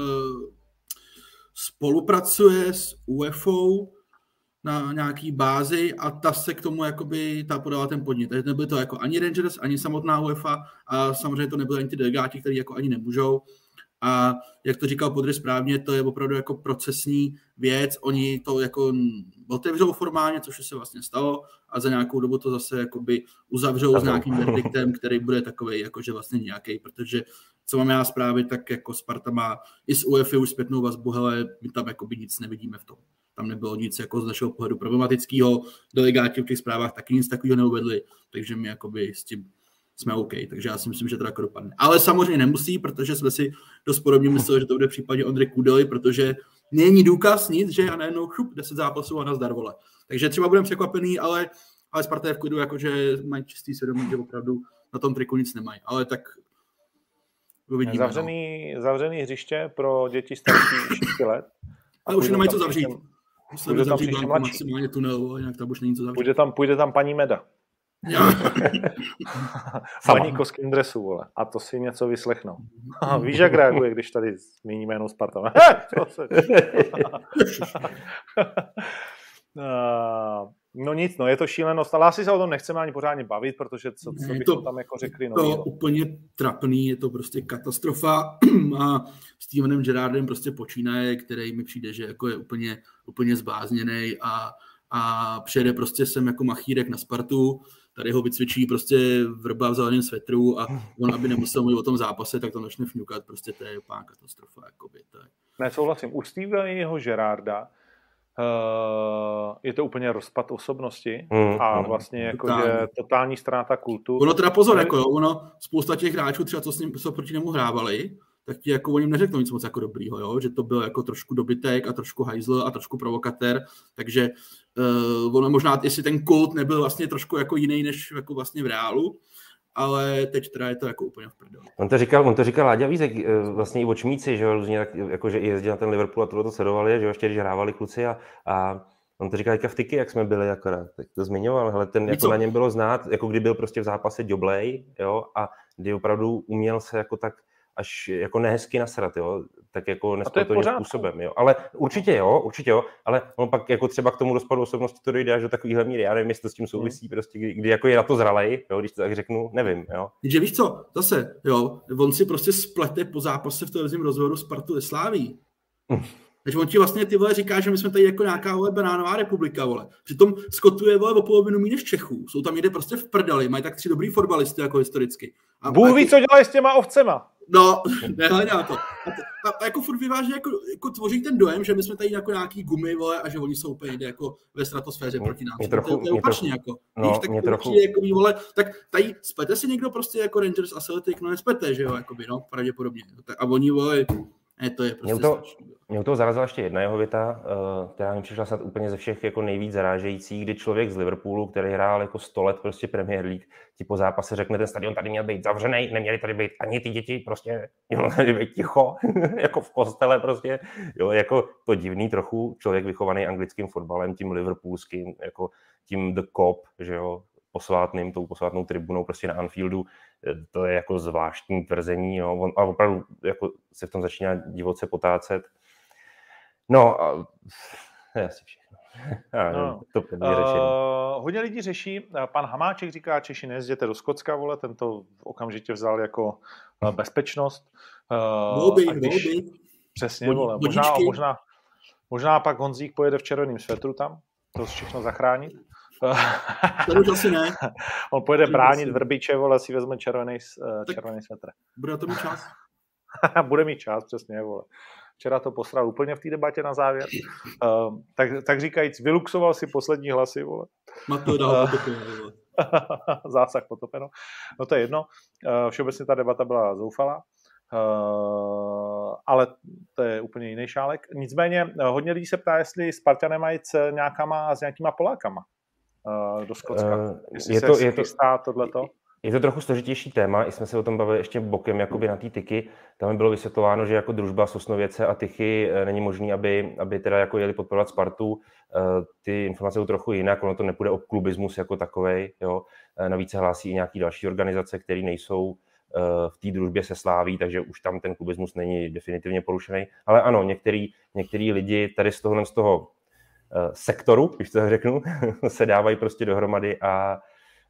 spolupracuje s UFO na nějaký bázi a ta se k tomu jakoby, ta podala ten podnět. Takže nebyly to jako ani Rangers, ani samotná UEFA a samozřejmě to nebyly ani ty delegáti, kteří jako ani nemůžou. A jak to říkal Podry správně, to je opravdu jako procesní věc. Oni to jako otevřou formálně, což se vlastně stalo, a za nějakou dobu to zase jakoby uzavřou s nějakým verdiktem, který bude takový jakože vlastně nějaký, protože co mám já zprávy, tak jako Sparta má i z UEFI už zpětnou vazbu, hele, my tam jakoby nic nevidíme v tom. Tam nebylo nic jako z našeho pohledu problematického, delegáti v těch zprávách taky nic takového neuvedli, takže my jakoby s tím jsme OK. Takže já si myslím, že to jako dopadne. Ale samozřejmě nemusí, protože jsme si dost podobně mysleli, že to bude v případě Ondry Kudely, protože není důkaz nic, že já najednou šup 10 zápasů a nazdar vole. Takže třeba budeme překvapený, ale, ale Sparta je v klidu, jakože mají čistý svědomí, že opravdu na tom triku nic nemají. Ale tak uvidíme. No. Zavřený, no. zavřený hřiště pro děti starší (coughs) 6 let. Ale už nemají co zavřít. Musíme zavřít maximálně tunel, jinak tam už není co zavřít. Půjde tam, půjde tam paní Meda. Paní koským dresu, vole. A to si něco vyslechnou. (laughs) Víš, jak reaguje, když tady zmíníme jenom Sparta. (laughs) (laughs) No nic, no je to šílenost, ale asi se o tom nechceme ani pořádně bavit, protože co, co bychom to, tam jako řekli. No, to je úplně trapný, je to prostě katastrofa (clears throat) a Stevenem Gerardem prostě počínaje, který mi přijde, že jako je úplně, úplně zbázněný a, a přijede prostě sem jako machírek na Spartu, tady ho vycvičí prostě vrba v zeleném svetru a on, aby nemusel mluvit o tom zápase, tak to začne fňukat, prostě to je úplná katastrofa. Jakoby, to je. Nesouhlasím. U Steveného Gerarda Uh, je to úplně rozpad osobnosti mm, a vlastně jako, že totální ztráta kultu. Ono teda pozor, jako jo, ono, spousta těch hráčů třeba, co s ním, co proti němu hrávali, tak ti jako o něm neřeknou nic moc jako dobrýho, jo? že to byl jako trošku dobytek a trošku hajzl a trošku provokatér, takže uh, ono možná, jestli ten kult nebyl vlastně trošku jako jiný než jako vlastně v reálu, ale teď teda je to jako úplně v prdeli. On to říkal, on to říkal Láďa Vízek, eh, vlastně i očmíci, že jo, různě tak, jako, že jezdil na ten Liverpool a tohle to sledovali, že jo, ještě když hrávali kluci a, a on to říkal teďka v tyky, jak jsme byli akorát, tak to zmiňoval, ale ten, jako na něm bylo znát, jako kdy byl prostě v zápase Joblej, jo, a kdy opravdu uměl se jako tak až jako nehezky nasrat, jo, tak jako nesportovním způsobem, jo. Ale určitě jo, určitě jo, ale on pak jako třeba k tomu rozpadu osobnosti to dojde až do takovýhle míry, já nevím, jestli to s tím souvisí, hmm. prostě, kdy, kdy, jako je na to zralej, jo, když to tak řeknu, nevím, jo. Takže víš co, zase, jo, on si prostě splete po zápase v televizním rozhovoru Spartu Sláví. (laughs) Takže on ti vlastně ty vole říká, že my jsme tady jako nějaká vole banánová republika, vole. Přitom skotuje vole o polovinu méně než Čechů. Jsou tam někde prostě v prdeli, mají tak tři dobrý fotbalisty jako historicky. A Bůh ví, co dělají s těma ovcema. No, (laughs) nehledá to. A, to, a, a jako furt vyvážně jako, jako, tvoří ten dojem, že my jsme tady jako nějaký gumy, vole, a že oni jsou úplně jako ve stratosféře mě, proti nám. Trochu, to, to je opačně jako. No, Víš, tak mě trochu... jako, vole, tak tady spete si někdo prostě jako Rangers a Celtic, no nespete, že jo, jakoby, no, pravděpodobně. A oni, vole, ne, to je prostě mě to, mě to zarazila ještě jedna jeho věta, uh, která mi přišla snad úplně ze všech jako nejvíc zarážející, kdy člověk z Liverpoolu, který hrál jako 100 let prostě Premier League, ti po zápase řekne, ten stadion tady měl být zavřený, neměli tady být ani ty děti, prostě (laughs) mělo tady být ticho, (laughs) jako v kostele prostě, jo, jako to divný trochu, člověk vychovaný anglickým fotbalem, tím liverpoolským, jako tím The Cop, že jo, posvátným, tou posvátnou tribunou prostě na Anfieldu, to je jako zvláštní tvrzení, jo. On, a opravdu jako se v tom začíná divoce potácet. No, a, je asi všechno. (laughs) no. to uh, hodně lidí řeší, pan Hamáček říká, Češi nejezděte do Skocka, vole, tento okamžitě vzal jako uh, bezpečnost. Uh, když. Přesně, vole, možná, možná, možná pak Honzík pojede v červeném svetru tam, to všechno zachránit. (laughs) To už asi ne. On pojede bránit Vrbiče, vole, si vezme červený, eh, červený svetr. Bude to mít čas? (laughs) bude mít čas, přesně, vole. Včera to posral úplně v té debatě na závěr. Uh, tak, tak říkajíc, vyluxoval si poslední hlasy, vole. Mato dal potopeno, Zásah potopeno. No to je jedno. Uh, všeobecně ta debata byla zoufalá. Uh, ale to je úplně jiný šálek. Nicméně hodně lidí se ptá, jestli Spartané mají s, nějakama, s nějakýma Polákama uh, do Skotska. Uh, Jestli je to, je to, tohleto? Je to trochu složitější téma, i jsme se o tom bavili ještě bokem jakoby na té tyky. Tam bylo vysvětlováno, že jako družba Sosnověce a tychy eh, není možný, aby, aby teda jako jeli podporovat Spartu. Ty informace jsou trochu jinak, ono to nepůjde o klubismus jako takovej. Jo. Navíc se hlásí i nějaké další organizace, které nejsou v té družbě se sláví, takže už tam ten klubismus není definitivně porušený. Ale ano, některý, některý lidi tady z toho, z toho Eh, sektoru, když to řeknu, (laughs) se dávají prostě dohromady a,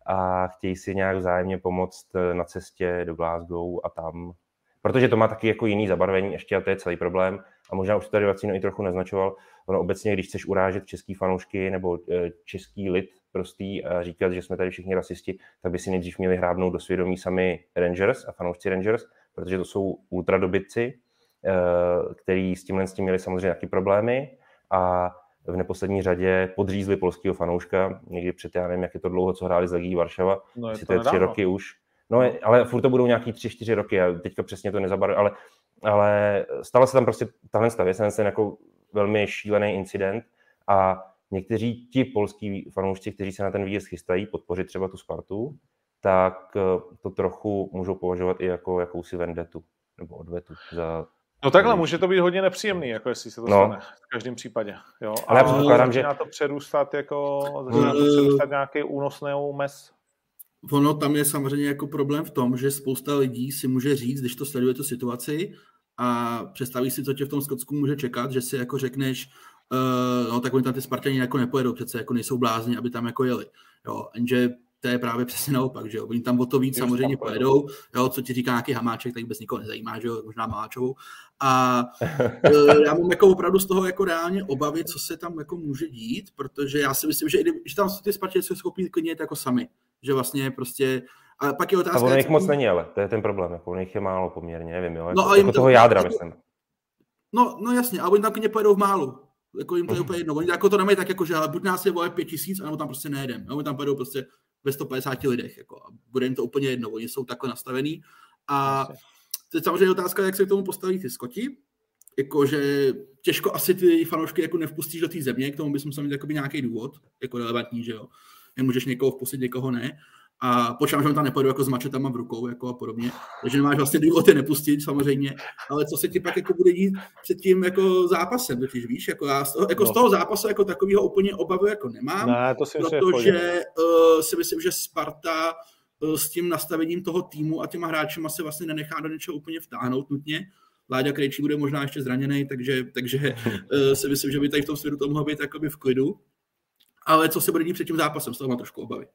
a chtějí si nějak vzájemně pomoct eh, na cestě do Glasgow a tam. Protože to má taky jako jiný zabarvení ještě a to je celý problém. A možná už to tady Vacino i trochu naznačoval. Ono obecně, když chceš urážet český fanoušky nebo eh, český lid prostý a říkat, že jsme tady všichni rasisti, tak by si nejdřív měli hrábnout do svědomí sami Rangers a fanoušci Rangers, protože to jsou ultradobytci, který s tímhle s tím měli samozřejmě taky problémy a v neposlední řadě podřízli polského fanouška, někdy před, já nevím, jak je to dlouho, co hráli z Legii Varšava, no je to, to je tři roky už. No, ale furt to budou nějaký tři, čtyři roky, já teďka přesně to nezabaruji, ale, ale stala se tam prostě tahle věc, ten jako velmi šílený incident a někteří ti polský fanoušci, kteří se na ten výjezd chystají, podpořit třeba tu Spartu, tak eh, to trochu můžou považovat i jako jakousi vendetu nebo odvetu za No takhle, může to být hodně nepříjemný, jako jestli se to no. stane v každém případě. Jo? Ale já předpokládám, že... to přerůstat jako, začíná to přerůstat nějaký únosný mes. Ono tam je samozřejmě jako problém v tom, že spousta lidí si může říct, když to sleduje tu situaci a představí si, co tě v tom Skotsku může čekat, že si jako řekneš, uh, no tak oni tam ty Spartani jako nepojedou, přece jako nejsou blázni, aby tam jako jeli. Jo, jenže to je právě přesně naopak, že jo. Oni tam o to víc Just samozřejmě pojedou, jo, co ti říká nějaký hamáček, tak vůbec nikoho nezajímá, že jo, možná Maláčovou. A (laughs) e, já mám jako opravdu z toho jako reálně obavy, co se tam jako může dít, protože já si myslím, že, i, že tam ty Spartě se schopí klidně jako sami, že vlastně prostě a pak je otázka... A ono jich moc není, ale to je ten problém, jako ono jich je málo poměrně, nevím, jo, no, jako, jako toho jádra, jako, myslím. No, no jasně, ale oni tam klidně pojedou v málu, jako jim to je úplně jedno. Oni jako to nemají tak, jako, že ale buď nás je vole pět tisíc, anebo tam prostě nejedem. Oni tam pojedou prostě ve 150 lidech. Jako, a bude jim to úplně jedno, oni jsou takhle nastavený. A to je samozřejmě otázka, jak se k tomu postaví ty Skoti. Jakože těžko asi ty fanoušky jako nevpustíš do té země, k tomu bys musel mít nějaký důvod, jako relevantní, že jo. Nemůžeš někoho vpustit, někoho ne a počítám, že on tam nepojedu jako s mačetama v rukou jako a podobně, takže nemáš vlastně důvod je nepustit samozřejmě, ale co se ti pak jako bude dít před tím jako zápasem, totiž víš, jako já z toho, jako no. z toho zápasu jako takového úplně obavu jako nemám, ne, to si protože uh, si myslím, že Sparta uh, s tím nastavením toho týmu a těma hráčema se vlastně nenechá do něčeho úplně vtáhnout nutně, Láďa Krejčí bude možná ještě zraněný, takže, takže uh, (laughs) si myslím, že by tady v tom světu to mohlo být jakoby v klidu. Ale co se bude dít před tím zápasem, z toho mám trošku obavy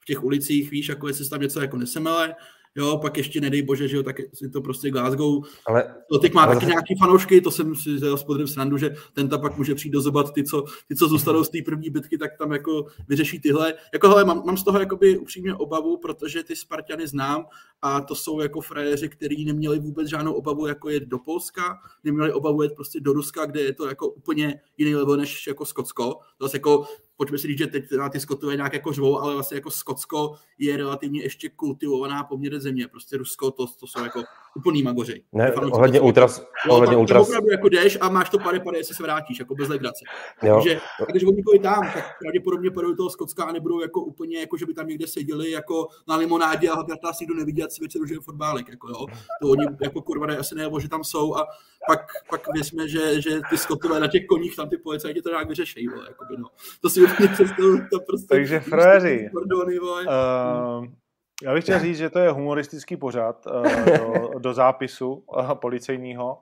v těch ulicích, víš, jako jestli se tam něco jako nesemele, jo, pak ještě nedej bože, že jo, tak je to prostě Glasgow. Ale, to teď má ale... taky nějaký fanoušky, to jsem si s spodem srandu, že ten ta pak může přijít dozobat ty, co, ty, co zůstanou z té první bitky, tak tam jako vyřeší tyhle. Jako hele, mám, mám z toho jakoby upřímně obavu, protože ty Spartany znám a to jsou jako frajeři, kteří neměli vůbec žádnou obavu jako jet do Polska, neměli obavu jet prostě do Ruska, kde je to jako úplně jiný level než jako Skotsko. To jako pojďme si říct, že teď na ty Skotové nějak jako žvou, ale vlastně jako Skotsko je relativně ještě kultivovaná poměr země. Prostě Rusko, to, to jsou jako úplný magoři. Ne, ohledně ultras, jo, ohledně tam, ultras. opravdu jako jdeš a máš to pade, pade, jestli se vrátíš, jako bez legrace. Takže když oni tam, tak pravděpodobně půjdou toho Skotska a nebudou jako úplně, jako že by tam někde seděli jako na limonádě a hlavně nás nikdo nevidí, si večer už je fotbálek, jako jo. To oni jako kurva asi nebo že tam jsou a pak, pak věřme, že, že ty Skotové na těch koních tam ty policajti to nějak vyřešejí, jako by, no. To si (laughs) to prostě... Takže fréři, uh, já bych chtěl říct, že to je humoristický pořad uh, (laughs) do, do zápisu uh, policejního,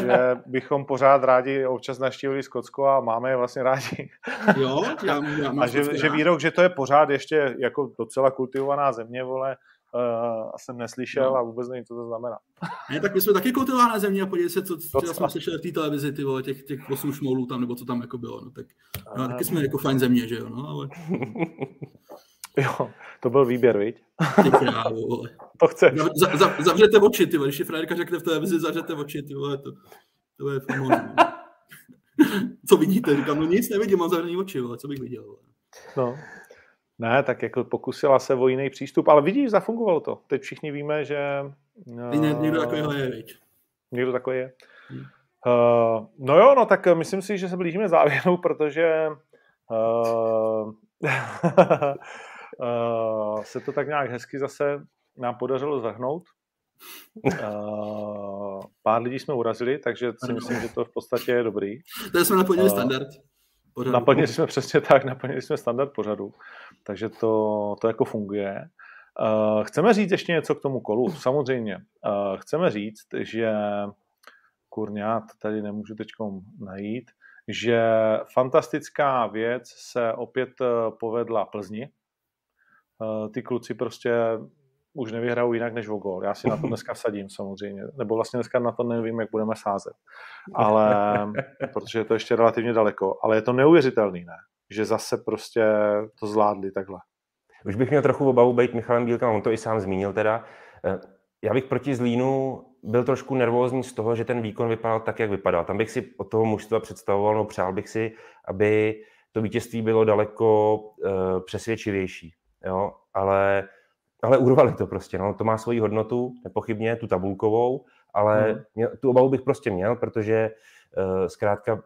že bychom pořád rádi občas naštívili Skotsko a máme je vlastně rádi. (laughs) Jo, já, já a že, že výrok, že to je pořád ještě jako docela kultivovaná země, vole, uh, jsem neslyšel no. a vůbec nevím, co to znamená. Ne, tak my jsme taky kultivovaná země a podívej se, co, co jsme slyšeli v té televizi, ty vole, těch, těch 8 šmoulů tam, nebo co tam jako bylo, no, tak no, taky jsme jako fajn země, že jo, no, ale... (laughs) Jo, to byl výběr, viď? Ty krávo, (laughs) to chceš. Za, za, zavřete oči, ty vole. Když je frajerka řekne v televizi, zavřete oči, ty vole, to, to je famózní. (laughs) Co vidíte? Říkám, no nic nevidím, mám zavřený oči, vole, co bych viděl. Vole. No. Ne, tak jako pokusila se o jiný přístup, ale vidíš, zafungovalo to. Teď všichni víme, že... Uh, někdo takovýhle je, viď? Někdo takový je. Hmm. Uh, no jo, no tak myslím si, že se blížíme závěru, (laughs) protože uh, uh, (laughs) se to tak nějak hezky zase nám podařilo zvrhnout. Uh, pár lidí jsme urazili, takže si myslím, že to v podstatě je dobrý. To jsme naplnili uh, standard. Pořadu. Naplnili jsme přesně tak, naplnili jsme standard pořadu, takže to, to jako funguje. Uh, chceme říct ještě něco k tomu kolu, samozřejmě. Uh, chceme říct, že kurňa, tady nemůžu teď najít, že fantastická věc se opět povedla Plzni, Eh, ty kluci prostě už nevyhrajou jinak než o gol. Já si na to dneska sadím samozřejmě, nebo vlastně dneska na to nevím, jak budeme sázet, ale protože je to ještě relativně daleko, ale je to neuvěřitelný, ne? Že zase prostě to zvládli takhle. Už bych měl trochu obavu být Michalem Bílkem, on to i sám zmínil teda. Eh, já bych proti Zlínu byl trošku nervózní z toho, že ten výkon vypadal tak, jak vypadal. Tam bych si od toho mužstva představoval, no přál bych si, aby to vítězství bylo daleko uh, přesvědčivější jo, ale, ale urvali to prostě, no, to má svoji hodnotu, nepochybně, tu tabulkovou, ale hmm. měl, tu obavu bych prostě měl, protože uh, zkrátka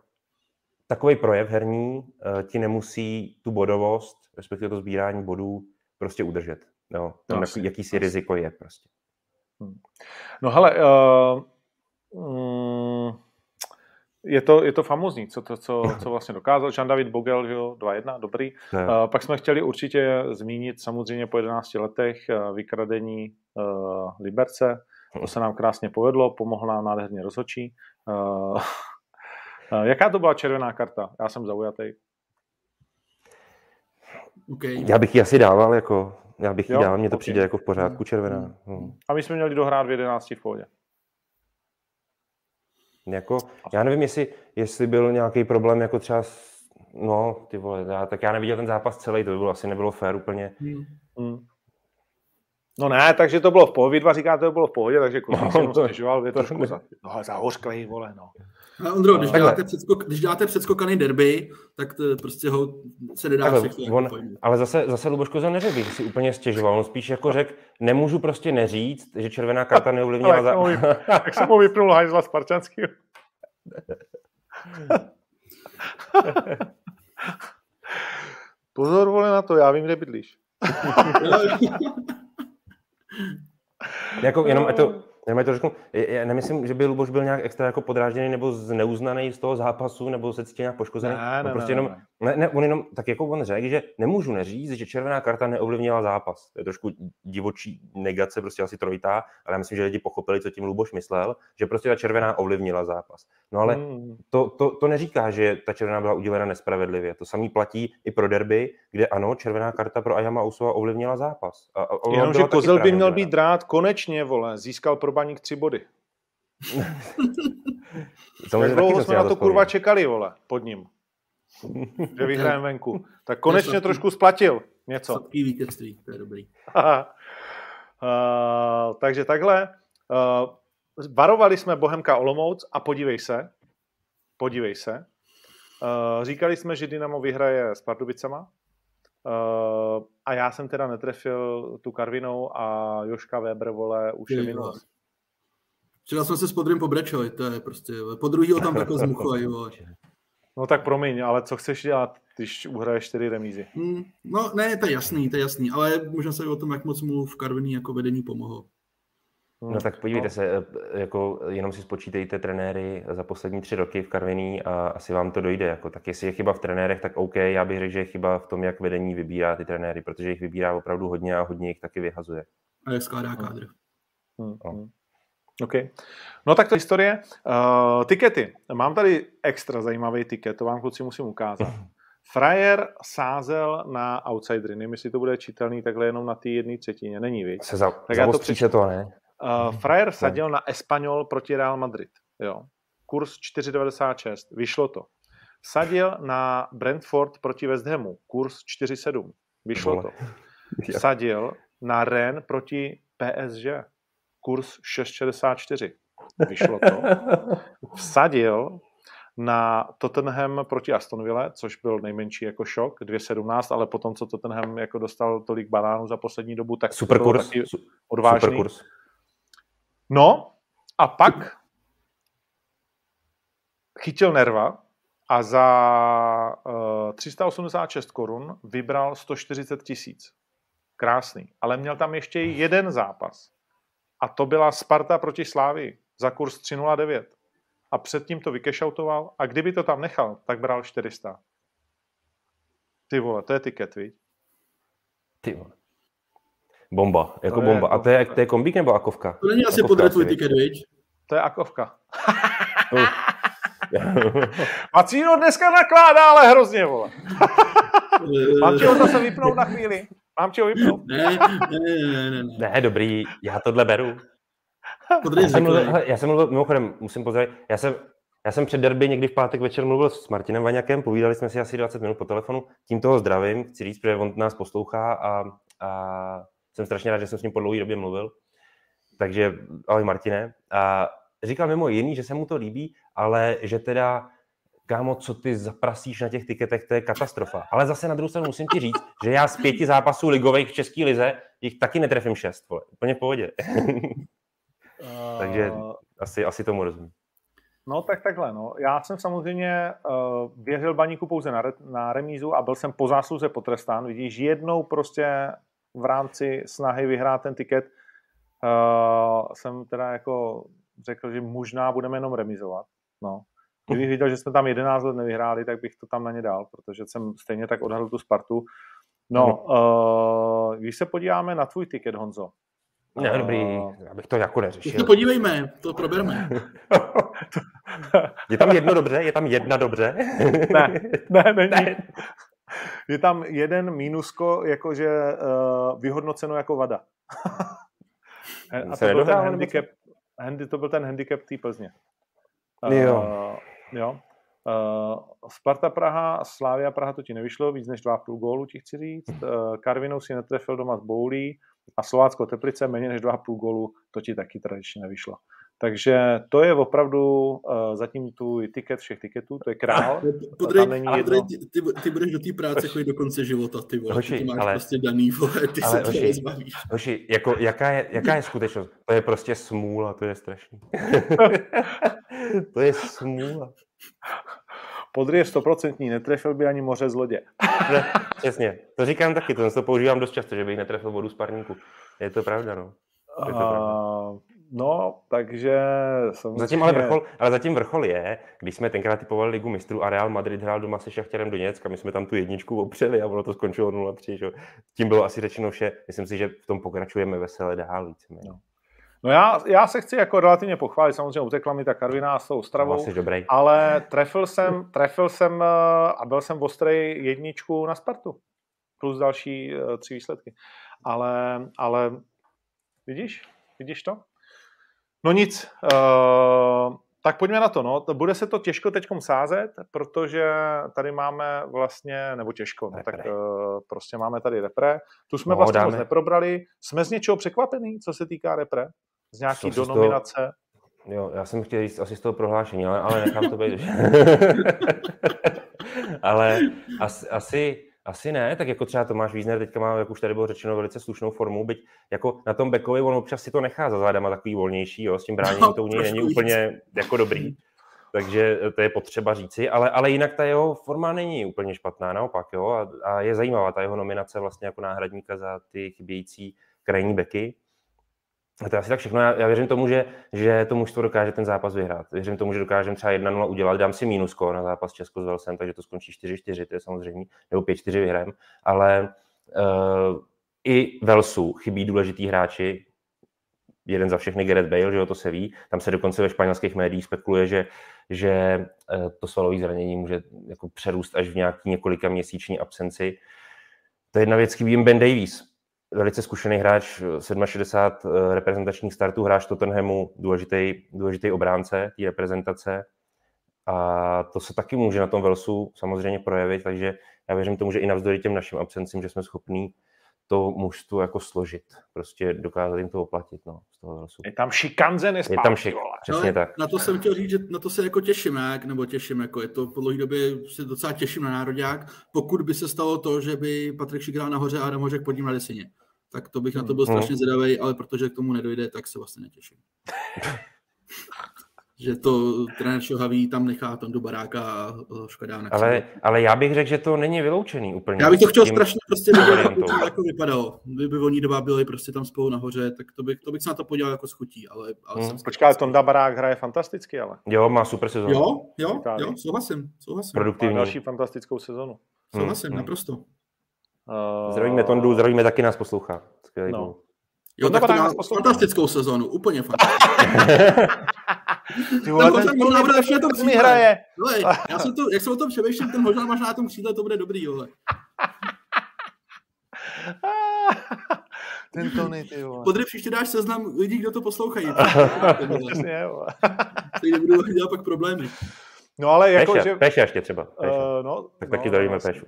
takový projev herní uh, ti nemusí tu bodovost, respektive to sbírání bodů, prostě udržet. No, tam jaký, jakýsi riziko je prostě. Hmm. No hele, uh, je to, je to famozní, co, to, co, co (laughs) vlastně dokázal. Jean David Bogel, že jo, 2-1, dobrý. Uh, pak jsme chtěli určitě zmínit samozřejmě po 11 letech vykradení uh, Liberce. To se nám krásně povedlo, pomohla nám nádherně rozhočí. Uh, jaká to byla červená karta? Já jsem zaujatý. Okay. Já bych ji asi dával, jako, já bych ji dával, mně to okay. přijde jako v pořádku červená. Hmm. A my jsme měli dohrát v 11 v pohodě. Jako, já nevím, jestli, jestli byl nějaký problém, jako třeba, no, ty vole, já, tak já neviděl ten zápas celý, to by bylo asi nebylo fér úplně. Hmm. Hmm. No ne, takže to bylo v pohodě, vy dva říkáte, to bylo v pohodě, takže (laughs) Kozlík no, to stěžoval, je trošku za, no, zahořklej, vole, no. A Ondro, když, děláte předskok, když děláte předskokaný derby, tak to prostě ho se nedá Takhle, všechno. On, jako ale zase, zase Luboš Kozel neřekl, že si úplně stěžoval, on spíš jako řekl, nemůžu prostě neříct, že červená karta neovlivnila za... Jak (laughs) jsem mu vypnul hajzla Sparčanský. (laughs) Pozor, vole, na to, já vím, kde bydlíš. (laughs) jako jenom to, Jenom to řeknu, já nemyslím, že by Luboš byl nějak extra jako podrážděný nebo zneuznaný z toho zápasu, nebo se cítil nějak poškozený. Ne, ne, prostě ne, jenom, ne. Ne, on jenom, tak jako on řekl, že nemůžu neříct, že červená karta neovlivnila zápas. To je trošku divočí negace, prostě asi trojitá, ale já myslím, že lidi pochopili, co tím Luboš myslel, že prostě ta červená ovlivnila zápas. No ale hmm. to, to, to, neříká, že ta červená byla udělena nespravedlivě. To samý platí i pro derby, kde ano, červená karta pro Ayama Usova ovlivnila zápas. A, a Jenomže Kozel by měl být rád, konečně, vole, získal pro baník tři body. (laughs) Jak dlouho jsme na to kurva čekali, vole, pod ním. Že vyhrajeme venku. Tak konečně trošku splatil něco. Sladký vítězství, to je dobrý. uh, (laughs) takže takhle. Uh, varovali jsme Bohemka Olomouc a podívej se, podívej se. Uh, říkali jsme, že Dynamo vyhraje s Pardubicama uh, a já jsem teda netrefil tu Karvinou a Joška Weber, vole, už je minus. Včera jsme se s Podrym pobrečeli, to je prostě, po druhý ho tam takhle (laughs) zmuchali, vole. No tak promiň, ale co chceš dělat, když uhraješ čtyři remízy? Hmm, no ne, to je jasný, to je jasný, ale možná se o tom, jak moc mu v Karviní jako vedení pomohlo. Hmm. No tak podívejte no. se, jako jenom si spočítejte trenéry za poslední tři roky v Karviní a asi vám to dojde. Jako, tak jestli je chyba v trenérech, tak OK, já bych řekl, že je chyba v tom, jak vedení vybírá ty trenéry, protože jich vybírá opravdu hodně a hodně jich taky vyhazuje. A jak skládá kádr. Hmm. No. Hmm. OK. No tak to je historie. Uh, tikety. Mám tady extra zajímavý tiket, to vám kluci musím ukázat. Frajer sázel na outsidery. Nevím, jestli to bude čitelný takhle jenom na té jedné třetině. Není, víc. Se za, tak já to, přečtu. to, ne? Uh, Frajer sadil na Espanyol proti Real Madrid. Jo. Kurz 4,96. Vyšlo to. Sadil na Brentford proti West Hamu. Kurz 4,7. Vyšlo Vole. to. (laughs) Sadil na Ren proti PSG. Kurz 6,64. Vyšlo to. (laughs) Vsadil na Tottenham proti Aston Villa, což byl nejmenší jako šok, 2,17, ale potom, co Tottenham jako dostal tolik banánů za poslední dobu, tak super kurz. taky odvážný. Super kurz. No a pak chytil nerva a za uh, eh, 386 korun vybral 140 tisíc. Krásný. Ale měl tam ještě jeden zápas. A to byla Sparta proti Slávii za kurz 309. A předtím to vykešautoval a kdyby to tam nechal, tak bral 400. Ty vole, to je tiket, viď? Ty vole. Bomba, jako to bomba. Je, a to je, to je kombík nebo akovka? To není asi podle tvůj tiket, viď? To je akovka. (laughs) Macíno dneska nakládá, ale hrozně, vole. (laughs) Mám ti ho zase vypnout na chvíli. Mám ti ho vypnout. (laughs) Ne, ne, ne, ne, ne. Ne, dobrý, já tohle beru. Já jsem, mluvil, já jsem mluvil, mimochodem, musím pozdravit, já jsem, já jsem před derby někdy v pátek večer mluvil s Martinem Vaňakem, povídali jsme si asi 20 minut po telefonu, tím toho zdravím, chci říct, protože on nás poslouchá a, a jsem strašně rád, že jsem s ním po dlouhé době mluvil. Takže ahoj Martine. A říkal mimo jiný, že se mu to líbí, ale že teda kámo, co ty zaprasíš na těch tiketech, to je katastrofa. Ale zase na druhou stranu musím ti říct, že já z pěti zápasů ligových v České lize jich taky netrefím šest, vole. Úplně v pohodě. uh... (laughs) Takže asi, asi tomu rozumím. No tak takhle, no. Já jsem samozřejmě uh, věřil baníku pouze na, re, na remízu a byl jsem po zásluze potrestán. Vidíš, jednou prostě v rámci snahy vyhrát ten tiket uh, jsem teda jako řekl, že možná budeme jenom remizovat. No. Kdybych viděl, že jsme tam 11 let nevyhráli, tak bych to tam na ně dal, protože jsem stejně tak odhadl tu Spartu. No, uh, když se podíváme na tvůj tiket, Honzo. Ne, dobrý, já bych to jako neřešil. Se podívejme, to proberme. (laughs) je tam jedno dobře? Je tam jedna dobře? (laughs) ne, ne, není. Ne. Je tam jeden mínusko, jakože uh, vyhodnoceno jako vada. (laughs) A to byl, ten handicap, handy, to byl ten handicap té Plzně. Uh, jo. Jo. Uh, Sparta Praha, Slávia Praha to ti nevyšlo, víc než 2,5 gólu ti chci říct. Uh, Karvinou si netrefil doma z Boulí a Slovácko Teplice méně než 2,5 gólu, to ti taky tradičně nevyšlo. Takže to je opravdu uh, zatím tu tiket všech tiketů, to je král. Podrej, tam není jedno... ty, ty, budeš do té práce chodit do konce života, ty vole. Hoši, ty máš ale, prostě daný, vole, ty ale, se hoši, zbavíš. Hoši, jako, jaká, je, jaká je skutečnost? To je prostě smůla, to je strašný. (laughs) to je smůla. Podry je stoprocentní, netrefil by ani moře z lodě. Přesně, to říkám taky, to, to používám dost často, že bych netrefil vodu z parníku. Je to pravda, no. Je to pravda. No, takže samozřejmě... Zatím ale vrchol, ale zatím vrchol je, když jsme tenkrát typovali Ligu mistrů a Real Madrid hrál doma se Šachtěrem Doněck my jsme tam tu jedničku opřeli a ono to skončilo 0-3. Že? Tím bylo asi řečeno vše. Myslím si, že v tom pokračujeme veselé dál. No. No já, já se chci jako relativně pochválit, samozřejmě utekla mi ta Karviná s tou Ostravou, no, dobrý. ale trefil jsem, trefil jsem eh, a byl jsem v ostrej jedničku na Spartu, plus další eh, tři výsledky. Ale, ale vidíš, vidíš to? No nic, uh, tak pojďme na to. No. Bude se to těžko teď sázet, protože tady máme vlastně, nebo těžko, no, tak uh, prostě máme tady repre. Tu jsme no, vlastně moc neprobrali. Jsme z něčeho překvapený, co se týká repre? Z nějaký donominace? Toho, jo, já jsem chtěl říct asi z toho prohlášení, ale, ale nechám to být. (laughs) (laughs) ale asi, asi asi ne, tak jako třeba Tomáš Vízner teďka má, jak už tady bylo řečeno, velice slušnou formu, byť jako na tom bekovi on občas si to nechá za zádama takový volnější, jo, s tím bráněním no, to u něj není víc. úplně jako dobrý, takže to je potřeba říci, ale, ale jinak ta jeho forma není úplně špatná, naopak, jo, a, a je zajímavá ta jeho nominace vlastně jako náhradníka za ty chybějící krajní beky. A to je asi tak všechno. Já, já věřím tomu, že, že to mužstvo dokáže ten zápas vyhrát. Věřím tomu, že dokážeme třeba 1-0 udělat. Dám si mínusko na zápas Česko s Velsem, takže to skončí 4-4, to je samozřejmě, nebo 5-4 vyhrajeme. Ale uh, i Velsu chybí důležitý hráči, jeden za všechny Gareth Bale, že jo, to se ví. Tam se dokonce ve španělských médiích spekuluje, že, že eh, to svalové zranění může jako přerůst až v nějaký několika měsíční absenci. To je jedna věc, chybí Ben Davies velice zkušený hráč, 67 eh, reprezentačních startů, hráč Tottenhamu, důležitý, důležitý obránce té reprezentace. A to se taky může na tom Velsu samozřejmě projevit, takže já věřím tomu, že i navzdory těm našim absencím, že jsme schopní to mužstvo jako složit, prostě dokázat jim to oplatit, no, z toho Velsu. Je tam šikanze nespátky, Je tam šik, přesně tak. Na to jsem chtěl říct, že na to se jako těším, jak, nebo těším, jako je to po dlouhé době se docela těším na národák, pokud by se stalo to, že by Patrik Šik hrál nahoře a Adam Hořek pod ním na desině tak to bych na to byl strašně zvědavý, ale protože k tomu nedojde, tak se vlastně netěším. (laughs) že to trenér Šohavý tam nechá tam do baráka na ale, ale já bych řekl, že to není vyloučený úplně. Já bych to chtěl tím... strašně prostě vidět, jak to jako vypadalo. Kdyby oni dva byli prostě tam spolu nahoře, tak to bych, to bych se na to podíval jako schutí. Ale, ale hmm. Počkej, Tonda Barák hraje fantasticky, ale. Jo, má super sezonu. Jo, jo, jo, souhlasím, souhlasím. Produktivní. Má další fantastickou sezonu. Souhlasím, hmm. naprosto. Uh... Zdravíme Tondu, zdravíme, taky nás poslouchá. Skvělý no. Jo, tak to má fantastickou sezónu, úplně fantastickou. (laughs) (laughs) Ty vole, ten, ten možná bude lepší na tom křídle. hraje. Vole, já jsem to, jak jsem o tom přemýšlel, ten možná máš na tom křídle, to bude dobrý, vole. (laughs) ten Tony, ty vole. Podry příště dáš seznam lidí, kdo to poslouchají. (laughs) Přesně. Teď nebudou dělat pak problémy. No ale jako, Peša, že... Peša ještě třeba. Peša. Uh, no, tak no, taky zdravíme no, Pešu.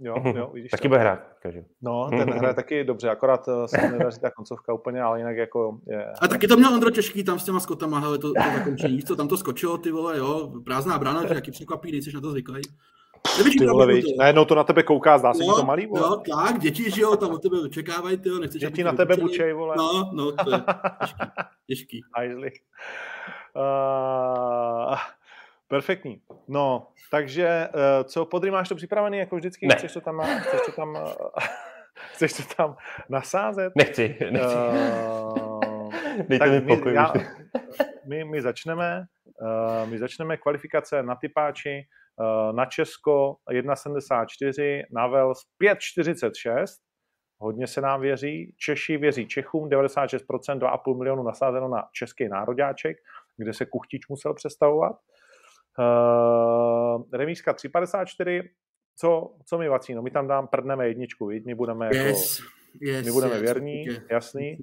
Jo, jo, vidíš taky bude hrát. Každý. No, ten hraje taky dobře, akorát eh, se nedaří ta koncovka úplně, ale jinak jako je... A taky to měl Andro těžký tam s těma skotama, hele, to, to zakončení, co tam to skočilo, ty vole, jo, prázdná brána, že jaký překvapí, nejsi na to zvyklý. Nevíš, ty vole, to... najednou to na tebe kouká, zdá se mi to malý, vole. Jo, tak, děti, že jo, tam od tebe očekávají, ty jo, nechceš, Děti na tebe bučej, vole. No, no, to je těžký. těžký. (laughs) Uh, Perfektní. No, takže eh, co, Podry, máš to připravený jako vždycky? Ne. Chceš to tam, chceš to tam, (laughs) chceš to tam nasázet? Nechci, nechci. Uh, tak mi pokoj, já, my, my začneme, uh, my začneme kvalifikace na typáči uh, na Česko 1,74, na Vels 5,46, hodně se nám věří, Češi věří Čechům, 96%, 2,5 milionu nasázeno na český nároďáček, kde se Kuchtič musel přestavovat. Uh, remízka 3,54, co, co my Vacíno? My tam dám prdneme jedničku, my budeme, jako, Yes, yes, my budeme yes, věrní, určitě. jasný.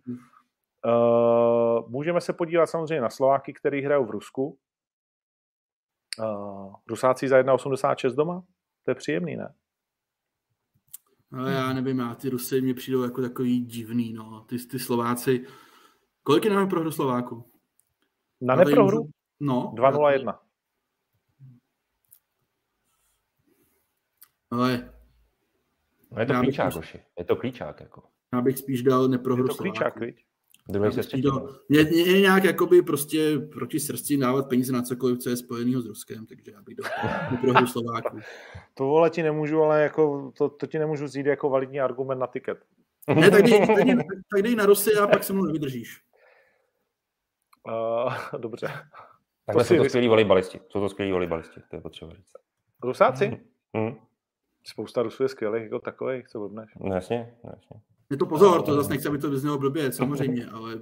Uh, můžeme se podívat samozřejmě na Slováky, který hrajou v Rusku. Uh, Rusáci za 1,86 doma? To je příjemný, ne? Ale já nevím, já ty Rusy mě přijdou jako takový divný, no. Ty, ty Slováci. Kolik je nám prohru Slováku? Na neprohru No. 2,01. Ale No je to bych klíčák, spíš- Goši. Je to klíčák, jako. já bych spíš dal Je neprohru to klíčák, viď? Bych dal- Mě, mě, mě nějak jakoby prostě proti srdci dávat peníze na cokoliv, co je spojenýho s Ruskem, takže já bych dal (laughs) neprohru Slováku. To vole ti nemůžu, ale jako, to, to ti nemůžu vzít jako validní argument na tiket. Ne, tak dej, tak dej, (laughs) tak dej na Rusy a pak se mnou nevydržíš. Uh, dobře. Takhle si jsou to skvělí volejbalisti. Jsou to skvělí volejbalisti, to je potřeba říct. Rusáci? Hm? Spousta Rusů je skvělých, jako takových, co blbneš. No jasně, no jasně. Je to pozor, to zase nechci, aby to vyznělo blbě, samozřejmě, (laughs) ale,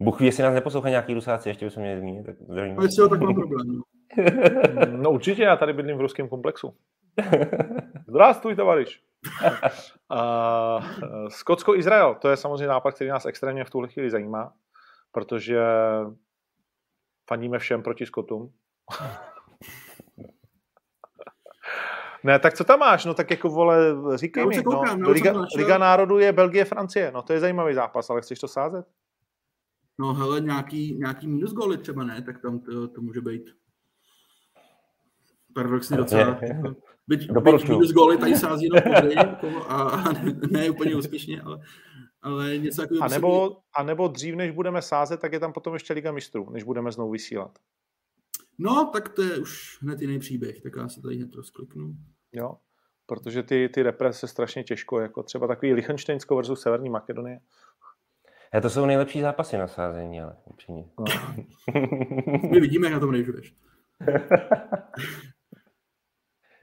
Bůh ví, jestli nás neposlouchají nějaký rusáci, ještě bychom měli zmínit. Tak zdravím. ale jestli jo, tak mám problém. no. (laughs) No určitě, já tady bydlím v ruském komplexu. Zdravstvuj, tovariš. (laughs) Uh, Skotsko-Izrael, to je samozřejmě nápad, který nás extrémně v tuhle chvíli zajímá, protože fandíme všem proti Skotům. Ne, tak co tam máš? No tak jako vole, říkej Já mi. se koukám, no, jsem Liga, našel. Liga národů je Belgie, Francie. No to je zajímavý zápas, ale chceš to sázet? No hele, nějaký, nějaký minus góly třeba ne, tak tam to, to může být paradoxně docela. Jako, byť, byť minus góly tady sází jenom jako, a, a ne, ne, úplně úspěšně, ale, ale něco takového. A by nebo, a nebo dřív, než budeme sázet, tak je tam potom ještě Liga mistrů, než budeme znovu vysílat. No, tak to je už hned jiný příběh, tak já se tady hned rozkliknu. Jo? Protože ty, ty repres se strašně těžko, jako třeba takový Lichtensteinsko versus Severní Makedonie. A to jsou nejlepší zápasy na sázení, ale upřímně. No. (laughs) My vidíme, jak na tom rejžuješ. (laughs)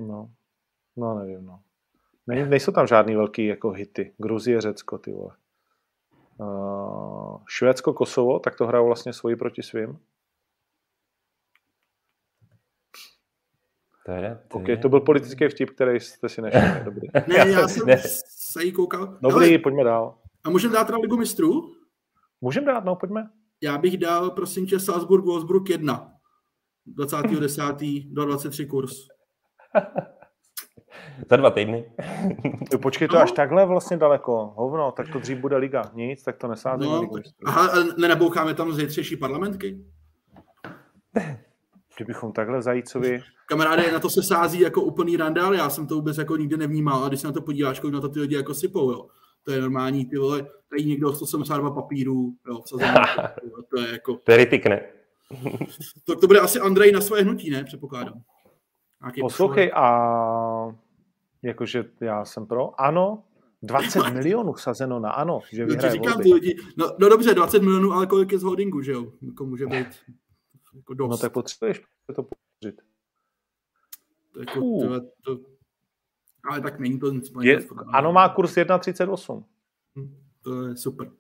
No, no nevím, no. Ne, nejsou tam žádný velký jako hity. Gruzie, Řecko, ty vole. Uh, Švédsko, Kosovo, tak to hrajou vlastně svoji proti svým. To je, to OK, je. to byl politický vtip, který jste si nešli. Dobrý. (laughs) Ne, já jsem Ne. se jí koukal. Dobrý, Hele, pojďme dál. a můžeme dát teda ligu mistrů? Můžeme dát, no, pojďme. Já bych dal, prosím tě, Salzburg, Wolfsburg 1. 20.10. do 23 kurz. (laughs) Za dva týdny. Počkej, to No. až takhle vlastně daleko. Hovno, tak to dřív bude liga. Nic, tak to nesázíme. No, ligu aha, a nenaboucháme tam zítřejší parlamentky? (laughs) Kdybychom takhle zajícovi... Kamaráde, na to se sází jako úplný randál, já jsem to vůbec jako nikdy nevnímal a když se na to podíváš, kolik na to ty lidi jako sypou, jo. To je normální, ty vole, tady někdo 172 papírů, (laughs) jo, to je jako, To je Ritik, ne? (laughs) to, to bude asi Andrej na svoje hnutí, ne, předpokládám. Nějaký Poslouchej, a jakože já jsem pro. Ano, 20 (laughs) milionů sazeno na ano, že vyhraje říkám, volby. ty lidi, no, no, dobře, 20 milionů, ale kolik je z holdingu, že jo? Jako může být jako dost. No tak potřebuješ to podpořit. to, jako, Uh. to, to, ale tak není to nic. Je, ano, má kurz 1,38. Hm, To je super.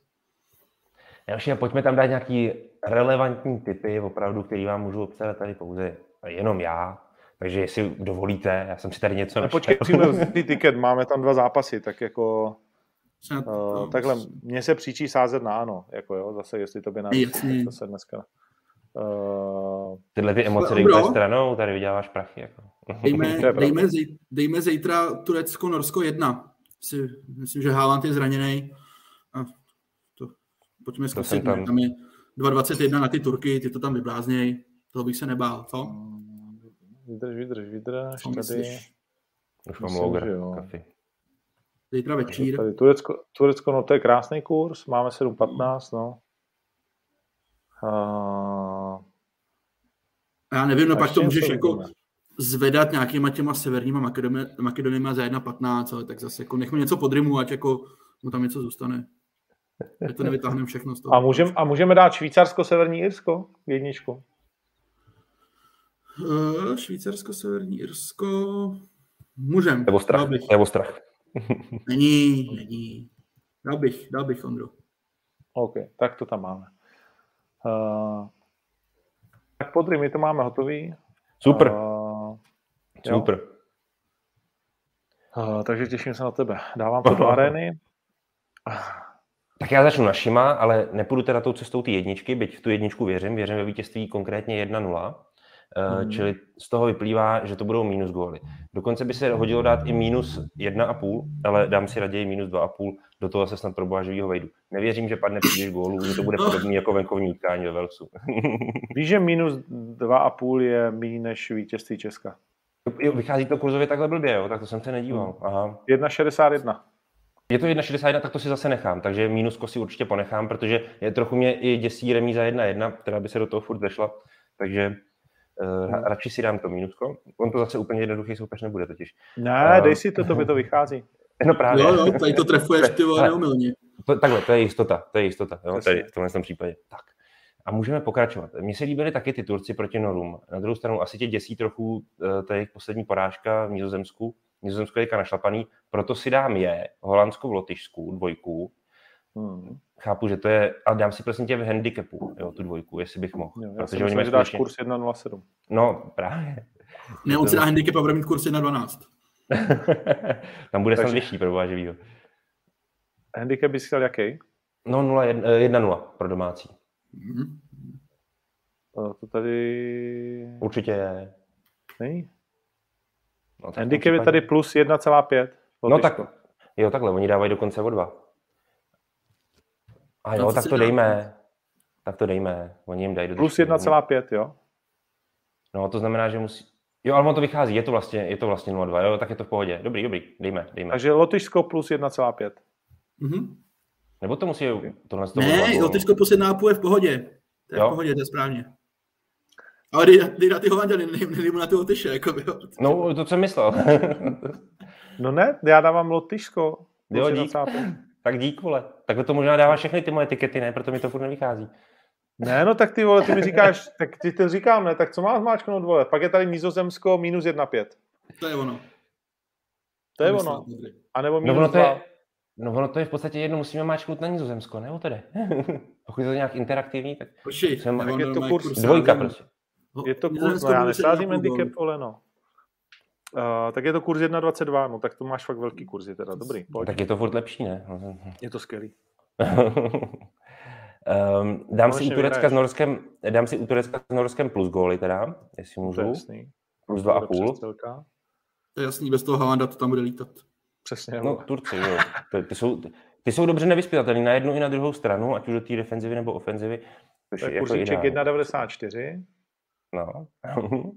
Další, pojďme tam dát nějaký relevantní typy, opravdu, který vám můžu obstarat tady pouze jenom já. Takže jestli dovolíte, já jsem si tady něco No, našel. počkej, vzít tiket, máme tam dva zápasy, tak jako uh, no, takhle, mně se příčí sázet na ano, jako jo, zase jestli to by na Jasně. to se dneska uh, Tyhle ty emoce Ale dej Ubro? úplně stranou, tady vyděláváš prachy. Jako. Dejme, To dejme, zej, dejme zítra Turecko-Norsko 1. Si, myslím, že Haaland je zraněný. A to, pojďme zkusit. tam- Tam. tam je 2,21 na ty Turky, ty to tam vyblázněj. Toho bych se nebál, co? vydrž, vydrž, vydrž, Co tady, myslíš? Už mám jo. kafy. Zítra večír. tady Turecko, Turecko, no to je krásný kurz, máme 7,15, no. Uh, Já nevím, no A pak to můžeš jako zvedat nějakýma těma severníma Makedoniemi, Makedoniemi za 1,15, ale tak zase jako nechme něco pod rymu, ať jako mu tam něco zůstane. že to nevytáhneme všechno z toho. A, můžem, a můžeme dát Švýcarsko, Severní Irsko? Jedničku. Uh, Švýcarsko, Severní Irsko... Můžem. Nebo strach. Nebo strach. (laughs) Není, není. Dal bych, dal bych, Ondro. OK, tak to tam máme. Uh, tak podry, my to máme hotový. Super, Uh, super. uh, takže těším se na tebe. Dávám to do (laughs) arény. Tak já začnu našima, ale nepůjdu teda tou cestou ty jedničky, byť v tu jedničku věřím, věřím ve vítězství konkrétně 1-0. Mhm. Čili z toho vyplývá, že to budou minus góly. Dokonce by se hodilo dát i minus 1,5, ale dám si raději minus 2,5, do toho se snad pro boha živýho vejdu. Nevěřím, že padne příliš gólů, že to bude podobný jako venkovní utkání ve Velsu. (laughs) Víš, že minus 2,5 je méně než vítězství Česka. jo, vychází to kurzově takhle blbě, jo? tak to jsem se nedíval. Aha. 1,61. Je to 1,61, tak to si zase nechám, takže mínusko si určitě ponechám, protože je trochu mě i děsí remíza 1,1, která by se do toho furt vešla, takže uh, radši si dám to mínusko. On to zase úplně jednoduchý soupeř nebude totiž. Ne, Uh, dej si to, to by to vychází. (laughs) No právě. Jo, jo, tady to trefuješ (laughs) ty vole Hele. neumylně. To, takhle, to je jistota, to je jistota, jo, Přesně. tady v tomhle tom případě. Tak. A můžeme pokračovat. Mně se líbily taky ty Turci proti Norům. Na druhou stranu asi tě děsí trochu eh, ta jejich poslední porážka v Nizozemsku. Nizozemsko je teďka našlapaný, proto si dám je, Holandsko v Lotyšsku, dvojku. Hmm. Chápu, že to je, a dám si prosím tě v handicapu, jo, tu dvojku, jestli bych mohl. Jo, já protože si oni myslím, mají že dáš skutečně- kurz 1,07. No, právě. Ne, on si dá handicap a bude mít kurz 1,12. (laughs) Tam bude snad vyšší pro boha živýho. Handicap bys chtěl jaký? No 0, 1-0 pro domácí. Mhm. To, to tady Určitě je. není. No, Handicap je tady plus 1,5. No tak, jo, takhle, oni dávají dokonce o dva. A No, jo, to tak to dá. dejme. Tak to dejme. Oni jim dají do Plus držky. 1,5, jo. No, to znamená, že musí... Jo, ale ono to vychází, je to vlastně, je to vlastně 0,2, jo, tak je to v pohodě. Dobrý, dobrý, dejme, dejme. Takže Lotyšsko plus 1,5. Mhm. Nebo to musí tohle z toho Ne, jo, teďko plus 1,5 je v pohodě. To je Jo. v pohodě, to je správně. Ale dej, dej na ty Holanděny, nedej mu na ty Lotyše, jako by. No, to jsem myslel. No ne, já dávám Lotyšsko. Jo, dík. 1,5. tak dík, vole. Tak to možná dává všechny ty moje etikety, ne? Proto mi to furt nevychází. Ne, no tak ty vole, ty mi říkáš, tak ty to říkám, ne, tak co má zmáčknout, vole? Pak je tady Nizozemsko minus 1,5. To je ono. To je ono. A nebo No minus ono, to 2. je, no ono to je v podstatě jedno, musíme máčknout na Nizozemsko, ne? O to jde. Pokud je to nějak interaktivní, tak Počkej, Jsem- tak je to kurz dvojka prostě. Je to kurz, no já nesázím 1,5 gólu. handicap, vole, no. Uh, tak je to kurz 1,22, no tak to máš fakt velký kurzy teda, dobrý, pojď. Tak je to furt lepší, ne? Je to skvělý. um, dám si Konečně u Turecka s Norskem, dám si u Turecka s Norskem plus góly teda, jestli To je můžu, jasný. plus bude 2,5. přestřelka. To je jasný, bez toho Halanda to tam bude lítat. Přesně, No, vole. Turci, jo. Ty, ty, jsou, ty jsou dobře nevyspytatelní na jednu i na druhou stranu, ať už do té defenzivy nebo ofenzivy. Což To je je jako kurzíček ideální. 1,94. No. (laughs)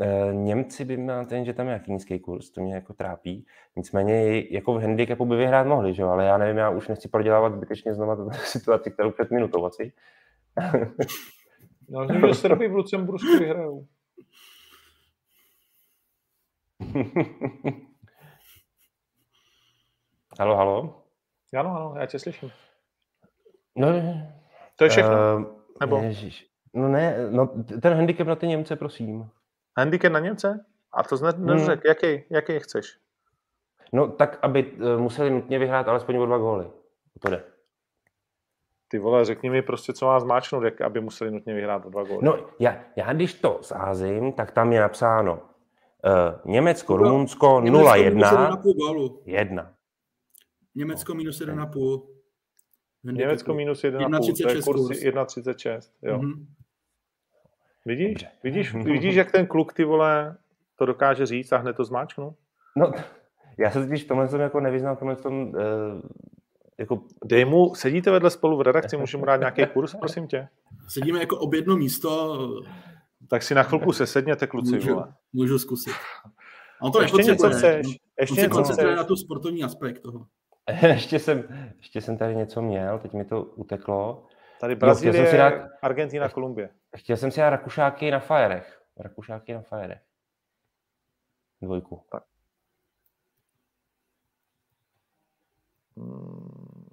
Eh, Němci by měl ten, že tam je jaký nízký kurz, to mě jako trápí. Nicméně jako v handicapu by vyhrát mohli, že ale já nevím, já už nechci prodělávat zbytečně znova tu (laughs) situaci, kterou před minutou asi. No, že Srby v Lucembursku vyhrajou. (laughs) halo, halo? Ano, ano, já tě slyším. No, To je všechno. Uh, Nebo? Ježiš. No ne, no ten handicap na ty Němce, prosím. Handicap na Němce? A to zne, Hmm. neřek, jaký, jaký chceš? No tak, aby uh, museli nutně vyhrát alespoň o dva góly. To jde. Ty vole, řekni mi prostě, co má zmáčknout, jak, aby museli nutně vyhrát o dva góly. No, já, já když to zázím, tak tam je napsáno uh, Německo, Rumunsko Německo minus 0-1, 1,5 gólu. 1. Německo minus 1,5. Německo minus 1,5, to je 1,36 kurz kurz. 1,36. Jo. Mhm. Vidíš? Dobře. Vidíš? (laughs) Vidíš, jak ten kluk, ty vole, to dokáže říct a hned to zmáčknu? No, já se totiž v tomhle tom jako nevyznám, v tomhle tom, uh, jako, Dej mu, sedíte vedle spolu v redakci, (laughs) můžu mu dát nějaký kurz, prosím tě? Sedíme jako ob jedno místo, Tak si na chvilku se sedněte, kluci, můžu, vole. můžu zkusit. A on to Ještě něco chceš? Ještě On se něco koncentruje chceš? na tu sportovní aspekt toho. (laughs) ještě, jsem, ještě jsem tady něco měl, teď mi to uteklo. Tady Brazílie, si dát- Argentina, Kolumbie. Chtěl jsem si dát Rakušáky na Fajerech. Rakušáky na Fajerech. Dvojku. Hmm,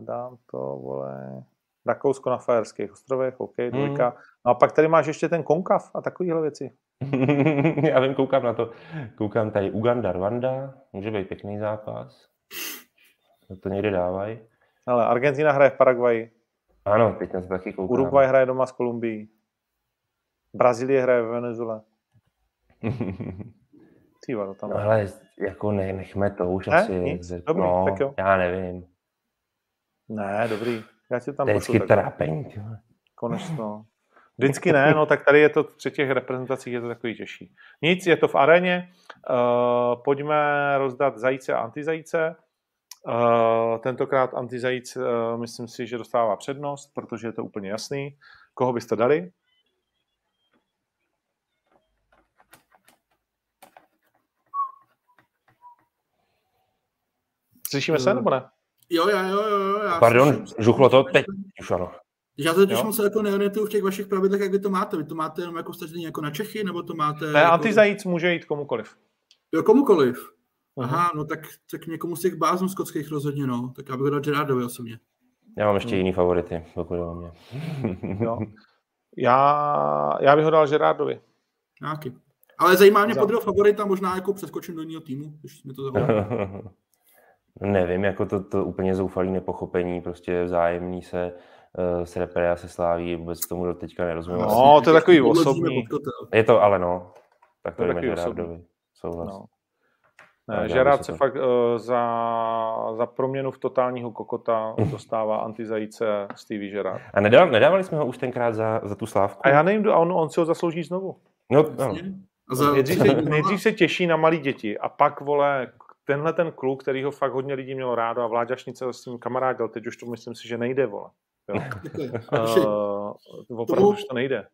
dám to, vole, Rakousko na Fajerských ostrovech, OK, dvojka. Hmm. No a pak tady máš ještě ten konkav a takovéhle věci. (laughs) Já vím, koukám na to. Koukám tady Uganda, Rwanda, může být pěkný zápas. To někde dávají. Ale Argentina hraje v Paraguaji. Ano, teď na to taky koukám. Uruguay hraje doma s Kolumbií. Brazílie hraje v Venezuele. (laughs) Týva, to tam. No, ale jako ne, nechme to už ne? asi. Nic? Dobrý, no, tak jo. Já nevím. Ne, dobrý. Já ti tam vždycky trápení. Konečně. Vždycky ne, no tak tady je to při těch reprezentacích je to takový těžší. Nic, je to v aréně. Uh, pojďme rozdat zajíce a antizajíce. Uh, tentokrát antizajíc uh, myslím si, že dostává přednost, protože je to úplně jasný. Koho byste dali? Slyšíme se, Eh, nebo ne? Jo, jo, jo, jo. jo, Já Pardon, slyším. žuchlo to teď. Už ano. Já se totiž Jo. moc jako neorientuju v těch vašich pravidlech, jak vy to máte. Vy to máte jenom jako stažený jako na Čechy, nebo to máte... Ne, jako... antizajíc může jít komukoliv. Jo, komukoliv. Aha, no tak, tak někomu z těch bázů skotských rozhodně, no. Tak já bych ho dal Gerardovi osobně. Já mám ještě Hmm. jiný favority, pokud o mě. Jo. Já, já bych ho dal Gerardovi. Nějaký. Ale zajímá mě Za- podle favorita, možná jako přeskočím do jiného týmu, když mi to zaujalo. (laughs) Nevím, jako to, to úplně zoufalý nepochopení, prostě vzájemný se uh, s repre a se sláví, vůbec tomu do teďka nerozumím. No, to je takový osobní. Je to ale no, tak To to je takový Gerardovi. Souhlas. No. Ne, by se fakt uh, za, za proměnu v totálního kokota dostává antizajíce Stevie Gerard. A nedal, nedávali jsme ho už tenkrát za, za tu slávku? A já nevím, a on, on si ho zaslouží znovu. No. A za, Nejdřív se, (laughs) nejdřív se těší na malé děti a pak, vole, tenhle ten kluk, který ho fakt hodně lidí mělo rádo a Vláďa Šnice s tím kamarádil, teď už to myslím si, že nejde, vole. Jo. Uh, (laughs) opravdu už to nejde.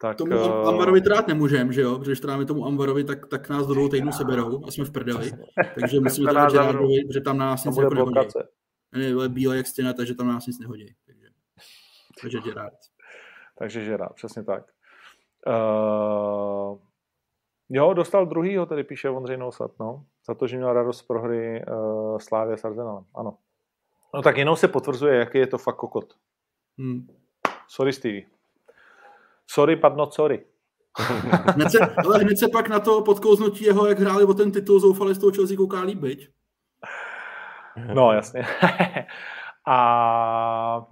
Tak, Tomu eh, Amvarovi trát nemůžem, že jo? Protože když tomu Amvarovi, tak, tak nás do dvou týdnů seberou a jsme v prdeli. Takže (laughs) musíme to dát. Gerardovi, protože tam nás nic jako nehodí. Ne, bílé jak stěna, takže tam nás nic nehodí. Takže, takže Gerard. Takže Gerard, přesně tak. Uh, jo, dostal druhýho, tady píše Ondřej Nousat, no, za to, že měl radost z prohry uh, Slávě s Arsenalem, ano. No tak jenom se potvrzuje, jaký je to fakt kokot. Hmm. Sorry, Stevie. Sorry, not sorry. (laughs) Hned se, ale hned se pak na to podkouznutí jeho, jak hráli o ten titul, zoufali z toho Chelsea kouká líp, byť? No, jasně. (laughs) A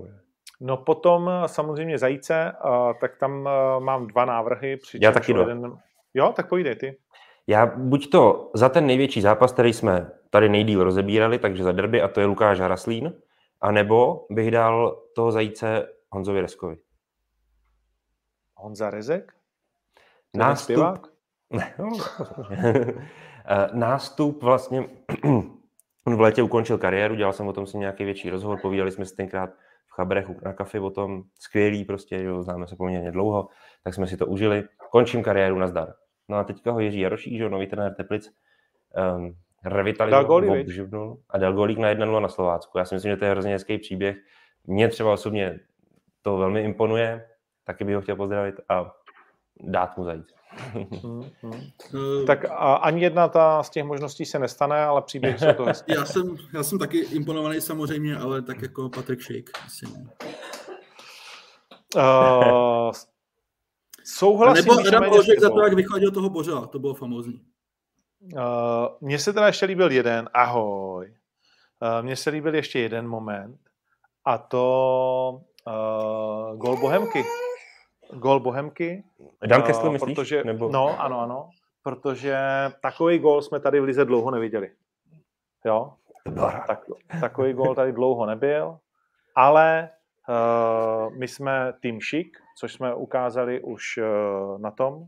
no potom samozřejmě zajíce, tak tam mám dva návrhy. Já přičemž taky jeden... Jo, tak povídej ty. Já buď to za ten největší zápas, který jsme tady nejdíl rozebírali, takže za derby, a to je Lukáš Haraslín, anebo bych dal toho zajíce Honzovi Reskovi. Honza Rezek? Ten Nástup, zpěvák? No. (laughs) Eh, Nástup vlastně, (clears throat) on v létě ukončil kariéru, dělal jsem o tom si nějaký větší rozhovor, povídali jsme si tenkrát v Chabrech na kafi o tom, skvělý prostě, jo, známe se poměrně dlouho, tak jsme si to užili. Končím kariéru, nazdar. No a teďka ho Jiří Jarošík, že nový trenér Teplic, um, Dal revitalizoval, obživnul a dal golík na 1 na Slovácku. Já si myslím, že to je hrozně hezký příběh. Mně třeba osobně to velmi imponuje, taky bych ho chtěl pozdravit a dát mu zajít. Hmm, hmm. Uh, Tak a ani jedna ta z těch možností se nestane, ale příběh jsou to hezké. (laughs) já jsem, já jsem taky imponovaný samozřejmě, ale tak jako Patrick Schick. Asi ne. Uh, A souhlasím nebo Adam Božek za to, jak vychodil toho Bořela, to bylo famózní. Uh, mně se teda ještě líbil jeden, ahoj. Uh, mně se líbil ještě jeden moment a to uh, gol Bohemky. Gol Bohemky. Dan uh, Kessler myslíš? Protože, Nebo... No, ano, ano. Protože takový gol jsme tady v Lize dlouho neviděli. Jo? Tak, takový gol tady dlouho nebyl, ale uh, my jsme tým šik, což jsme ukázali už uh, na tom,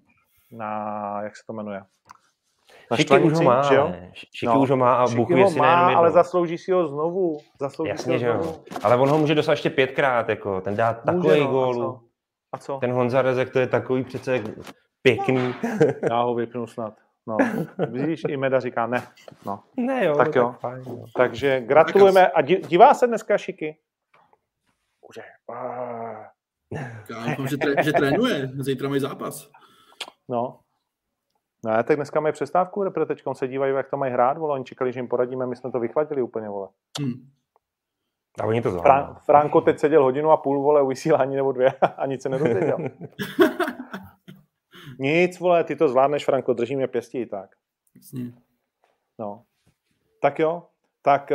na, jak se to jmenuje? Na Šiky už ho má, že jo? Šiky No, už ho má a bukuje ho si má, ale zaslouží si ho znovu. Zaslouží si Jasně, ho že jo. znovu. Ale on ho může dostat ještě pětkrát, jako, ten dá takový no, gól. A co? Ten Honza Rezek, to je takový přece pěkný. Já ho vypnu snad. No. Vidíš, i Meda říká ne. No. ne jo, Tak no, jo. fajn, no. Takže gratulujeme. A dívá se dneska Šiky? Už Já doufám, že, tré, že trénuje, zítra mají zápas. No. Ne, tak dneska mají přestávku, repre teďkom se dívají, jak to mají hrát, vole, oni čekali, že jim poradíme, my jsme to vychladili úplně, vole. Hm. A oni to zvládnou. Fran- Franko teď seděl hodinu a půl, vole, u vysílání nebo dvě a nic se nedozvěděl. (laughs) nic, vole, ty to zvládneš, Franko, drží mě pěstí i tak. No. Tak jo, tak,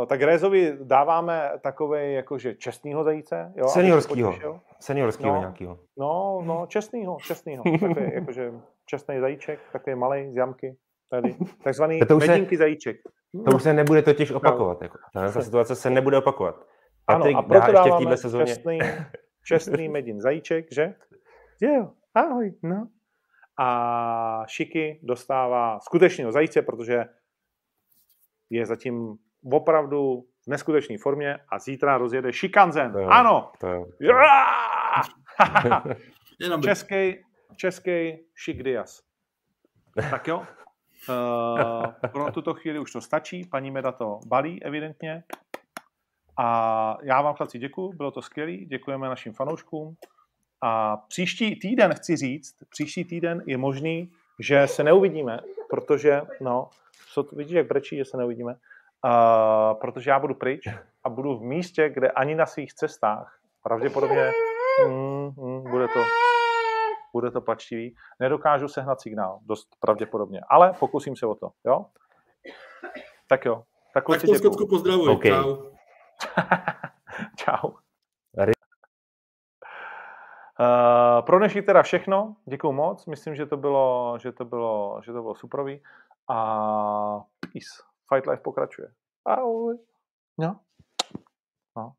uh, tak Rézovi dáváme takový jakože čestnýho zajíce. Jo, Seniorskýho. Seniorskýho no, nějakýho. No, no, čestnýho, čestnýho. Takový jakože čestný zajíček, takový malý z jamky. Tady. (laughs) Takzvaný to medínky se, zajíček. To už se nebude totiž opakovat. Jako. Ta situace se nebude opakovat. Patrik ano, a proto dáváme v sezóně... čestný, čestný (laughs) medin zajíček, že? Jo, ahoj, no. A Šiky dostává skutečného zajíce, protože je zatím opravdu v neskutečné formě a zítra rozjede Šikanzen. To ano! To je, to je. (laughs) český, český Šik Diaz. (laughs) Tak jo, uh, pro tuto chvíli už to stačí, paní Meda to balí evidentně. A já vám chlapci děkuji, bylo to skvělé, děkujeme našim fanouškům. A příští týden, chci říct, příští týden je možný, že se neuvidíme, protože, no, co, vidíš, jak brečí, že se neuvidíme, uh, protože já budu pryč a budu v místě, kde ani na svých cestách pravděpodobně mm, mm, bude to bude to plačtivý. Nedokážu sehnat signál, dost pravděpodobně, ale pokusím se o to, jo? Tak jo. Tak, tak to Skotku pozdravuji. Okay. Čau. (laughs) Čau. Uh, pro dnešní teda všechno. Děkuji moc. Myslím, že to bylo, že to bylo, že to bylo superový. A peace. Fight Life pokračuje. Ahoj. No. No.